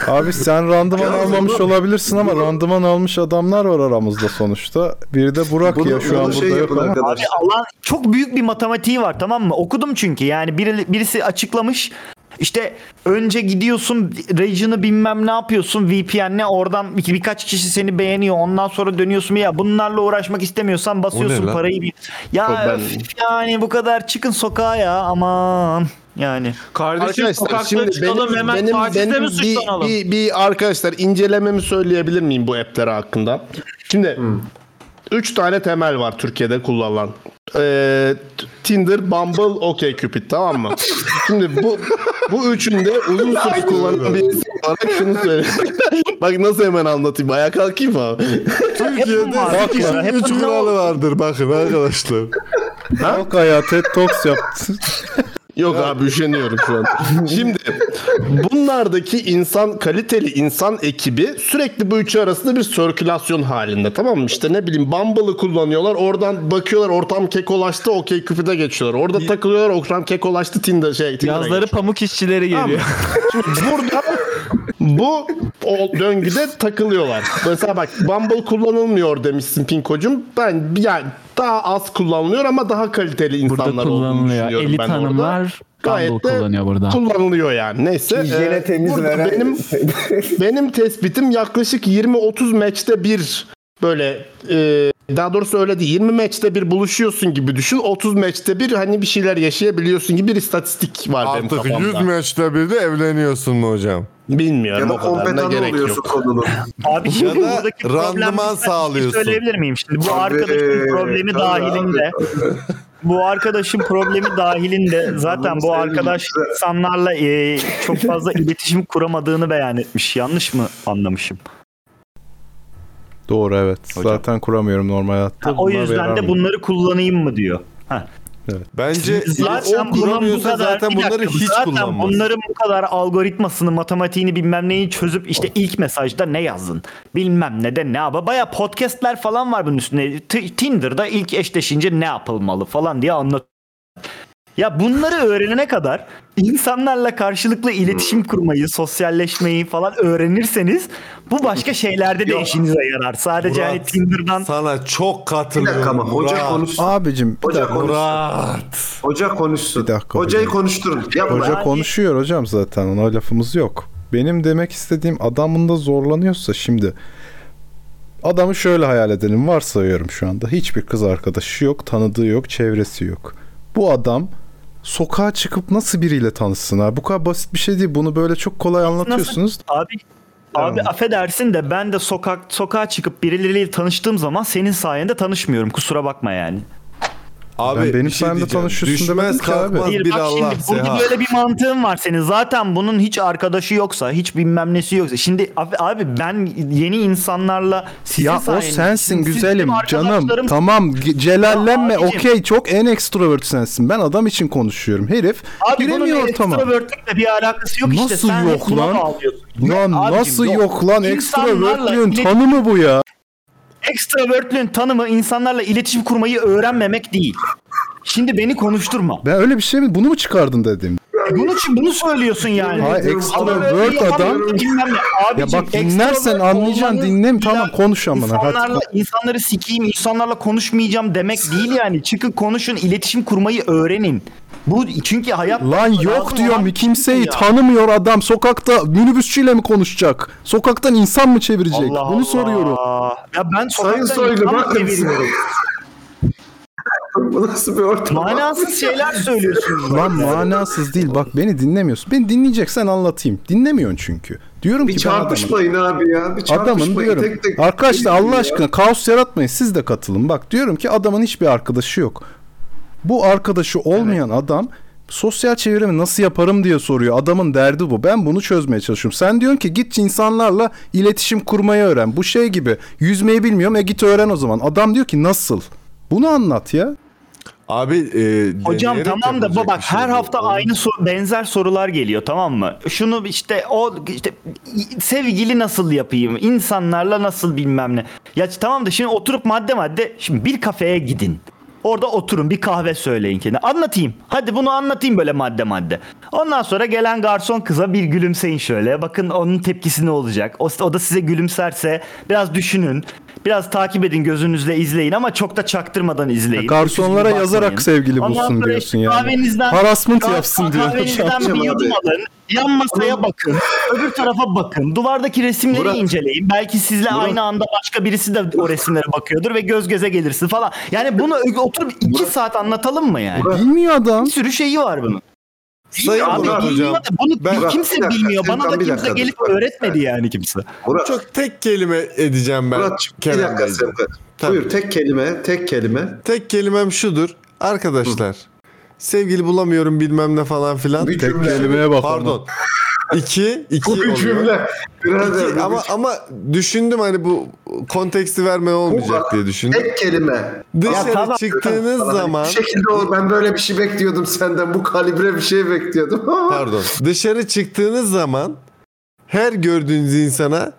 Abi sen randıman almamış olabilirsin ama randıman almış adamlar var aramızda sonuçta. Biri de Burak Bunu, ya şu an şey burada yok ama. Abi alan çok büyük bir matematiği var tamam mı? Okudum çünkü yani biri, birisi açıklamış. İşte önce gidiyorsun region'ı bilmem ne yapıyorsun VPN'le oradan bir, birkaç kişi seni beğeniyor ondan sonra dönüyorsun ya bunlarla uğraşmak istemiyorsan basıyorsun parayı bir. Ya ben- öf, yani bu kadar çıkın sokağa ya aman yani. Kardeşim sokakta çıkalım hemen tacize mi bir, suçlanalım? bir, bir arkadaşlar incelememi söyleyebilir miyim bu app'ler hakkında? Şimdi 3 tane temel var Türkiye'de kullanılan. Ee, Tinder, Bumble, OkCupid tamam mı? Şimdi bu bu üçünde uzun süre kullanan birisi olarak şunu söyle. Bak nasıl hemen anlatayım. Ayağa kalkayım mı abi? Türkiye'de Bak kişinin ya, hep 3 bunlar- kuralı vardır bakın arkadaşlar. Halk ayağı TED Talks yaptı. Yok abi üşeniyorum şu an. Şimdi bunlardaki insan kaliteli insan ekibi sürekli bu üçü arasında bir sirkülasyon halinde tamam mı? İşte ne bileyim Bumble'ı kullanıyorlar. Oradan bakıyorlar ortam kekolaştı okey küpüde geçiyorlar. Orada takılıyorlar ortam kekolaştı Tinder şey Tinder'a Yazları pamuk işçileri Tamam. geliyor. Şimdi burada bu o döngüde takılıyorlar. Mesela bak Bumble kullanılmıyor demişsin Pinkocum. Ben yani daha az kullanılıyor ama daha kaliteli insanlar Burada olduğunu kullanılıyor. düşünüyorum Elit ben orada. hanımlar Gayet Bumble de kullanıyor burada. kullanılıyor yani. Neyse. Hijyene e, temiz veren- benim benim tespitim yaklaşık 20-30 maçta bir böyle e, daha doğrusu öyle değil. 20 maçta bir buluşuyorsun gibi düşün. 30 maçta bir hani bir şeyler yaşayabiliyorsun gibi bir istatistik var benim Artık kafamda. 100 maçta bir de evleniyorsun mu hocam? Bilmiyorum Ya da o kadarına gerek oluyorsun yok. konunun. Abi Ya da randıman şey sağlıyorsun. Söyleyebilir miyim şimdi? Bu arkadaşın problemi dahilinde bu arkadaşın problemi dahilinde zaten bu arkadaş insanlarla e, çok fazla iletişim kuramadığını beyan etmiş. Yanlış mı anlamışım? Doğru evet. Hocam. Zaten kuramıyorum normal hayatta. Ha, o yüzden de bunları kullanayım mı diyor. Ha. Bence Zaten o bunun bu kuramıyorsa kadar zaten bunları dakika, hiç zaten kullanmaz. bunların bu kadar algoritmasını, matematiğini bilmem neyi çözüp işte ilk mesajda ne yazdın? Bilmem ne de ne yapı. Baya podcastler falan var bunun üstüne. T- Tinder'da ilk eşleşince ne yapılmalı falan diye anlat. Ya bunları öğrenene kadar insanlarla karşılıklı iletişim kurmayı, sosyalleşmeyi falan öğrenirseniz bu başka şeylerde de işinize yarar. Sadece hani Murat, Tinder'dan Sana çok Bir katılıyorum. dakika ama hoca konuşsun. Abicim bir Hoca dakika. konuşsun. Murat. Hoca konuşsun. Bir dakika Hocayı hocam. konuşturun. Yapma. Hoca konuşuyor hocam zaten ona lafımız yok. Benim demek istediğim adamın da zorlanıyorsa şimdi adamı şöyle hayal edelim varsayıyorum şu anda. Hiçbir kız arkadaşı yok, tanıdığı yok, çevresi yok. Bu adam sokağa çıkıp nasıl biriyle tanışsın abi? Bu kadar basit bir şey değil. Bunu böyle çok kolay anlatıyorsunuz. Abi Abi affedersin de ben de sokak sokağa çıkıp birileriyle tanıştığım zaman senin sayende tanışmıyorum. Kusura bakma yani. Abi Ben benim bir şey sayemde diyeceğim. tanışıyorsun Düşmez ki abi. kalkmaz Hayır bir bak Allah şimdi burada böyle bir mantığın var senin. Zaten bunun hiç arkadaşı yoksa, hiç bilmem nesi yoksa. Şimdi abi, abi ben yeni insanlarla sizin Ya o sayenizde- sensin güzelim canım. Tamam celallenme okey çok en extrovert sensin. Ben adam için konuşuyorum. Herif Abi bunun giremiyor ortama. extrovertlikle bir alakası yok işte. Nasıl Sen yok lan? Lan Abicim, nasıl yok. yok, lan extrovertliğin ilet- tanımı bu ya. Extrovertliğin tanımı insanlarla iletişim kurmayı öğrenmemek değil. Şimdi beni konuşturma. Ben öyle bir şey mi? Bunu mu çıkardın dedim. E için bunu söylüyorsun yani. Adam extrovert adam- bilmem ne. Ya Abicim, bak dinlersen anlayacaksın dinlem tamam konuş amına hadi. İnsanlarla, insanları sikeyim, insanlarla konuşmayacağım demek değil yani. Çıkın konuşun, iletişim kurmayı öğrenin. Bu çünkü hayat Lan yok diyorum kimseyi tanımıyor adam sokakta minibüsçüyle mi konuşacak? Sokaktan insan mı çevirecek? Allah Bunu Allah. soruyorum. Ya ben Sayın Soylu bakın. Bu nasıl bir ortam? Manasız şeyler söylüyorsunuz. Lan manasız değil bak beni dinlemiyorsun. Beni dinleyeceksen anlatayım. Dinlemiyorsun çünkü. Diyorum Bir ki ben adamın- çarpışmayın abi ya. Bir çarpışmayın. Adamın diyorum. Tek tek. Arkadaşlar Allah Ya. aşkına kaos yaratmayın. Siz de katılın. Bak diyorum ki adamın hiçbir arkadaşı yok. Bu arkadaşı olmayan adam sosyal çevremi nasıl yaparım diye soruyor. Adamın derdi bu. Ben bunu çözmeye çalışıyorum. Sen diyorsun ki git insanlarla iletişim kurmayı öğren. Bu şey gibi. Yüzmeyi bilmiyorum. E git öğren o zaman. Adam diyor ki nasıl? Bunu anlat ya. Abi e, Hocam tamam da bak şey her bu. hafta Oğlum, aynı so- benzer sorular geliyor tamam mı? Şunu işte o işte sevgili nasıl yapayım? İnsanlarla nasıl bilmem ne. Ya tamam da şimdi oturup madde madde şimdi bir kafeye gidin. Orada oturun bir kahve söyleyin kendine. Anlatayım. Hadi bunu anlatayım böyle madde madde. Ondan sonra gelen garson kıza bir gülümseyin şöyle. Bakın onun tepkisi ne olacak. O, o da size gülümserse biraz düşünün. Biraz takip edin gözünüzle izleyin ama çok da çaktırmadan izleyin. Garsonlara Öküz gibi yazarak sevgili Ondan bulsun diyorsun yani. Kahvenizden, Harassment yapsın diyor. Kahvenizden bir Abi. yudum alın. Yan masaya bakın. Öbür tarafa bakın. Duvardaki resimleri Murat. inceleyin. Belki sizle Murat. aynı anda başka birisi de o resimlere bakıyordur ve göz göze gelirsin falan. Yani bunu oturup iki saat anlatalım mı yani? Bilmiyor adam. Bir sürü şeyi var bunun. Sayın Abi Murat bilmiyor hocam. da bunu ben- kimse Bir dakika, bilmiyor. Bana da kimse dakika, gelip bak, öğretmedi yani kimse. Murat, Çok tek kelime edeceğim ben Murat bir dakika. Sevkat. Buyur tek kelime, tek kelime. Tek kelimem şudur. Arkadaşlar sevgili bulamıyorum bilmem ne falan filan. Bir Tek kelimeye bak. Pardon. İki, iki Bu bir oluyor. cümle. Birader, İki, ama ama düşündüm hani bu konteksti verme olmayacak diye düşündüm. Tek kelime. Dışarı tamam. çıktığınız Sana zaman Bir şekilde o, ben böyle bir şey bekliyordum senden. Bu kalibre bir şey bekliyordum. pardon. Dışarı çıktığınız zaman her gördüğünüz insana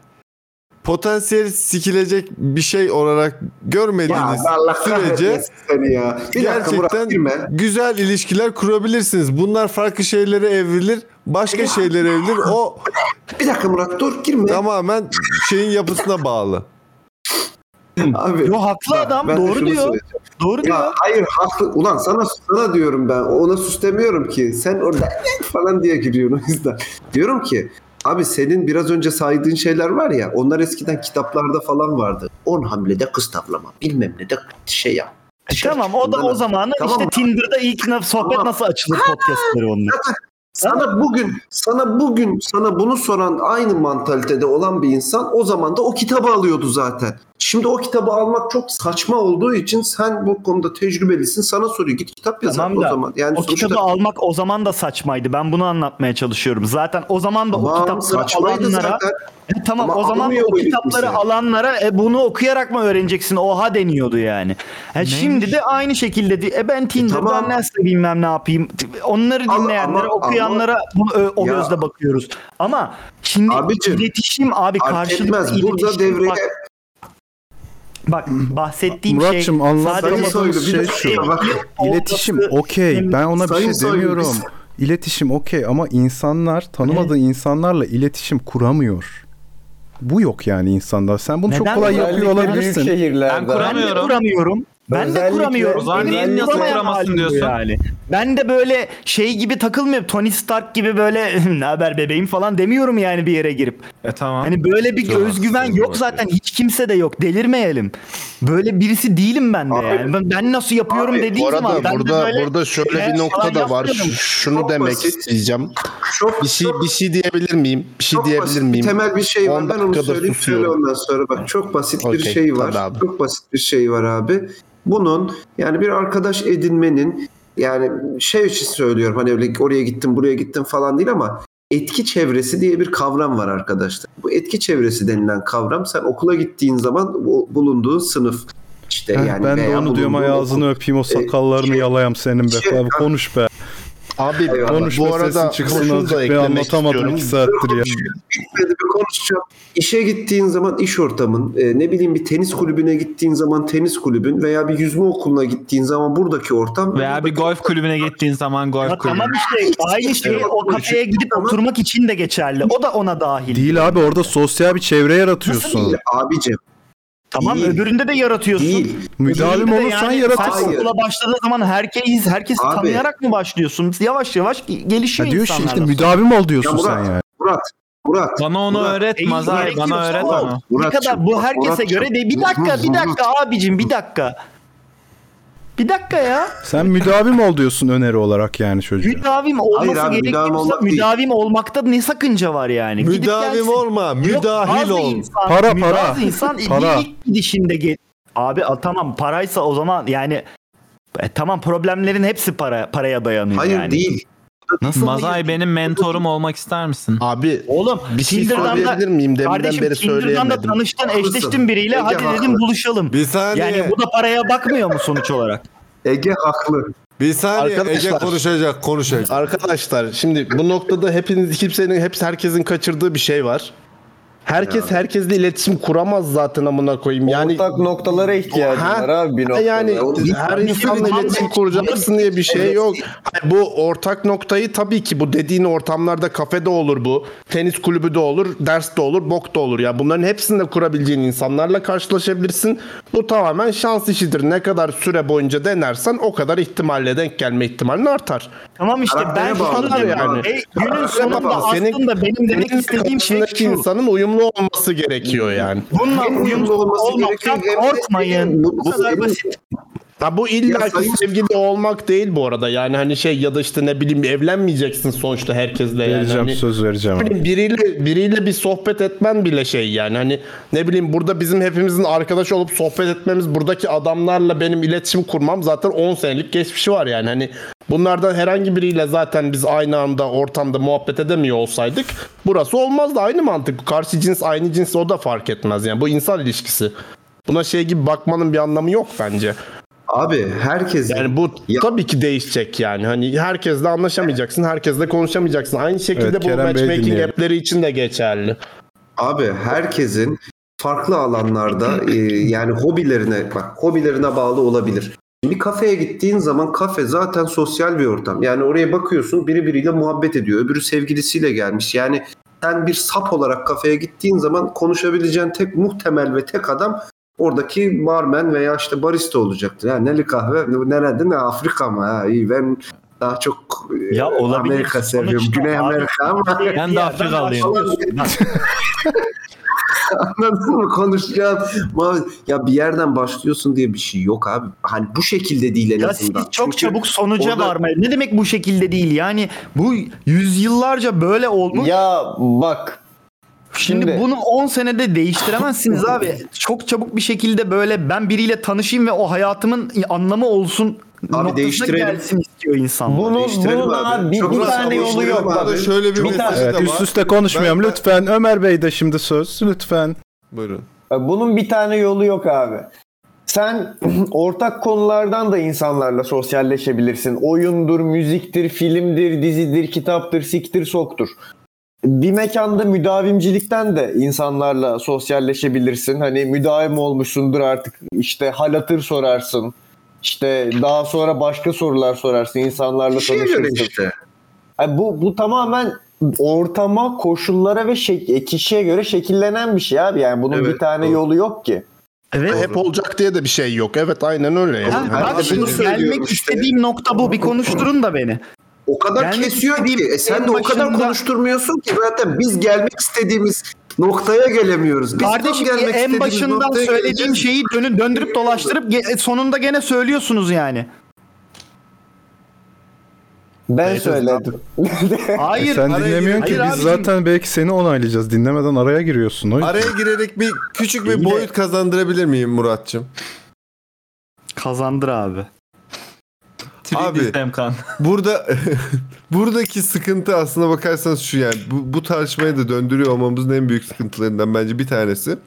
potansiyel sikilecek bir şey olarak Ya görmediğiniz Allah sürece seni ya. Bir dakika Murat gerçekten girme. güzel ilişkiler kurabilirsiniz. Bunlar farklı şeylere evrilir, başka şeylere evrilir. O Bir dakika Murat dur girme. tamamen şeyin yapısına bağlı. Abi. Yo haklı bak, adam doğru diyor. söyleyeceğim. Doğru diyor. Ya hayır haklı. Ulan sana sana diyorum ben. Ona sus demiyorum ki. Sen orada falan diye giriyorsun o yüzden. Diyorum ki Abi senin biraz önce saydığın şeyler var ya onlar eskiden kitaplarda falan vardı. 10 hamlede kız tavlama bilmem ne de şey yap. Dışarı Tamam o da o zamanı Tamam işte? Tinder'da ilk sohbet Tamam. nasıl açılır podcastları onlar. Sana bugün sana bugün sana bunu soran aynı mantalitede olan bir insan o zaman da o kitabı alıyordu zaten. Şimdi o kitabı almak çok saçma olduğu için sen bu konuda tecrübelisin. Sana soruyor git kitap yaz Tamam o da zaman. Yani o sonuçta- kitabı almak o zaman da saçmaydı. Ben bunu anlatmaya çalışıyorum. Zaten o zaman da o Tamam, kitapları saçmaydı alanlara zaten. E, tamam Ama o zaman o kitapları kimse? alanlara e, bunu okuyarak mı öğreneceksin? Oha deniyordu yani. E, şimdi de aynı şekilde e, ben Tinder'dan tamam. nasıl bilmem ne yapayım. Onları dinleyenlere, ama- okuyanlara bunu, ö- o Ya. gözle bakıyoruz. Ama şimdi Abicim, iletişim abi karşılıklı. Burada iletişim. devreye Bak, bak bahsettiğim Muratçım şey Sayın Soylu, bir şey şu. bak. İletişim okey. Ben ona bir Sayın şey Soylu, demiyorum. biz- İletişim okey ama insanlar tanımadığı insanlarla iletişim kuramıyor. Bu yok yani insanda. Sen bunu çok Neden? kolay yapıyor olabilirsin. şehirlerde. Ben Ben de kuramıyorum. Ben de Özellikle- kuramıyorum. O zaman niye nasıl kuramazsın diyorsun? Yani. Ben de böyle şey gibi takılmıyorum. Tony Stark gibi böyle ne haber bebeğim falan demiyorum yani bir yere girip. E tamam. Hani böyle bir Çok özgüven haklısın yok zaten. Hiç kimse de yok. Delirmeyelim. Böyle birisi değilim ben de Abi- yani. Ben, ben nasıl yapıyorum Abi, dediğim arada zaman ben de burada böyle burada şöyle şey bir nokta falan da var. Şunu Çok demek basit. isteyeceğim. Çok, Bir şey çok- bir şey diyebilir miyim? Bir şey çok diyebilir basit miyim? bir temel bir şey var. 10 Ben onu söyleyeyim söyle ondan sonra bak. Çok basit bir Okey, şey var. abi. Çok basit bir şey var abi. Bunun yani bir arkadaş edinmenin yani şey için söylüyorum hani öyle oraya gittim buraya gittim falan değil ama etki çevresi diye bir kavram var arkadaşlar. Bu etki çevresi denilen kavram sen okula gittiğin zaman bu- bulunduğun sınıf işte Heh, yani ben de onu diyorum ay ağzını öpeyim o sakallarını şey- yalayam senin be. şey- Abi konuş be. Abi Eyvallah. Konuş bu arada şunu azıcık. da Ben eklemek anlatamadım istiyorum. iki saattir ya. Konuşacağım. İşe gittiğin zaman iş ortamın, e, ne bileyim bir tenis kulübüne gittiğin zaman tenis kulübün veya bir yüzme okuluna gittiğin zaman buradaki ortam Veya bir golf kulübüne gittiğin zaman golf Ya kulübü. tamam işte aynı şey o kafeye gidip oturmak için de geçerli. O da ona dahil. Değil abi orada sosyal bir çevre yaratıyorsun. değil abicim. Tamam Değil. öbüründe de yaratıyorsun. Değil. De olursan yani yaratırsın. Sen okula başladığın zaman herkes herkesi Abi. tanıyarak mı başlıyorsun? Yavaş yavaş gelişiyor Ha diyor ki insanlar. işte da. müdavim ol diyorsun Ya sen Murat, yani. Murat, Murat. Bana onu Murat, öğret gerekiyorsa Bana öğret onu. Ne Muratçım, kadar bu herkese Muratçım. göre değil. Bir dakika bir dakika abicim bir dakika. Bir dakika ya. Sen müdavim ol diyorsun öneri olarak yani çocuğa. Müdavim olması Hayır abi, müdavim gerekiyorsa olmak değil. müdavim olmakta ne sakınca var yani? Gidip Müdavim gelsin. olma, müdahil bazı ol. Insan, Para, bazı para. insan Para. ilk gidişinde gel. Abi a, tamam paraysa o zaman yani e, tamam problemlerin hepsi para paraya dayanıyor Hayır yani. değil. Nasıl Mazay benim mentorum olmak ister misin? Abi Oğlum bir şey Tinder'dan da söyleyebilir miyim? Deminden kardeşim beri Tinder'dan da söyleyemedim. tanıştın Haklısın. eşleştin biriyle Ege hadi haklı. dedim buluşalım. Bir saniye. Yani bu da paraya bakmıyor mu sonuç olarak? Ege haklı. Bir saniye Arkadaşlar- Ege konuşacak, konuşacak. Arkadaşlar şimdi bu noktada hepiniz kimsenin hepsi herkesin kaçırdığı bir şey var. Herkes herkesle iletişim kuramaz zaten amına koyayım. Yani Ortak noktalara ihtiyacın Ha? var abi bir noktada. yani her insanla iletişim kuracaksın diye bir şey yok. Hayır, Bu ortak noktayı tabii ki bu dediğin ortamlarda kafede olur bu. Tenis kulübü de olur, ders de olur, bok da olur. Ya bunların hepsinde kurabileceğin insanlarla karşılaşabilirsin. Bu tamamen şans işidir. Ne kadar süre boyunca denersen o kadar ihtimalle denk gelme ihtimalin artar. Tamam işte ben Karaktere bağlı sana yani. yani. E, günün sonunda bağlı. Senin- aslında benim demek istediğim şey şu. insanın uyumlu olması gerekiyor yani. Bununla Hem uyumlu uyumlu olması olmaktan gerekiyor, hem korkmayın. Bu- Bu kadar basit. Ha bu illa Ya ki sayın- sevgili olmak değil bu arada. Yani hani şey ya da işte ne bileyim evlenmeyeceksin sonuçta herkesle yani. Vereceğim Hani- söz vereceğim. Bileyim, biriyle biriyle bir sohbet etmen bile şey yani hani ne bileyim burada bizim hepimizin arkadaş olup sohbet etmemiz buradaki adamlarla benim iletişim kurmam zaten 10 senelik geçmişi var yani hani Bunlardan herhangi biriyle zaten biz aynı anda ortamda muhabbet edemiyor olsaydık burası olmazdı. Aynı mantık. Karşı cins aynı cins o da fark etmez yani. Bu insan ilişkisi. Buna şey gibi bakmanın bir anlamı yok bence. Abi herkes yani bu tabii ki değişecek yani. Hani herkesle anlaşamayacaksın, herkesle konuşamayacaksın. Aynı şekilde Evet, bu Kerem matchmaking app'leri için de geçerli. Abi herkesin farklı alanlarda e, yani hobilerine bak hobilerine bağlı olabilir. Bir kafeye gittiğin zaman kafe zaten sosyal bir ortam. Yani oraya bakıyorsun biri biriyle muhabbet ediyor. Öbürü sevgilisiyle gelmiş. Yani sen bir sap olarak kafeye gittiğin zaman konuşabileceğin tek muhtemel ve tek adam oradaki barmen veya işte barista olacaktır. Ya neli kahve nerede ne Afrika mı? Ha, iyi ben daha çok e, Ya olabilir. Amerika seviyorum. Sonuçta Güney Amerika ama Ben de Afrikalıyım. Anladın mı? Konuşacağın ya bir yerden başlıyorsun diye bir şey yok abi. Hani bu şekilde değil en Ya siz azından. çok Çünkü çabuk sonuca orada- varmayın. Ne demek bu şekilde değil? Yani bu yüzyıllarca böyle olmuş. Ya bak Şimdi, Şimdi- bunu 10 senede değiştiremezsiniz abi. Çok çabuk bir şekilde böyle ben biriyle tanışayım ve o hayatımın anlamı olsun noktasına değiştirelim. gelsin istiyor insanlar. Değiştirelim bunun abi. abi bir, Çok bir tane yolu yok. abi. Şöyle bir bir tane- Evet üst üste konuşmayalım Ben- lütfen. Ömer Bey de şimdi söz lütfen. Buyurun. Bunun bir tane yolu yok abi. Sen ortak konulardan da insanlarla sosyalleşebilirsin. Oyundur, müziktir, filmdir, dizidir, kitaptır, siktir, soktur. Bir mekanda müdavimcilikten de insanlarla sosyalleşebilirsin. Hani müdavim olmuşsundur artık işte hal hatır sorarsın. İşte daha sonra başka sorular sorarsın. insanlarla Kişiye tanışırsın. işte. Yani bu, bu tamamen ortama, koşullara ve şek- kişiye göre şekillenen bir şey abi. Yani bunun Evet, bir tane doğru. yolu yok ki. Evet. Hep olacak diye de bir şey yok. Evet aynen öyle. Yani. Ha, Her- bak gelmek işte. istediğim nokta bu. Bir konuşturun da beni. O kadar Gelmek kesiyor ki. E sen en de o kadar konuşturmuyorsun ki zaten biz gelmek istediğimiz noktaya gelemiyoruz. Biz Kardeşim gelmek en başından söylediğim şeyi dönü döndürüp dolaştırıp ge- sonunda gene söylüyorsunuz yani. Ben söyledim. Hayır. E sen araya dinlemiyorsun ki Hayır biz abicim. zaten belki seni onaylayacağız. Dinlemeden araya giriyorsun. O yüzden. Araya girerek bir küçük bir boyut kazandırabilir miyim Muratçım? Kazandır abi. Abi. Burada buradaki sıkıntı aslına bakarsanız şu yani bu, bu tartışmayı da döndürüyor olmamızın en büyük sıkıntılarından bence bir tanesi.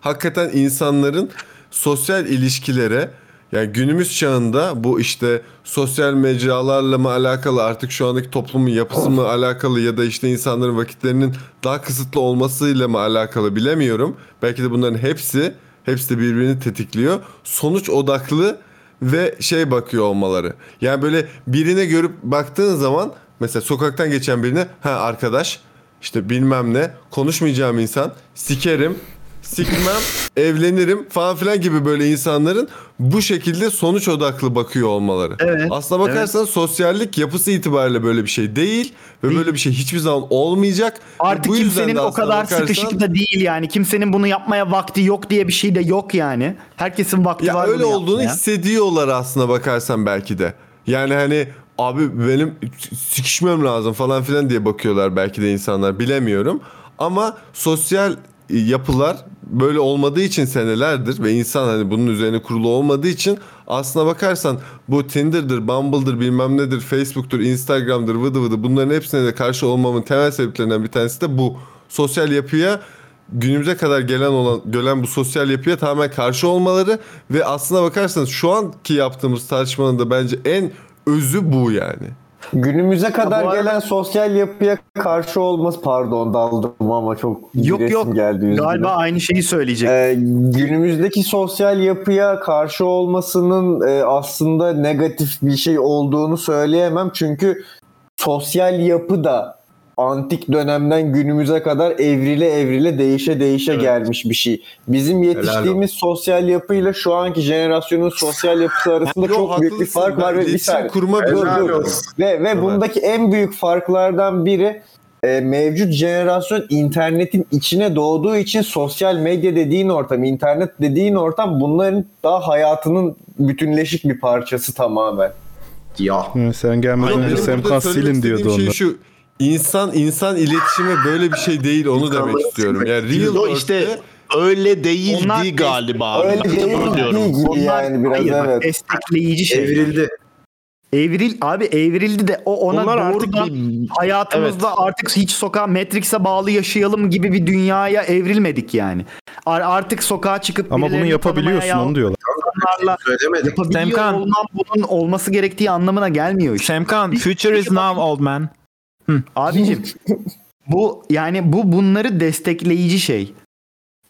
Hakikaten insanların sosyal ilişkilere yani günümüz çağında bu işte sosyal mecralarla mı alakalı artık şu andaki toplumun yapısı mı alakalı ya da işte insanların vakitlerinin daha kısıtlı olmasıyla mı alakalı bilemiyorum. Belki de bunların hepsi hepsi de birbirini tetikliyor. Sonuç odaklı ve şey bakıyor olmaları. Yani böyle birine görüp baktığın zaman mesela sokaktan geçen birine ha arkadaş işte bilmem ne konuşmayacağım insan sikerim sikmem evlenirim falan filan gibi böyle insanların bu şekilde sonuç odaklı bakıyor olmaları. Evet, Aslına bakarsanız sosyallik yapısı itibariyle böyle bir şey değil ve Değil. böyle bir şey hiçbir zaman olmayacak. Artık bu kimsenin o kadar bakarsan- sıkışık da değil yani. Kimsenin bunu yapmaya vakti yok diye bir şey de yok yani. Herkesin vakti Ya var öyle olduğunu yapmaya. hissediyorlar aslına bakarsan belki de. Yani hani abi benim sikişmem lazım falan filan diye bakıyorlar belki de insanlar bilemiyorum. Ama sosyal yapılar böyle olmadığı için senelerdir ve insan hani bunun üzerine kurulu olmadığı için aslına bakarsan bu Tinder'dır, Bumble'dır, bilmem nedir, Facebook'tur, Instagram'dır, vıdı vıdı bunların hepsine de karşı olmamın temel sebeplerinden bir tanesi de bu. Sosyal yapıya günümüze kadar gelen olan gelen bu sosyal yapıya tamamen karşı olmaları ve aslına bakarsanız şu anki yaptığımız tartışmanın da bence en özü bu yani. Günümüze kadar arada- gelen sosyal yapıya karşı olması pardon daldım ama çok Yok yok. geldi üzgünüm. Galiba aynı şeyi söyleyecek. Ee, günümüzdeki sosyal yapıya karşı olmasının e, aslında negatif bir şey olduğunu söyleyemem. Çünkü sosyal yapı da antik dönemden günümüze kadar evrile evrile değişe değişe gelmiş bir şey. Bizim yetiştiğimiz sosyal yapıyla şu anki jenerasyonun sosyal yapısı arasında Yo, çok büyük bir fark var ve bir saniye. kurma Dur, dur. Ve ve bundaki en büyük farklardan biri e, mevcut jenerasyon internetin içine doğduğu için sosyal medya dediğin ortam, internet dediğin ortam bunların daha hayatının bütünleşik bir parçası tamamen. Ya. Hı, Sen gelmeden önce silin istediğim diyordu şey onda. şu insan insan iletişimi böyle bir şey değil onu demek istiyorum. Yani real O world'de- işte öyle değildi Onlar- galiba. Öyle Ben de bunu değil diyorum. gibi Onlar- yani biraz hayır, bak, evet. destekleyici şey. Evrildi. Evril abi evrildi de o ona Bunlar artık doğrudan bir- hayatımızda artık hiç sokağa Matrix'e bağlı yaşayalım gibi bir dünyaya evrilmedik yani. Ar- artık sokağa çıkıp Ama bunu birilerini yapabiliyorsun tanımaya onu diyorlar. Söylemedik. yapabiliyor Semkan. bunun olması gerektiği anlamına gelmiyor işte. Semkan, future is now old man. Abicim bu yani bu bunları destekleyici şey.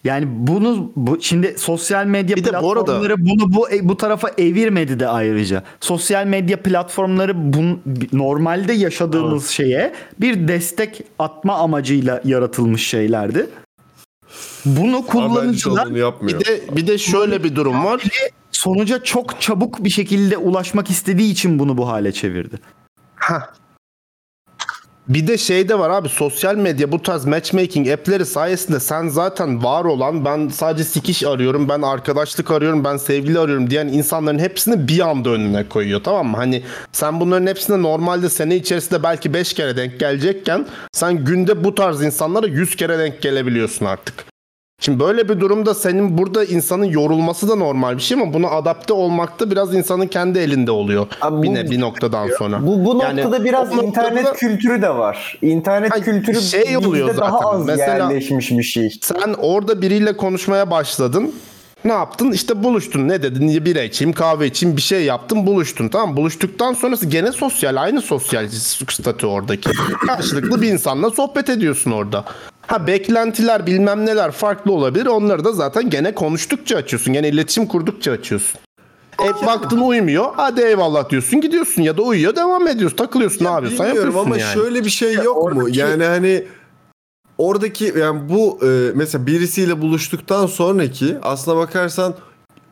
Yani bunu bu şimdi sosyal medya Bir de bu arada- platformları bunu bu bu tarafa evirmedi de ayrıca. Sosyal medya platformları bun, normalde yaşadığımız şeye bir destek atma amacıyla yaratılmış şeylerdi. Bunu kullanıcılar. Bir de bir de şöyle bir durum var. sonuca çok çabuk bir şekilde ulaşmak istediği için bunu bu hale çevirdi. Bir de şey de var abi sosyal medya bu tarz matchmaking app'leri sayesinde sen zaten var olan ben sadece sikiş arıyorum ben arkadaşlık arıyorum ben sevgili arıyorum diyen insanların hepsini bir anda önüne koyuyor tamam mı? Hani sen bunların hepsine normalde sene içerisinde belki 5 kere denk gelecekken sen günde bu tarz insanlara 100 kere denk gelebiliyorsun artık. Şimdi böyle bir durumda senin burada insanın yorulması da normal bir şey ama buna adapte olmak da biraz insanın kendi elinde oluyor. Abi bir, ne, bir noktadan sonra. Bu bu Yani noktada biraz o internet noktada- kültürü de var. İnternet Ay, kültürü şey oluyor daha zaten. az Mesela- yerleşmiş bir şey. Sen orada biriyle konuşmaya başladın. Ne yaptın? İşte buluştun. Ne dedin? Bira içeyim, kahve içeyim, bir şey yaptın, buluştun. Tamam Buluştuktan sonrası gene sosyal, aynı sosyal statü oradaki. Karşılıklı bir insanla sohbet ediyorsun orada. Ha beklentiler bilmem neler farklı olabilir. Onları da zaten gene konuştukça açıyorsun. Gene iletişim kurdukça açıyorsun. E baktın uymuyor. Hadi eyvallah diyorsun gidiyorsun ya da uyuyor devam ediyorsun. Takılıyorsun ne yapıyorsan Bilmiyorum yapıyorsun ama yani. şöyle bir şey yok mu? Yani hani oradaki yani bu e, mesela birisiyle buluştuktan sonraki aslına bakarsan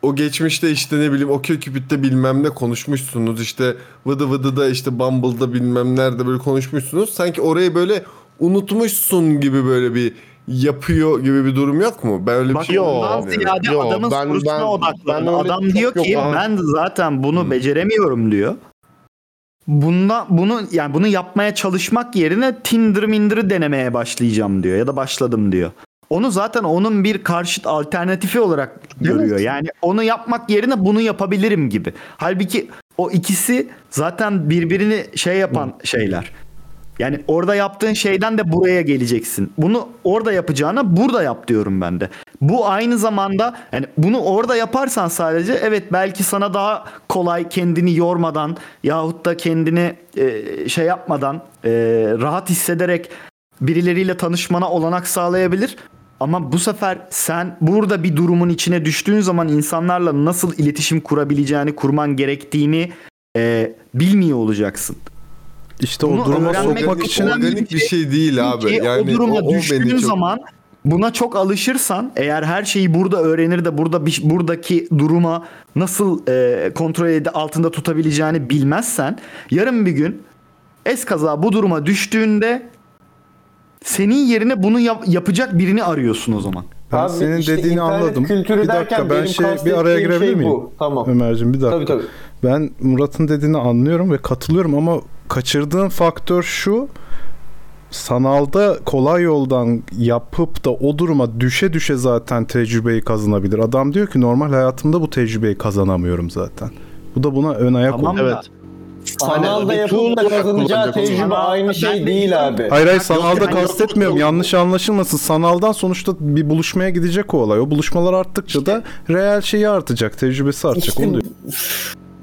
o geçmişte işte ne bileyim OkCupid'de bilmem ne konuşmuşsunuz işte vıdı vıdıda işte Bumble'da bilmem nerede böyle konuşmuşsunuz. Sanki orayı böyle unutmuşsun gibi böyle bir yapıyor gibi bir durum yok mu? Ben öyle bir Bak şey ondan anlamıyorum. ziyade Yo, adamın ben- sorusuna ben- öyle Adam çok diyor yok ki abi. ben zaten bunu Hmm. beceremiyorum diyor. Bunda bunu yani bunu yapmaya çalışmak yerine Tinder Minder'ı denemeye başlayacağım diyor ya da başladım diyor. Onu zaten onun bir karşıt alternatifi olarak görüyor. Yani onu yapmak yerine bunu yapabilirim gibi. Halbuki o ikisi zaten birbirini şey yapan şeyler. Yani orada yaptığın şeyden de buraya geleceksin. Bunu orada yapacağına burada yap diyorum ben de. Bu aynı zamanda yani bunu orada yaparsan sadece evet belki sana daha kolay kendini yormadan yahut da kendini e, şey yapmadan e, rahat hissederek birileriyle tanışmana olanak sağlayabilir. Ama bu sefer sen burada bir durumun içine düştüğün zaman insanlarla nasıl iletişim kurabileceğini, kurman gerektiğini e, bilmiyor olacaksın. İşte o Bunu duruma öğrenmek sokmak için organik bir şey değil abi. Yani o duruma o- o beni düştüğün çok- zaman buna çok alışırsan eğer her şeyi burada öğrenir de burada bir, buradaki duruma nasıl e, kontrol ede altında tutabileceğini bilmezsen yarın bir gün eskaza bu duruma düştüğünde senin yerine bunu yap- yapacak birini arıyorsun o zaman. Ben Abi senin işte dediğini anladım. kültürü bir dakika derken ben benim şey bir araya girebilir şey miyim? bu. Tamam. Ömerciğim bir dakika. Tabii tabii. Ben Murat'ın dediğini anlıyorum ve katılıyorum ama kaçırdığım faktör şu. Sanalda kolay yoldan yapıp da o duruma düşe düşe zaten tecrübeyi kazanabilir. Adam diyor ki normal hayatımda bu tecrübeyi kazanamıyorum zaten. Bu da buna ön ayak Tamam oluyor. Evet. Sanalda bir yapıp tool da olarak kazanacağı tecrübe zaman. aynı şey de değil abi. Hayır hayır Yok, sanalda yani- kastetmiyorum. Yanlış anlaşılmasın. Sanaldan sonuçta bir buluşmaya gidecek o olay. O buluşmalar arttıkça da reel şeyi artacak. Tecrübesi artacak. İşte Onu diyor.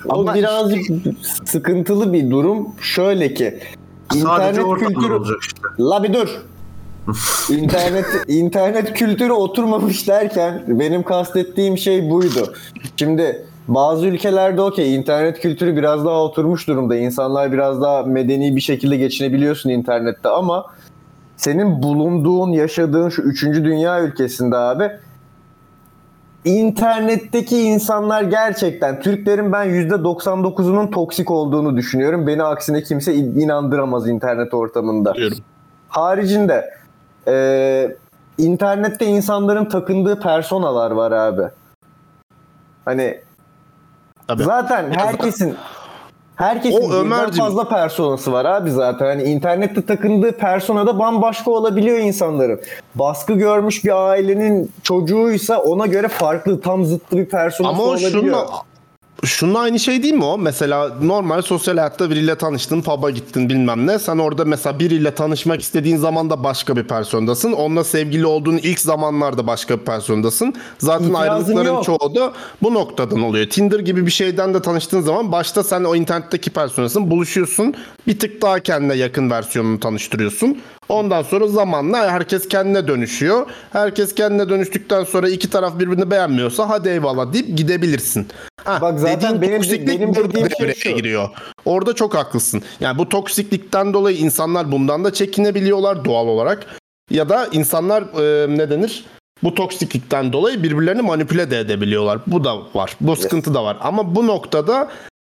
O Ama birazcık sıkıntılı bir durum. Şöyle ki Sadece internet kültürü olacak işte. La bir dur. internet internet kültürü oturmamış derken benim kastettiğim şey buydu. Şimdi bazı ülkelerde okey internet kültürü biraz daha oturmuş durumda. İnsanlar biraz daha medeni bir şekilde geçinebiliyorsun internette ama senin bulunduğun, yaşadığın şu üçüncü dünya ülkesinde abi internetteki insanlar gerçekten Türklerin ben %99'unun toksik olduğunu düşünüyorum. Beni aksine kimse in- inandıramaz internet ortamında. Diyorum. Haricinde e, internette insanların takındığı personalar var abi. Hani Tabii. zaten herkesin herkesin O birden fazla personası var abi zaten. Hani internette takındığı persona da bambaşka olabiliyor insanların. Baskı görmüş bir ailenin çocuğuysa ona göre farklı tam zıttı bir personası Ama olabiliyor. şununla Şunun aynı şey değil mi o? Mesela normal sosyal hayatta biriyle tanıştın, pub'a gittin bilmem ne. Sen orada mesela biriyle tanışmak istediğin zaman da başka bir persondasın. Onunla sevgili olduğun ilk zamanlarda başka bir persondasın. Zaten İtirazın ayrılıkların yok. çoğu da bu noktadan oluyor. Tinder gibi bir şeyden de tanıştığın zaman başta sen o internetteki personasın, buluşuyorsun. Bir tık daha kendine yakın versiyonunu tanıştırıyorsun. Ondan sonra zamanla herkes kendine dönüşüyor. Herkes kendine dönüştükten sonra iki taraf birbirini beğenmiyorsa hadi eyvallah deyip gidebilirsin. Bak zaten dediğin benim- toksiklik benim burada dediğim şey şu. giriyor. Orada çok haklısın. Yani bu toksiklikten dolayı insanlar bundan da çekinebiliyorlar doğal olarak. Ya da insanlar e, ne denir? Bu toksiklikten dolayı birbirlerini manipüle de edebiliyorlar. Bu da var. Bu sıkıntı da var. Ama bu noktada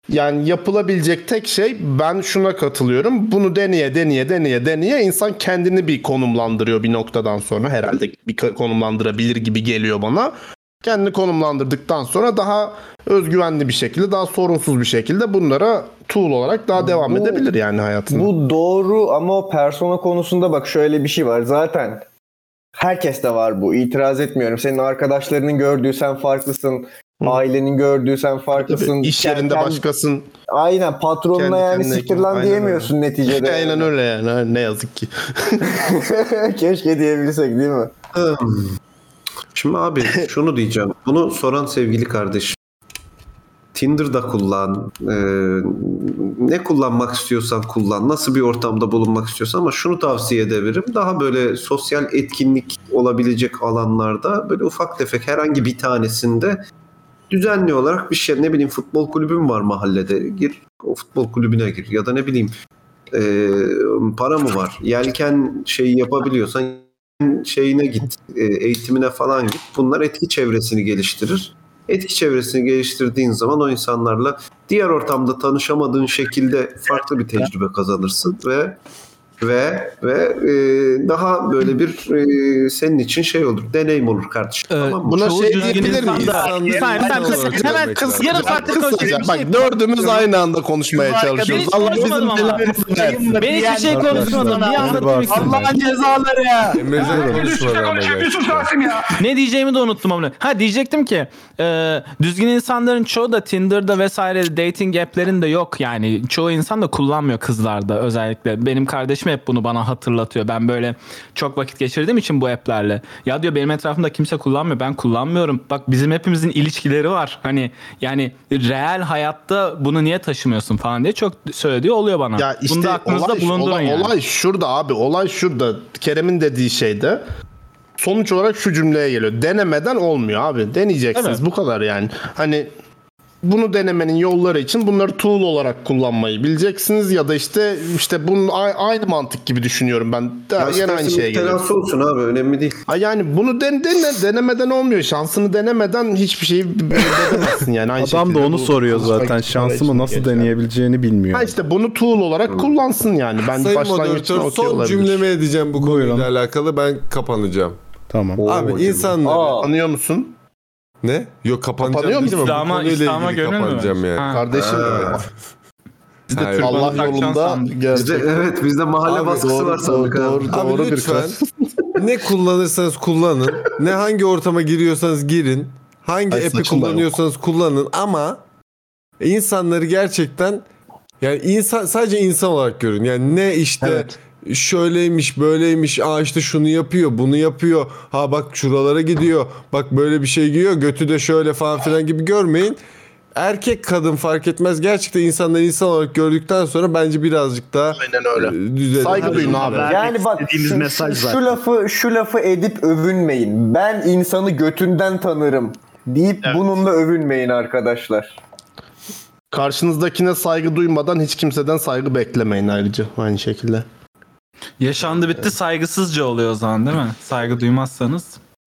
yani yapılabilecek tek şey ben şuna katılıyorum. Bunu deneye deneye deneye deneye insan kendini bir konumlandırıyor bir noktadan sonra herhalde bir konumlandırabilir gibi geliyor bana. Kendini konumlandırdıktan sonra daha özgüvenli bir şekilde, daha sorunsuz bir şekilde bunlara tool olarak daha devam Bu- edebilir yani hayatında. Bu doğru ama o persona konusunda bak şöyle bir şey var. Zaten herkes de var bu. İtiraz etmiyorum. Senin arkadaşlarının gördüğü sen farklısın. Ailenin gördüğü sen farklısın. Tabii, iş yerinde Kend- başkasın. Aynen patronuna Kendi yani siktir lan diyemiyorsun öyle. neticede. Aynen öyle yani. Ne yazık ki. Keşke diyebilsek değil mi? Şimdi abi şunu diyeceğim. Bunu soran sevgili kardeşim. Tinder'da kullan. e, ne kullanmak istiyorsan kullan. Nasıl bir ortamda bulunmak istiyorsan ama şunu tavsiye edebilirim. Daha böyle sosyal etkinlik olabilecek alanlarda böyle ufak tefek herhangi bir tanesinde düzenli olarak bir şey ne bileyim futbol kulübün var mahallede gir o futbol kulübüne gir ya da ne bileyim e, para mı var yelken şeyi yapabiliyorsan şeyine git, e, eğitimine falan git. Bunlar etki çevresini geliştirir. Etki çevresini geliştirdiğin zaman o insanlarla diğer ortamda tanışamadığın şekilde farklı bir tecrübe kazanırsın ve ve ve e, daha böyle bir e, senin için şey olur, deneyim olur kardeşim. tamam mı? Buna Çoğu şey düzgün diyebilir miyiz? hemen kısa- yarım konuşuyoruz. Bir Bak şey- dördümüz aynı anda konuşmaya çalışıyoruz. Allah bizim belamızı versin. Ben hiçbir şey konuşmadım. Varsın. Allah'ın cezaları ya. Ama gerçekten. Ne diyeceğimi de unuttum ama. Ha diyecektim ki e, düzgün insanların çoğu da Tinder'da vesaire dating app'lerinde yok yani. Çoğu insan da kullanmıyor kızlarda özellikle. Benim kardeşim hep bunu bana hatırlatıyor. Ben böyle çok vakit geçirdiğim için bu app'lerle. Ya diyor benim etrafımda kimse kullanmıyor. Ben kullanmıyorum. Bak bizim hepimizin ilişkileri var. Hani yani reel hayatta bunu niye taşımıyorsun falan diye çok söylediği oluyor bana. Ya işte bunu da aklınızda olay, bulundurun olay, yani. olay şurada abi. Olay şurada. Kerem'in dediği şeyde sonuç olarak şu cümleye geliyor. Denemeden olmuyor abi. Deneyeceksiniz. Evet. Bu kadar yani. Hani bunu denemenin yolları için bunları tool olarak kullanmayı bileceksiniz ya da işte işte bunun aynı mantık gibi düşünüyorum ben. Ya yine aynı şeye geliyor. olsun abi önemli değil. Ha yani bunu den, dene, denemeden olmuyor. Şansını denemeden hiçbir şeyi edemezsin yani. Aynı Adam da onu bu soruyor zaten. Şansımı nasıl geçer. deneyebileceğini bilmiyor. Ha işte bunu tool olarak kullansın yani. Ben Sayın moderatör son olabilir. cümlemi edeceğim bu Buyurun. konuyla alakalı ben kapanacağım. Tamam. Abi insanlar Anlıyor musun? Ne? Yok kapanacağım Kapanıyor dedim ama bu İslam'a- konuyla İslam'a ilgili gönül mü kapanacağım ver? yani. Ha. Kardeşim Ha. Biz de Hayır. Allah takacaksın yolunda sandık. Bizde, gerçekten. evet bizde mahalle Abi baskısı doğru, var sandık doğru, abi. doğru. Abi bir lütfen kız. ne kullanırsanız kullanın. Ne hangi ortama giriyorsanız girin. Hangi Ay, app'i saçım da yok. kullanıyorsanız kullanın ama insanları gerçekten yani insan sadece insan olarak görün. Yani ne işte Evet. Şöyleymiş böyleymiş aa işte şunu yapıyor bunu yapıyor ha bak şuralara gidiyor bak böyle bir şey giyiyor götü de şöyle falan filan gibi görmeyin erkek kadın fark etmez gerçekten insanları insan olarak gördükten sonra bence birazcık daha Aynen öyle. e, düzelir. Saygı duyun abi. Yani bak şu, mesaj şu, zaten. şu lafı şu lafı edip övünmeyin. Ben insanı götünden tanırım deyip bununla övünmeyin arkadaşlar. Karşınızdakine saygı duymadan hiç kimseden saygı beklemeyin ayrıca aynı şekilde. Yaşandı bitti saygısızca oluyor o zaman değil mi? Saygı duymazsanız.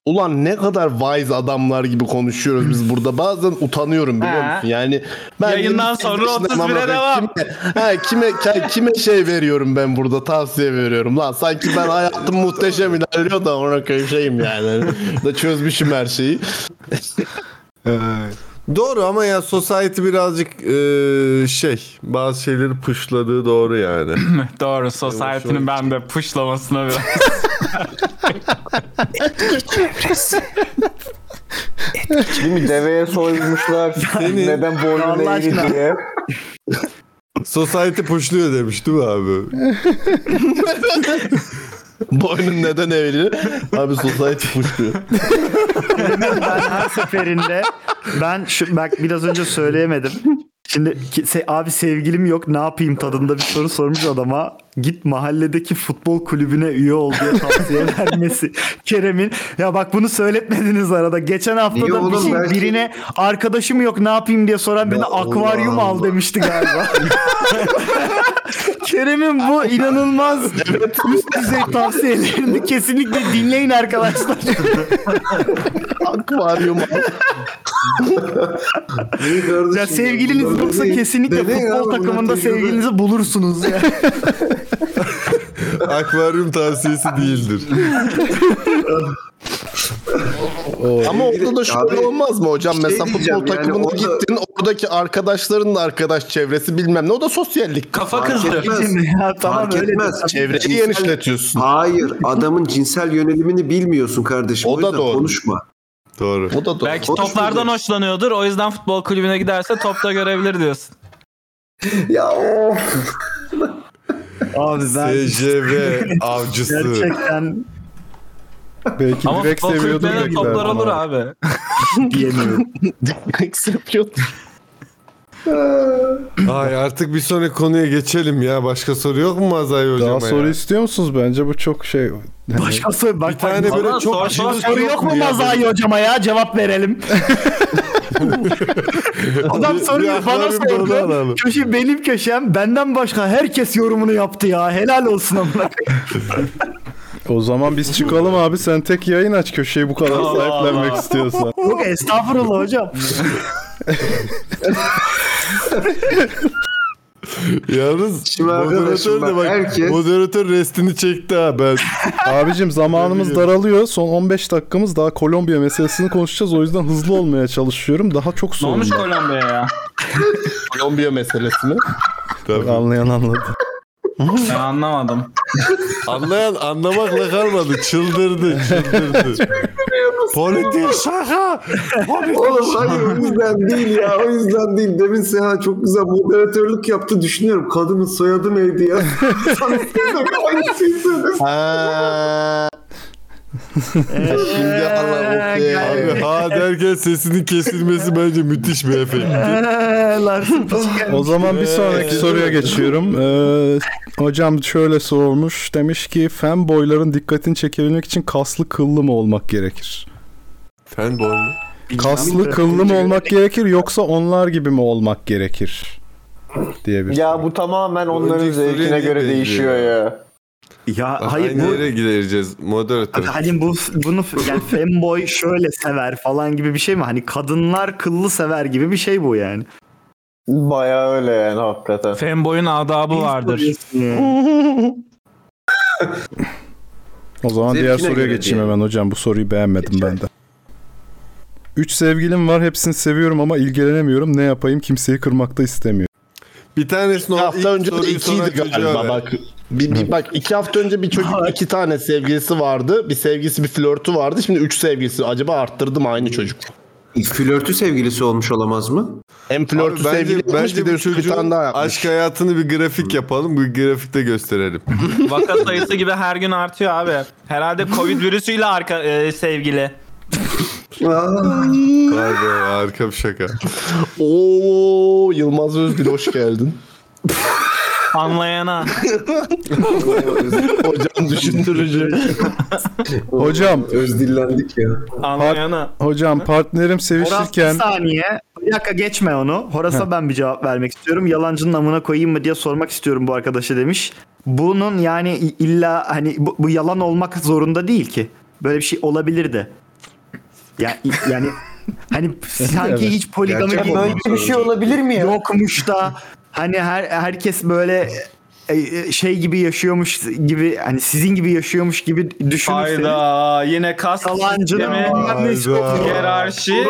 Ulan ne kadar wise adamlar gibi konuşuyoruz biz burada. Bazen utanıyorum biliyor musun? Yani ben Yayından 28 sonra yaşındayım 31'e ama devam. Kime, ha, kime, kime şey veriyorum ben burada tavsiye veriyorum lan. Sanki ben hayatım muhteşem ilerliyor da ona şeyim yani. da çözmüşüm her şeyi. Doğru ama ya society birazcık e, şey bazı şeyleri puşladığı doğru yani. Doğru Society'nin ben de puşlamasına biraz. Değil mi? Deveye soymuşlar. Neden boynun eğri diye. Society pushluyor demiş değil mi abi? Boynun neden eğri? Abi society pushluyor. ben her seferinde ben şu bak biraz önce söyleyemedim. Şimdi se- abi sevgilim yok ne yapayım tadında bir soru sormuş adama. Git mahalledeki futbol kulübüne üye ol diye tavsiye vermesi. Kerem'in ya bak bunu söyletmediniz arada. Geçen hafta Niye da bir şey Belki- birine arkadaşım yok ne yapayım diye soran birine akvaryum al demişti galiba. Kerem'in bu inanılmaz üst düzey tavsiyelerini kesinlikle dinleyin arkadaşlar. Akvaryum. Ya sevgiliniz yoksa kesinlikle Deneyin futbol abi, takımında tecrübe. sevgilinizi bulursunuz ya. Akvaryum tavsiyesi değildir. Ama orada da şöyle Abi, olmaz mı hocam? şey Mesela diyeceğim futbol yani takımına orada- gittin oradaki arkadaşların da arkadaş çevresi bilmem ne o da sosyallik. Kafa Fark kızdı. etmez. ya tamam Fark öyle. etmez. Çevreyi Cinsel- genişletiyorsun. Hayır adamın cinsel yönelimini bilmiyorsun kardeşim. O O, da yüzden doğru. konuşma. Doğru. O da doğru. Belki Konuşmayacağız. toplardan hoşlanıyordur. O yüzden futbol kulübüne giderse topta görebilir diyorsun. Ya of. Abi ben SJV avcısı. gerçekten Belki Ama direkt seviyordur kulüplerinde belki toplar olur abi. abi. diyemiyorum. Ay artık bir sonraki konuya geçelim ya. Başka soru yok mu Mazay hocama Daha ya? soru istiyor musunuz? Bence bu çok şey. Yani Başka soru. Bak, Bir tane böyle çok sor- sor- soru yok mu ya? Mazai hocama ya? Cevap verelim. Adam bir bana sordu. Köşe benim köşem. Benden başka herkes yorumunu yaptı ya. Helal olsun amına. O zaman biz çıkalım abi. Sen tek yayın aç köşeyi bu kadar sahiplenmek istiyorsan. Yok estağfurullah hocam. Yalnız Şimdi moderatör de bak, bak herkes- moderatör restini çekti ha ben. Abicim zamanımız daralıyor. Son 15 dakikamız daha Kolombiya meselesini konuşacağız. O yüzden hızlı olmaya çalışıyorum. Daha çok Ne sorun olmuş var. Kolombiya'ya ya? Kolombiya meselesi mi? Tabii. Anlayan anladı. Ben anlamadım. Anlayan anlamakla kalmadı. Çıldırdı, çıldırdı. Politik şaka. Oğlum hayır o yüzden değil ya o yüzden değil. Demin Seha çok güzel moderatörlük yaptı düşünüyorum. Kadının soyadı neydi ya? Sana söyledim, aynı şeyi söyledim. Ha. Şimdi Allah okey. Abi ha derken sesinin kesilmesi bence müthiş bir efekt. O zaman bir sonraki soruya geçiyorum. Ee, hocam şöyle sormuş. Demiş ki fanboyların dikkatini çekebilmek için kaslı kıllı mı olmak gerekir? Fanboy mu? Kaslı kıllı mı olmak gerekir yoksa onlar gibi mi olmak gerekir? Diye bir Ya bu tamamen onların Önceki zevkine göre değişiyor ya. Ya Hayır, hayır bu nereye gideceğiz moderatör? Hani bu bunu yani femboy şöyle sever falan gibi bir şey mi? Hani kadınlar kıllı sever gibi bir şey bu yani. Bayağı öyle yani hakikaten. Fanboy'un adabı vardır. O zaman Zevkine diğer soruya geçeyim hemen hocam. Bu soruyu beğenmedim ben de. Üç sevgilim var. Hepsini seviyorum ama ilgilenemiyorum. Ne yapayım? Kimseyi kırmak da istemiyorum. Bir tanesini İki o hafta ilk önce de soruyu soran çocuğa galiba ver. bak. Bir, bir- bak iki hafta önce bir çocuk iki tane sevgilisi vardı. Bir sevgilisi bir flörtü vardı. Şimdi üç sevgilisi. Acaba arttırdı mı aynı çocuk? Flörtü sevgilisi olmuş olamaz mı? Hem flörtü bence, sevgili yapmış bence bir de bir çocuğun tane daha yapmış. aşk hayatını bir grafik yapalım. Bu grafikte gösterelim. Vaka sayısı gibi her gün artıyor abi. Herhalde Covid virüsüyle arka e, sevgili. Vay be harika bir şaka. Oo Yılmaz Özdil hoş geldin. Anlayana. Hocam düşündürücü. Hocam. Öz dillendik ya. Anlayana. Hocam partnerim Horas sevişirken bir saniye. Bir dakika geçme onu. Horas'a ben bir cevap vermek istiyorum. Yalancının amına koyayım mı diye sormak istiyorum bu arkadaşa demiş. Bunun yani illa hani bu, bu yalan olmak zorunda değil ki. Böyle bir şey olabilir de. Ya, yani hani sanki Evet. hiç poligami gibi böyle bir şey olabilir mi ya? yokmuş da hani her herkes böyle e, e, şey gibi yaşıyormuş gibi hani sizin gibi yaşıyormuş gibi düşünürseniz Hayda yine kas yalancının hiyerarşi.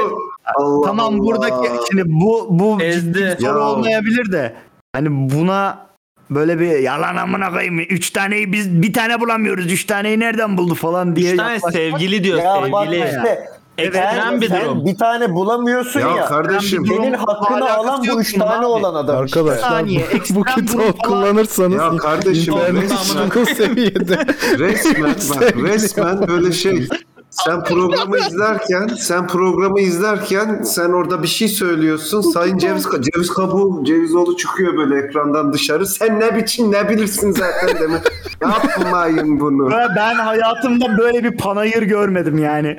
Allah Tamam Allah. buradaki şimdi bu bu Ezdi. soru Ya. olmayabilir de hani buna böyle bir yalan amına koyayım. Üç taneyi biz bir tane bulamıyoruz. Üç taneyi nereden buldu falan diye. Üç tane yaklaşmak- sevgili diyor Ya bak sevgili. işte Ekstrem bir durum. bir tane bulamıyorsun ya. Ya kardeşim. Senin hakkını Alakası alan bu yok üç bunun tane abi. olan adam işte. Arkadaşlar saniye, bu, ekstrem bu falan- kullanırsanız Ya kardeşim internet resmen, çok seviyede. resmen bak resmen böyle şey. Sen programı izlerken, sen programı izlerken sen orada bir şey söylüyorsun. Sayın Ceviz, Ceviz Kabuğu, Cevizoğlu çıkıyor böyle ekrandan dışarı. Sen ne biçim ne bilirsin zaten demek. Yapmayın bunu. Ben hayatımda böyle bir panayır görmedim yani.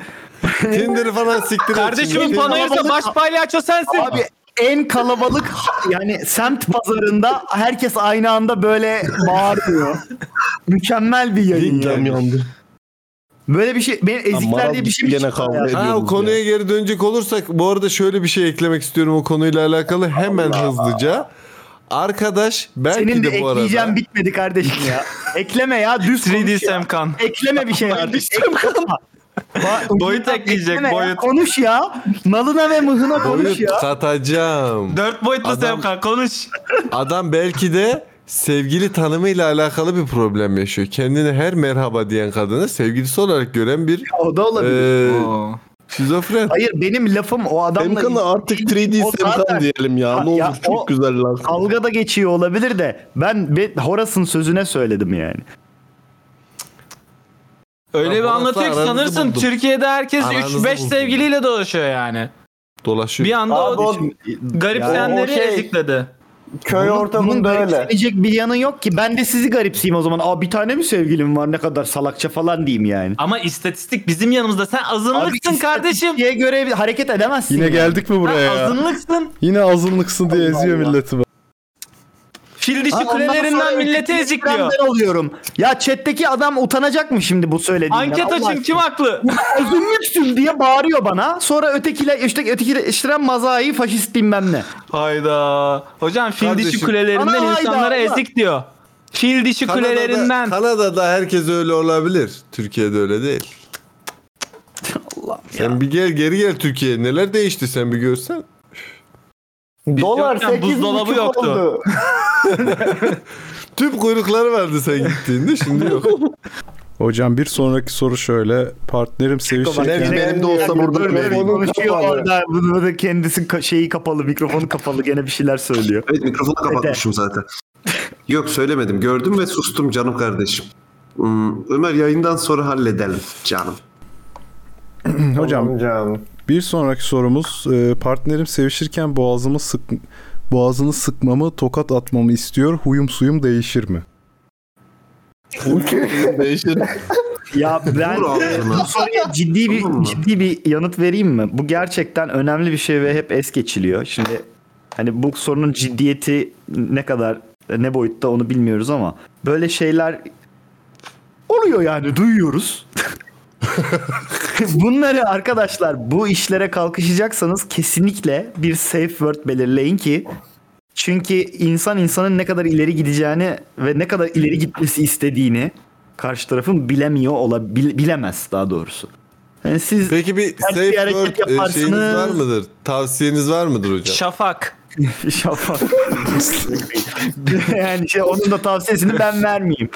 Tinder'ı falan siktir Kardeşimin panayırsa baş palyaço sensin. Abi en kalabalık yani semt pazarında herkes aynı anda böyle bağırıyor. Mükemmel bir yayın Gündem yani. yandı. Böyle bir şey benim ezikler diye bir şey mi gene kavga ya? Ha o konuya geri dönecek olursak bu arada şöyle bir şey eklemek istiyorum o konuyla alakalı hemen hızlıca. Arkadaş belki Senin de de bu arada ekleyeceğim bitmedi kardeşim ya. Ekleme ya düz 3D konuş ya. Semkan. Ekleme bir şey artık. Ba- Boyut ekleyecek, Ekleme ya. boyut. Konuş ya. Nalına ve mıhına konuş boyut ya. katacağım. Dört boyutlu Adam- Semkan konuş. Adam belki de sevgili tanımıyla alakalı bir problem yaşıyor. Kendini her merhaba diyen kadını sevgilisi olarak gören bir O da olabilir. Oo. şizofren. Hayır benim lafım o adamla Semkan'ı artık 3D O Semkan diyelim ya. Ne olur ya çok o- güzel lan. kavga da geçiyor olabilir de ben be- Horas'ın sözüne söyledim yani. Öyle Ya bir Murat'la anlatıyor ki aranızı sanırsın buldum. Türkiye'de herkes Aranızı 3-5 buldum. sevgiliyle dolaşıyor yani. Dolaşıyor. Bir anda Abi o o garipseyenleri o şey- ezikledi. Köy Bunun ortamında öyle. garipsenecek bir yanı yok ki. Ben de sizi garipseyim o zaman. Aa bir tane mi sevgilim var ne kadar salakça falan diyeyim yani. Ama istatistik bizim yanımızda. Sen azınlıksın kardeşim. istatistiğe göre hareket edemezsin. Yine yani. geldik mi Sen buraya ya? azınlıksın. Yine azınlıksın diye eziyor milleti. bak. Fil dişi Ha, ondan kulelerinden milleti öteki ezikliyor. Ben oluyorum. Ya chat'teki adam utanacak mı şimdi bu söylediğinden? Anket Allah açın aşkına. kim haklı? Azınlıksın diye bağırıyor bana. Sonra ötekiler işte ötekileştiren mazayı faşist bilmem ne. Hayda. Hocam fil dişi Kardeşim- kulelerinden Ana hayda, insanlara Allah. ezik diyor. Fil dişi Kanada'da, kulelerinden. Kanada'da herkes öyle olabilir. Türkiye'de öyle değil. Allah Sen bir gel geri gel Türkiye'ye. Neler değişti sen bir görsen. Dolar yokken 8 buzdolabı yoktu. oldu. Tüm kuyrukları vardı sen gittiğinde şimdi yok. Hocam bir sonraki soru şöyle. Partnerim Benim, sevişirken benim de olsa burada vereyim. konuşuyor orada. Bunu da kendisi ka- şeyi kapalı, mikrofonu kapalı gene bir şeyler söylüyor. Evet mikrofonu kapatmışım zaten. Yok söylemedim. Gördüm ve sustum canım kardeşim. Hmm, Ömer yayından sonra halledelim canım. hocam Canım. Bir sonraki sorumuz e, partnerim sevişirken boğazımı sık boğazını sıkmamı tokat atmamı istiyor. Huyum suyum değişir mi? Değişir. Ya ben bu soruya ciddi bir ciddi bir yanıt vereyim mi? Bu gerçekten önemli bir şey ve hep es geçiliyor. Şimdi hani bu sorunun ciddiyeti ne kadar ne boyutta onu bilmiyoruz ama böyle şeyler oluyor yani duyuyoruz. Bunları arkadaşlar bu işlere kalkışacaksanız kesinlikle bir safe word belirleyin ki çünkü insan insanın ne kadar ileri gideceğini ve ne kadar ileri gitmesi istediğini karşı tarafın bilemiyor ola bil- bilemez daha doğrusu. Yani siz Peki bir safe bir word e, yaparsınız. şeyiniz var mıdır? Tavsiyeniz var mıdır hocam? Şafak. Şafak. yani şey, onun da tavsiyesini ben vermeyeyim.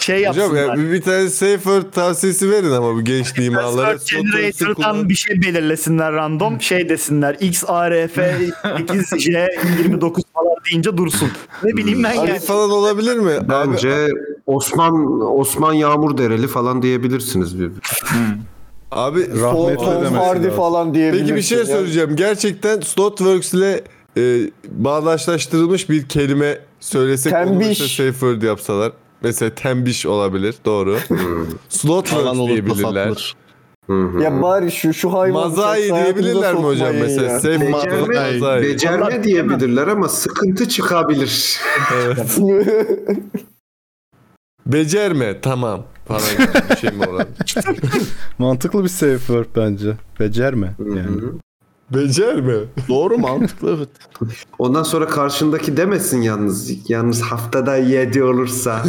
Şey Hocam yapsınlar. ya bir, bir tane safe word tavsiyesi verin ama bu genç limalara. Password Generator'dan bir şey belirlesinler random. Şey desinler XARF 8J 29 falan deyince dursun. Ne bileyim ben yani. Falan olabilir mi? Abi, Bence Osman Osman Yağmur Dereli falan diyebilirsiniz bir. abi Rahmetli Tom Hardy falan diyebilirsin. Peki bir şey söyleyeceğim. Gerçekten Slotworks ile e, bağdaşlaştırılmış bir kelime söylesek onu Tembiş. mesela safe word yapsalar. Mesela tembiş olabilir. Doğru. Slotworks Falan olur diyebilirler. Ya bari şu şu hayvanı Mazai diyebilirler mi hocam mesela? ya. Safe Becerme, mazai. becerme diyebilirler ama sıkıntı çıkabilir. Evet. Becerme tamam falan gibi bir şey mi olabilir? Mantıklı bir safe word bence. Becerme yani. Becerme. Doğru mantıklı evet. Ondan sonra karşındaki demesin yalnız. Yalnız haftada 7 olursa.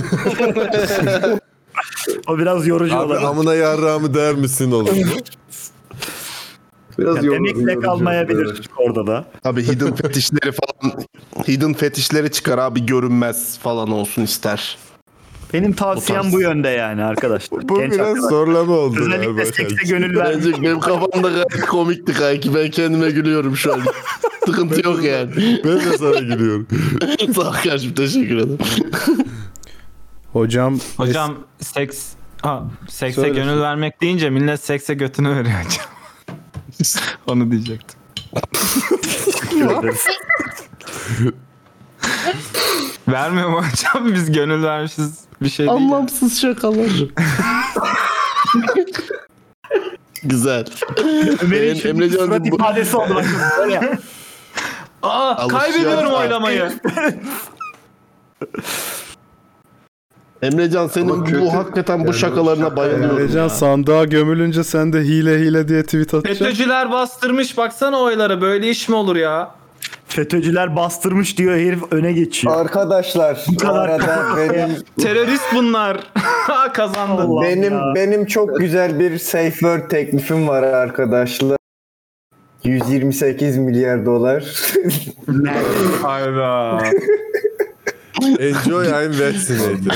O biraz yorucu Abi olabilir. amına yarrağımı der misin olur mu? Biraz Ya yorucu- demekle yorucu. kalmayabilir Evet. orada da. Abi hidden fetişleri falan hidden fetişleri çıkar abi görünmez falan olsun ister. Benim tavsiyem bu, yönde yani arkadaşlar. Bu Genç biraz arkadaşlar. zorlama oldu. Özellikle sekse gönül ver. Bence benim kafamda gayet komikti kanki. Ben kendime gülüyorum şu an. Sıkıntı yok yani. Ben de sana gülüyorum. Sağ ol kardeşim teşekkür ederim. Hocam Hocam seks ha, sekse Söyle. gönül vermek deyince millet sekse götünü veriyor hocam. Onu diyecektim. Vermiyor mu hocam? Biz gönül vermişiz bir şey değil. Anlamsız şakalar. Güzel. Ömer'in Em- şimdi Emrecan surat bu- ifadesi oldu böyle. Aa, Alışıyor kaybediyorum oylamayı. Emrecan senin bu hakikaten bu şakalarına bayılıyorum. Emrecan ya. sandığa gömülünce sen de hile hile diye tweet atacaksın. FETÖ'cüler bastırmış baksana oyları böyle iş mi olur ya? FETÖ'cüler bastırmış diyor herif öne geçiyor. Arkadaşlar bu kadar arada benim Terörist bunlar. Kazandı. Allah benim ya. benim çok güzel bir safe word teklifim var arkadaşlar. 128 milyar dolar. Hayda. Enjoy I'm vaccinated.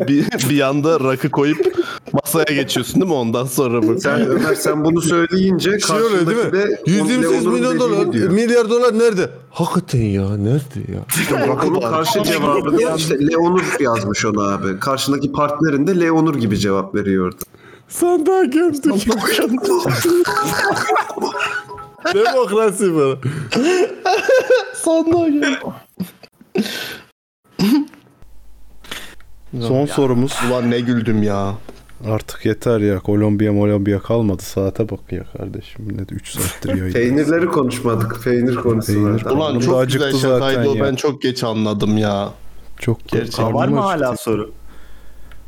bir, bir anda rakı koyup masaya geçiyorsun değil mi ondan sonra bu? Sen Ömer sen bunu söyleyince Şey oluyor değil mi? karşındaki de 128 Leon'un milyon dolar, diyor. milyar dolar nerede? Hakikaten ya nerede ya? Bak onun karşı cevabı da işte Leonur yazmış ona abi. Karşındaki partnerin de Leonur gibi cevap veriyordu. Sandığa gömdük. Demokrasi bu. Sandığa gel. Son sorumuz. Ulan ne güldüm ya. Artık yeter ya. Kolombiya Molombiya kalmadı. Saate bak ya kardeşim. Millet 3 saattir yayın. Peynirleri konuşmadık. Peynir konusu Peynir. Ulan çok acıktı güzel şakaydı o ya. ben çok geç anladım ya. Çok Gerçekten. Var mı hala soru?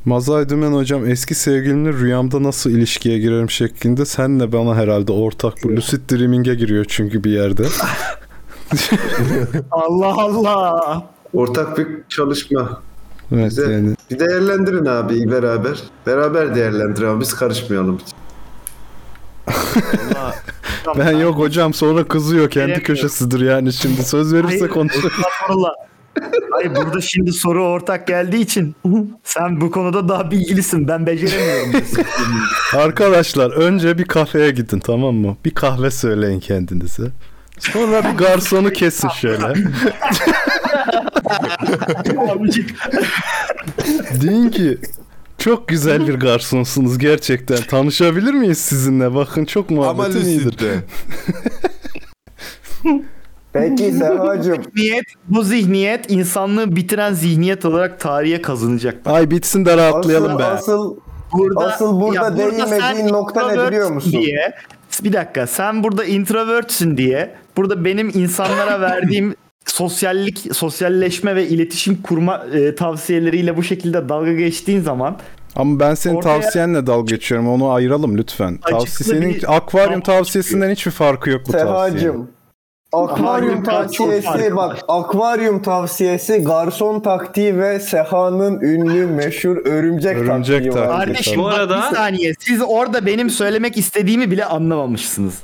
Mazay Dümen hocam eski sevgilimle rüyamda nasıl ilişkiye girerim şeklinde senle bana herhalde ortak bu lucid dreaming'e giriyor çünkü bir yerde. Allah Allah. Ortak bir çalışma. Evet Bize- yani. Bir değerlendirin abi beraber. Beraber değerlendirin abi biz karışmayalım. Ben yok hocam sonra kızıyor kendi köşesidir yani şimdi söz verirse Hayır, konuşur. Estağfurullah. Hayır burada şimdi soru ortak geldiği için sen bu konuda daha bilgilisin. Ben beceremiyorum. Arkadaşlar önce bir kafeye gidin tamam mı? Bir kahve söyleyin kendinize. Sonra bir garsonu kesin şöyle. Deyin ki çok güzel bir garsonsunuz gerçekten. Tanışabilir miyiz sizinle? Bakın çok Ama muhabbetim iyidir. Peki Sehacım zihniyet, bu zihniyet insanlığı bitiren zihniyet olarak tarihe kazanacak. Ay bitsin de rahatlayalım asıl, be. asıl Burada, Asıl burada ya değinmediğin nokta ne biliyor musun? Diye, bir dakika sen burada introvertsin diye burada benim insanlara verdiğim sosyallik, sosyalleşme ve iletişim kurma e, tavsiyeleriyle bu şekilde dalga geçtiğin zaman Ama ben senin Ortaya- tavsiyenle dalga geçiyorum. Onu ayıralım lütfen. Tavsiye senin bir- akvaryum Tamam, tavsiyesinden hiçbir farkı yok bu tavsiyenin. Sehacım Akvaryum Akvaryum tavsiyesi bak akvaryum tavsiyesi garson taktiği ve Seha'nın ünlü meşhur örümcek, Örümcek taktiği var. taktiği. kardeşim Bu arada- bir saniye siz orada benim söylemek istediğimi bile anlamamışsınız.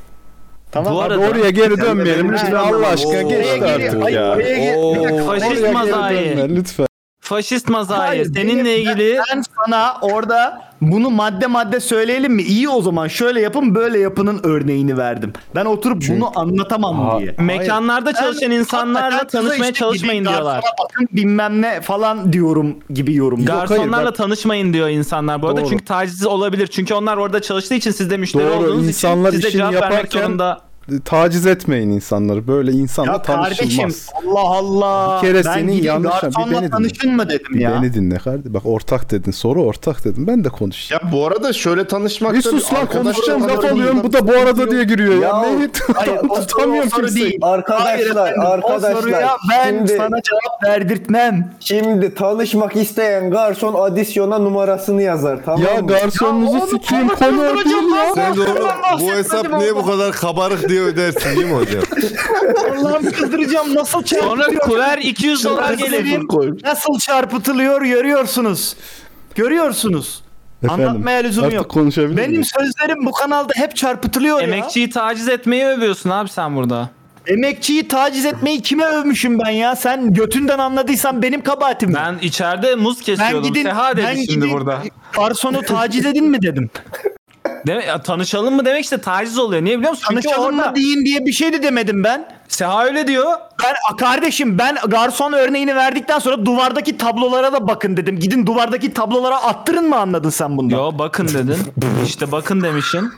Tamam. Bu arada- Oraya geri dönmeyelim lütfen Allah aşkına geçti artık ya. Faşist mazayı. lütfen. Faşist mazayı. Hayır, Seninle benim- ilgili Ben sana orada bunu madde madde söyleyelim mi? İyi o zaman şöyle yapın böyle yapının örneğini verdim. Ben oturup bunu anlatamam Ha- diye. mekanlarda çalışan insanlarla Hakikaten tanışmaya işte çalışmayın diyorlar. bakın bilmem ne falan diyorum gibi yorum. Garsonlarla hayır, bak- tanışmayın diyor insanlar bu arada. Doğru. Çünkü taciz olabilir. Çünkü onlar orada çalıştığı için siz de müşteri Doğru, olduğunuz insanlar için size işini cevap vermek yaparken- zorunda. Taciz etmeyin insanları. Böyle insanla Ya kardeşim tanışılmaz. Allah Allah. Bir kere ben senin yanlış- bir beni dinle. tanışın mı dedim Bir ya. Beni dinle kardeşim. Bak ortak dedin. Soru ortak dedim. Ben de konuşayım. Ya bu arada şöyle tanışmak Bir sus lan arkadaş konuşacağım laf alıyorum. Bu da bu arada diye giriyor ya. Ya- Neyi o o tutamıyorum soru kimseyi. değil. Arkadaşlar, Hayır efendim, O arkadaşlar, soruya ben şimdi- sana cevap verdirtmem. Şimdi tanışmak isteyen garson adisyona numarasını yazar tamam Ya mı? garsonunuzu sikeyim konu o ya. Sen onu bu hesap niye bu kadar kabarık diye ödersin değil mi hocam? Allah'ım kızdıracağım nasıl Sonra çarpıtıyor. kuver 200 dolar gelir. Nasıl çarpıtılıyor görüyorsunuz. Görüyorsunuz. Efendim, Anlatmaya lüzum artık yok. konuşabilir Benim miyim? sözlerim bu kanalda hep çarpıtılıyor ya. Emekçiyi taciz etmeyi övüyorsun abi sen burada. Emekçiyi taciz etmeyi kime övmüşüm ben ya? Sen götünden anladıysan benim kabahatim mi? Ben içeride muz kesiyordum. Seha dedi şimdi burada. Garsonu taciz edin mi dedim. Deme, ya tanışalım mı demek işte taciz oluyor. Niye biliyor musun? Çünkü Tanışalım orada- mı deyin diye bir şey de demedim ben. Seha öyle diyor. Ben kardeşim ben garson örneğini verdikten sonra duvardaki tablolara da bakın dedim. Gidin duvardaki tablolara attırın mı anladın sen bundan? Yo bakın dedin. işte bakın demişsin.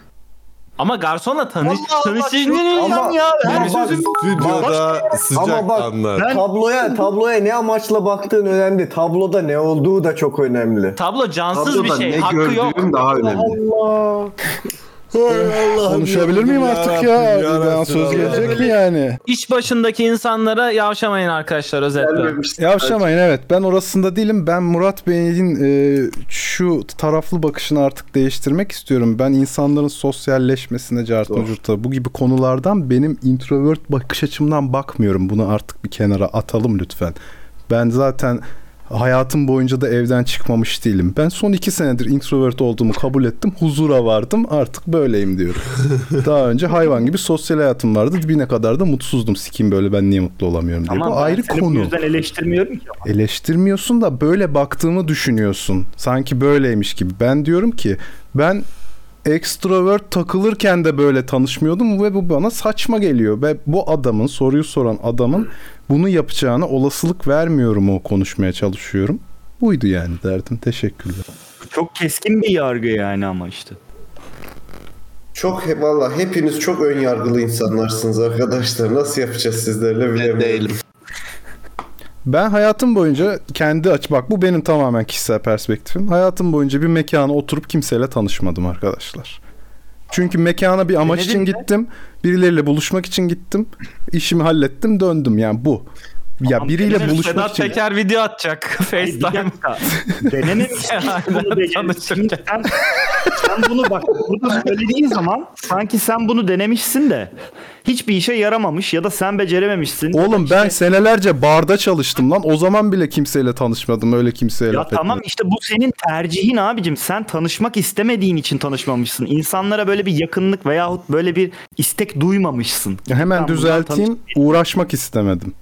Ama garsonla tanış tanışın. şunu ya. Her Ama sözüm Stüdyoda sıcak Ama bak anlar. tabloya tabloya ne amaçla baktığın önemli. Tabloda ne olduğu da çok önemli. Tablo cansız Tabloda bir şey. ne Hakkı gördüğün yok. daha önemli. Allah. Konuşabilir miyim artık ya? Ben söz gelecek mi yani? İş başındaki insanlara yavşamayın arkadaşlar özetle. Yavşamayın evet. Ben orasında değilim. Ben Murat Bey'in e, şu taraflı bakışını artık değiştirmek istiyorum. Ben insanların sosyalleşmesine, cartına curta bu gibi konulardan benim introvert bakış açımdan bakmıyorum. Bunu artık bir kenara atalım lütfen. Ben zaten hayatım boyunca da evden çıkmamış değilim. Ben son iki senedir introvert olduğumu kabul ettim. Huzura vardım. Artık böyleyim diyorum. Daha önce hayvan gibi sosyal hayatım vardı. Dibine kadar da mutsuzdum. Sikim böyle ben niye mutlu olamıyorum diye. Tamam, bu ayrı seni Bu konu. yüzden eleştirmiyorum ki. Eleştirmiyorsun da böyle baktığımı düşünüyorsun. Sanki böyleymiş gibi. Ben diyorum ki ben extrovert takılırken de böyle tanışmıyordum ve bu bana saçma geliyor. Ve bu adamın soruyu soran adamın bunu yapacağına olasılık vermiyorum o konuşmaya çalışıyorum. Buydu yani derdim. Teşekkürler. Çok keskin bir yargı yani ama işte. Çok he, valla hepiniz çok ön yargılı insanlarsınız arkadaşlar. Nasıl yapacağız sizlerle bilemiyorum. Ben hayatım boyunca kendi aç bak bu benim tamamen kişisel perspektifim. Hayatım boyunca bir mekana oturup kimseyle tanışmadım arkadaşlar. Çünkü mekana bir amaç için gittim. Birileriyle buluşmak için gittim. İşimi hallettim, döndüm. Yani bu. Ya biriyle buluşmak Sedat için Peker video atacak. FaceTime. Denememişsin bunu. Sen, sen bunu bak burada söylediğin zaman sanki sen bunu denemişsin de hiçbir işe yaramamış ya da sen becerememişsin. Oğlum ben senelerce barda çalıştım lan. O zaman bile kimseyle tanışmadım. Öyle kimseye Ya tamam etmedim. işte bu senin tercihin abicim. Sen tanışmak istemediğin için tanışmamışsın. İnsanlara böyle bir yakınlık veyahut böyle bir istek duymamışsın. Ya Hemen Ben düzelteyim. Uğraşmak istemedim.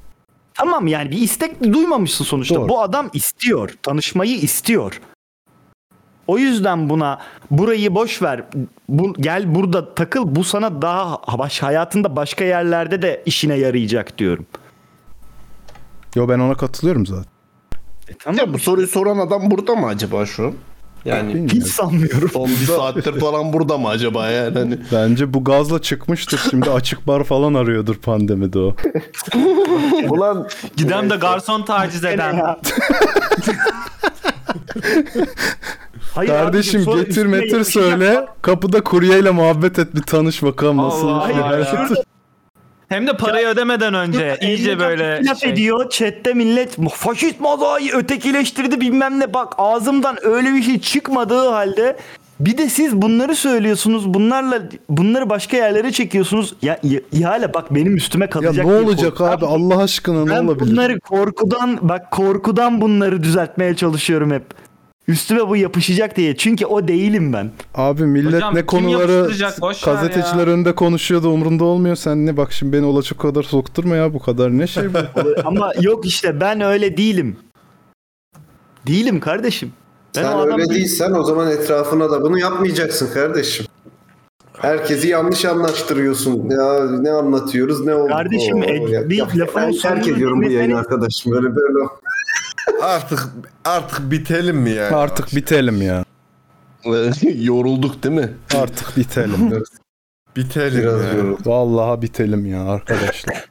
Tamam yani bir istek duymamışsın sonuçta. Doğru. Bu adam istiyor. Tanışmayı istiyor. O yüzden buna burayı boş ver. Bu, gel burada takıl. Bu sana daha baş, hayatında başka yerlerde de işine yarayacak diyorum. Yo ben ona katılıyorum zaten. Ya bu soruyu soran adam burada mı acaba şu an? Yani Hiç sanmıyorum. Son bir saattir falan burada mı acaba yani? Hani... Bence bu gazla çıkmıştır. Şimdi açık bar falan arıyordur pandemide o. Ulan Giden de garson taciz eden. Hayır Kardeşim abicim, getir metir söyle. Kapıda kuryeyle muhabbet et bir tanış bakalım nasıl. Allah şey. Ya. Hem de parayı ödemeden önce iyice böyle laf şey. ediyor chatte millet faşist mazayı ötekileştirdi bilmem ne bak ağzımdan öyle bir şey çıkmadığı halde bir de siz bunları söylüyorsunuz bunlarla bunları başka yerlere çekiyorsunuz ya ya- ihale bak benim üstüme Ya kalacak ne diye olacak korkuyorum. abi Allah aşkına ne ben olabilir? bunları korkudan bak korkudan bunları düzeltmeye çalışıyorum hep üstüme bu yapışacak diye çünkü o değilim ben Abi millet Hocam, ne kim konuları yapıştıracak? Boş ver gazeteciler ya. önünde konuşuyor da umurunda olmuyor. Sen ne bak şimdi beni olacak kadar sokturma ya bu kadar ne şey bu. ama yok işte ben öyle değilim değilim kardeşim ben Sen o adam öyle değilsen o zaman etrafına da bunu yapmayacaksın kardeşim. Herkesi yanlış anlaştırıyorsun. Ya ne anlatıyoruz ne oldu? Kardeşim, Oo, ed- ya- bir lafın ben sonuna terk ediyorum bu yayını arkadaşım. Böyle böyle. Artık artık bitelim mi yani? Artık bitelim ya. Yorulduk değil mi? Artık bitelim. Bitelim Biraz ya. yoruldum. Vallahi bitelim ya arkadaşlar.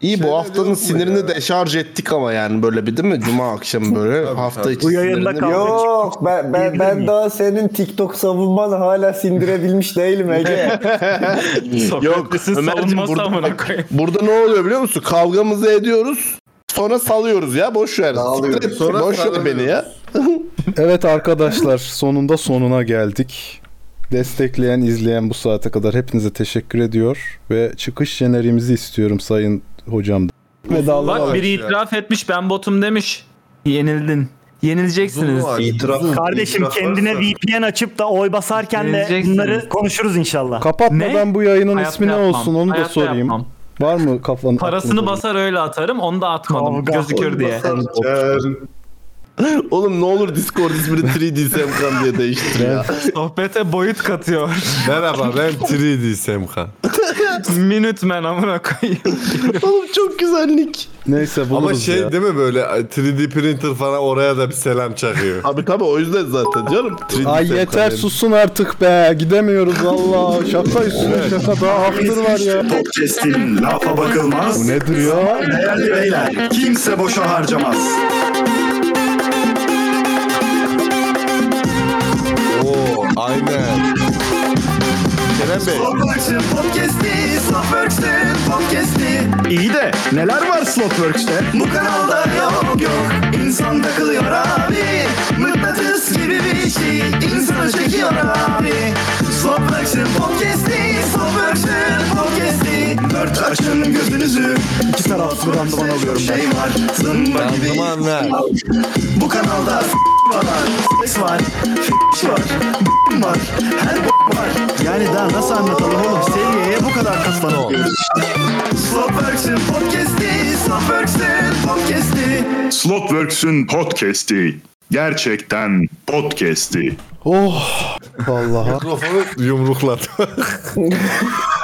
İyi bu Şeyler haftanın yok mu sinirini ya? deşarj ettik ama yani böyle bir değil mi? Cuma akşamı böyle Tabii, hafta tabii. içi Bu yayında sinirini- kal- Yok ben ben, ben daha senin TikTok savunman hala sindirebilmiş değilim Ege. Sokrates'in Ömerciğim, savunması burada- amına koyayım. Burada ne oluyor biliyor musun? Kavgamızı ediyoruz. Sonra salıyoruz ya boş ver. Siktir et, Sonra boş ver beni ya. Evet arkadaşlar sonunda sonuna geldik. Destekleyen, izleyen bu saate kadar hepinize teşekkür ediyor ve çıkış jeneriğimizi istiyorum sayın hocam. Vedalar Bak biri itiraf etmiş ben botum demiş. Yenildin. Yenileceksiniz. Kardeşim kendine VPN açıp da oy basarken de Yenileceksiniz. bunları konuşuruz inşallah. Kapatmadan bu yayının Hayatta ismi ne yapmam. olsun onu da Hayatta sorayım. yapmam. Var mı kafanın Parasını basar öyle atarım. Onu da atmadım. Gözükür diye. Oğlum ne olur Discord ismini 3D Semkan diye değiştir ya. Sohbete boyut katıyor. Merhaba ben 3D Semkan. Minuteman amına koyayım. Oğlum çok güzel nick. Neyse buluruz Ama şey ya. değil mi böyle 3D printer falan oraya da bir selam çakıyor. Abi tabii o yüzden zaten canım. 3D Ay Semkan yeter dedim. susun artık be. Gidemiyoruz Allah. Şaka üstüne şaka daha after var ya. Podcast'in lafa bakılmaz. Bu nedir ya? Değerli beyler, kimse boşa harcamaz. Aynen. Kerem Bey. Slotworks'ün podcast'i, Slotworks'ün podcast'i. İyi de neler var Slotworks'te? Bu kanalda yok yok, insan takılıyor abi. Mıknatıs gibi bir şey, insanı çekiyor abi. Slotworks'ün podcast'i, Slotworks'ün podcast'i. Dört açın gözünüzü. İki taraflı randıman alıyorum Şey var, zımba gibi. Randıman ver. Bu kanalda s- var, seks var, f- var, var, her b- var. Yani daha nasıl anlatalım oğlum? Seviyeye bu kadar kaslanıyoruz. Slotworks'ün podcast'i, Slotworks'ün podcast'i. Slotworks'ün podcast'i. Gerçekten podcast'i. Oh. Vallahi. Mikrofonu yumrukladı.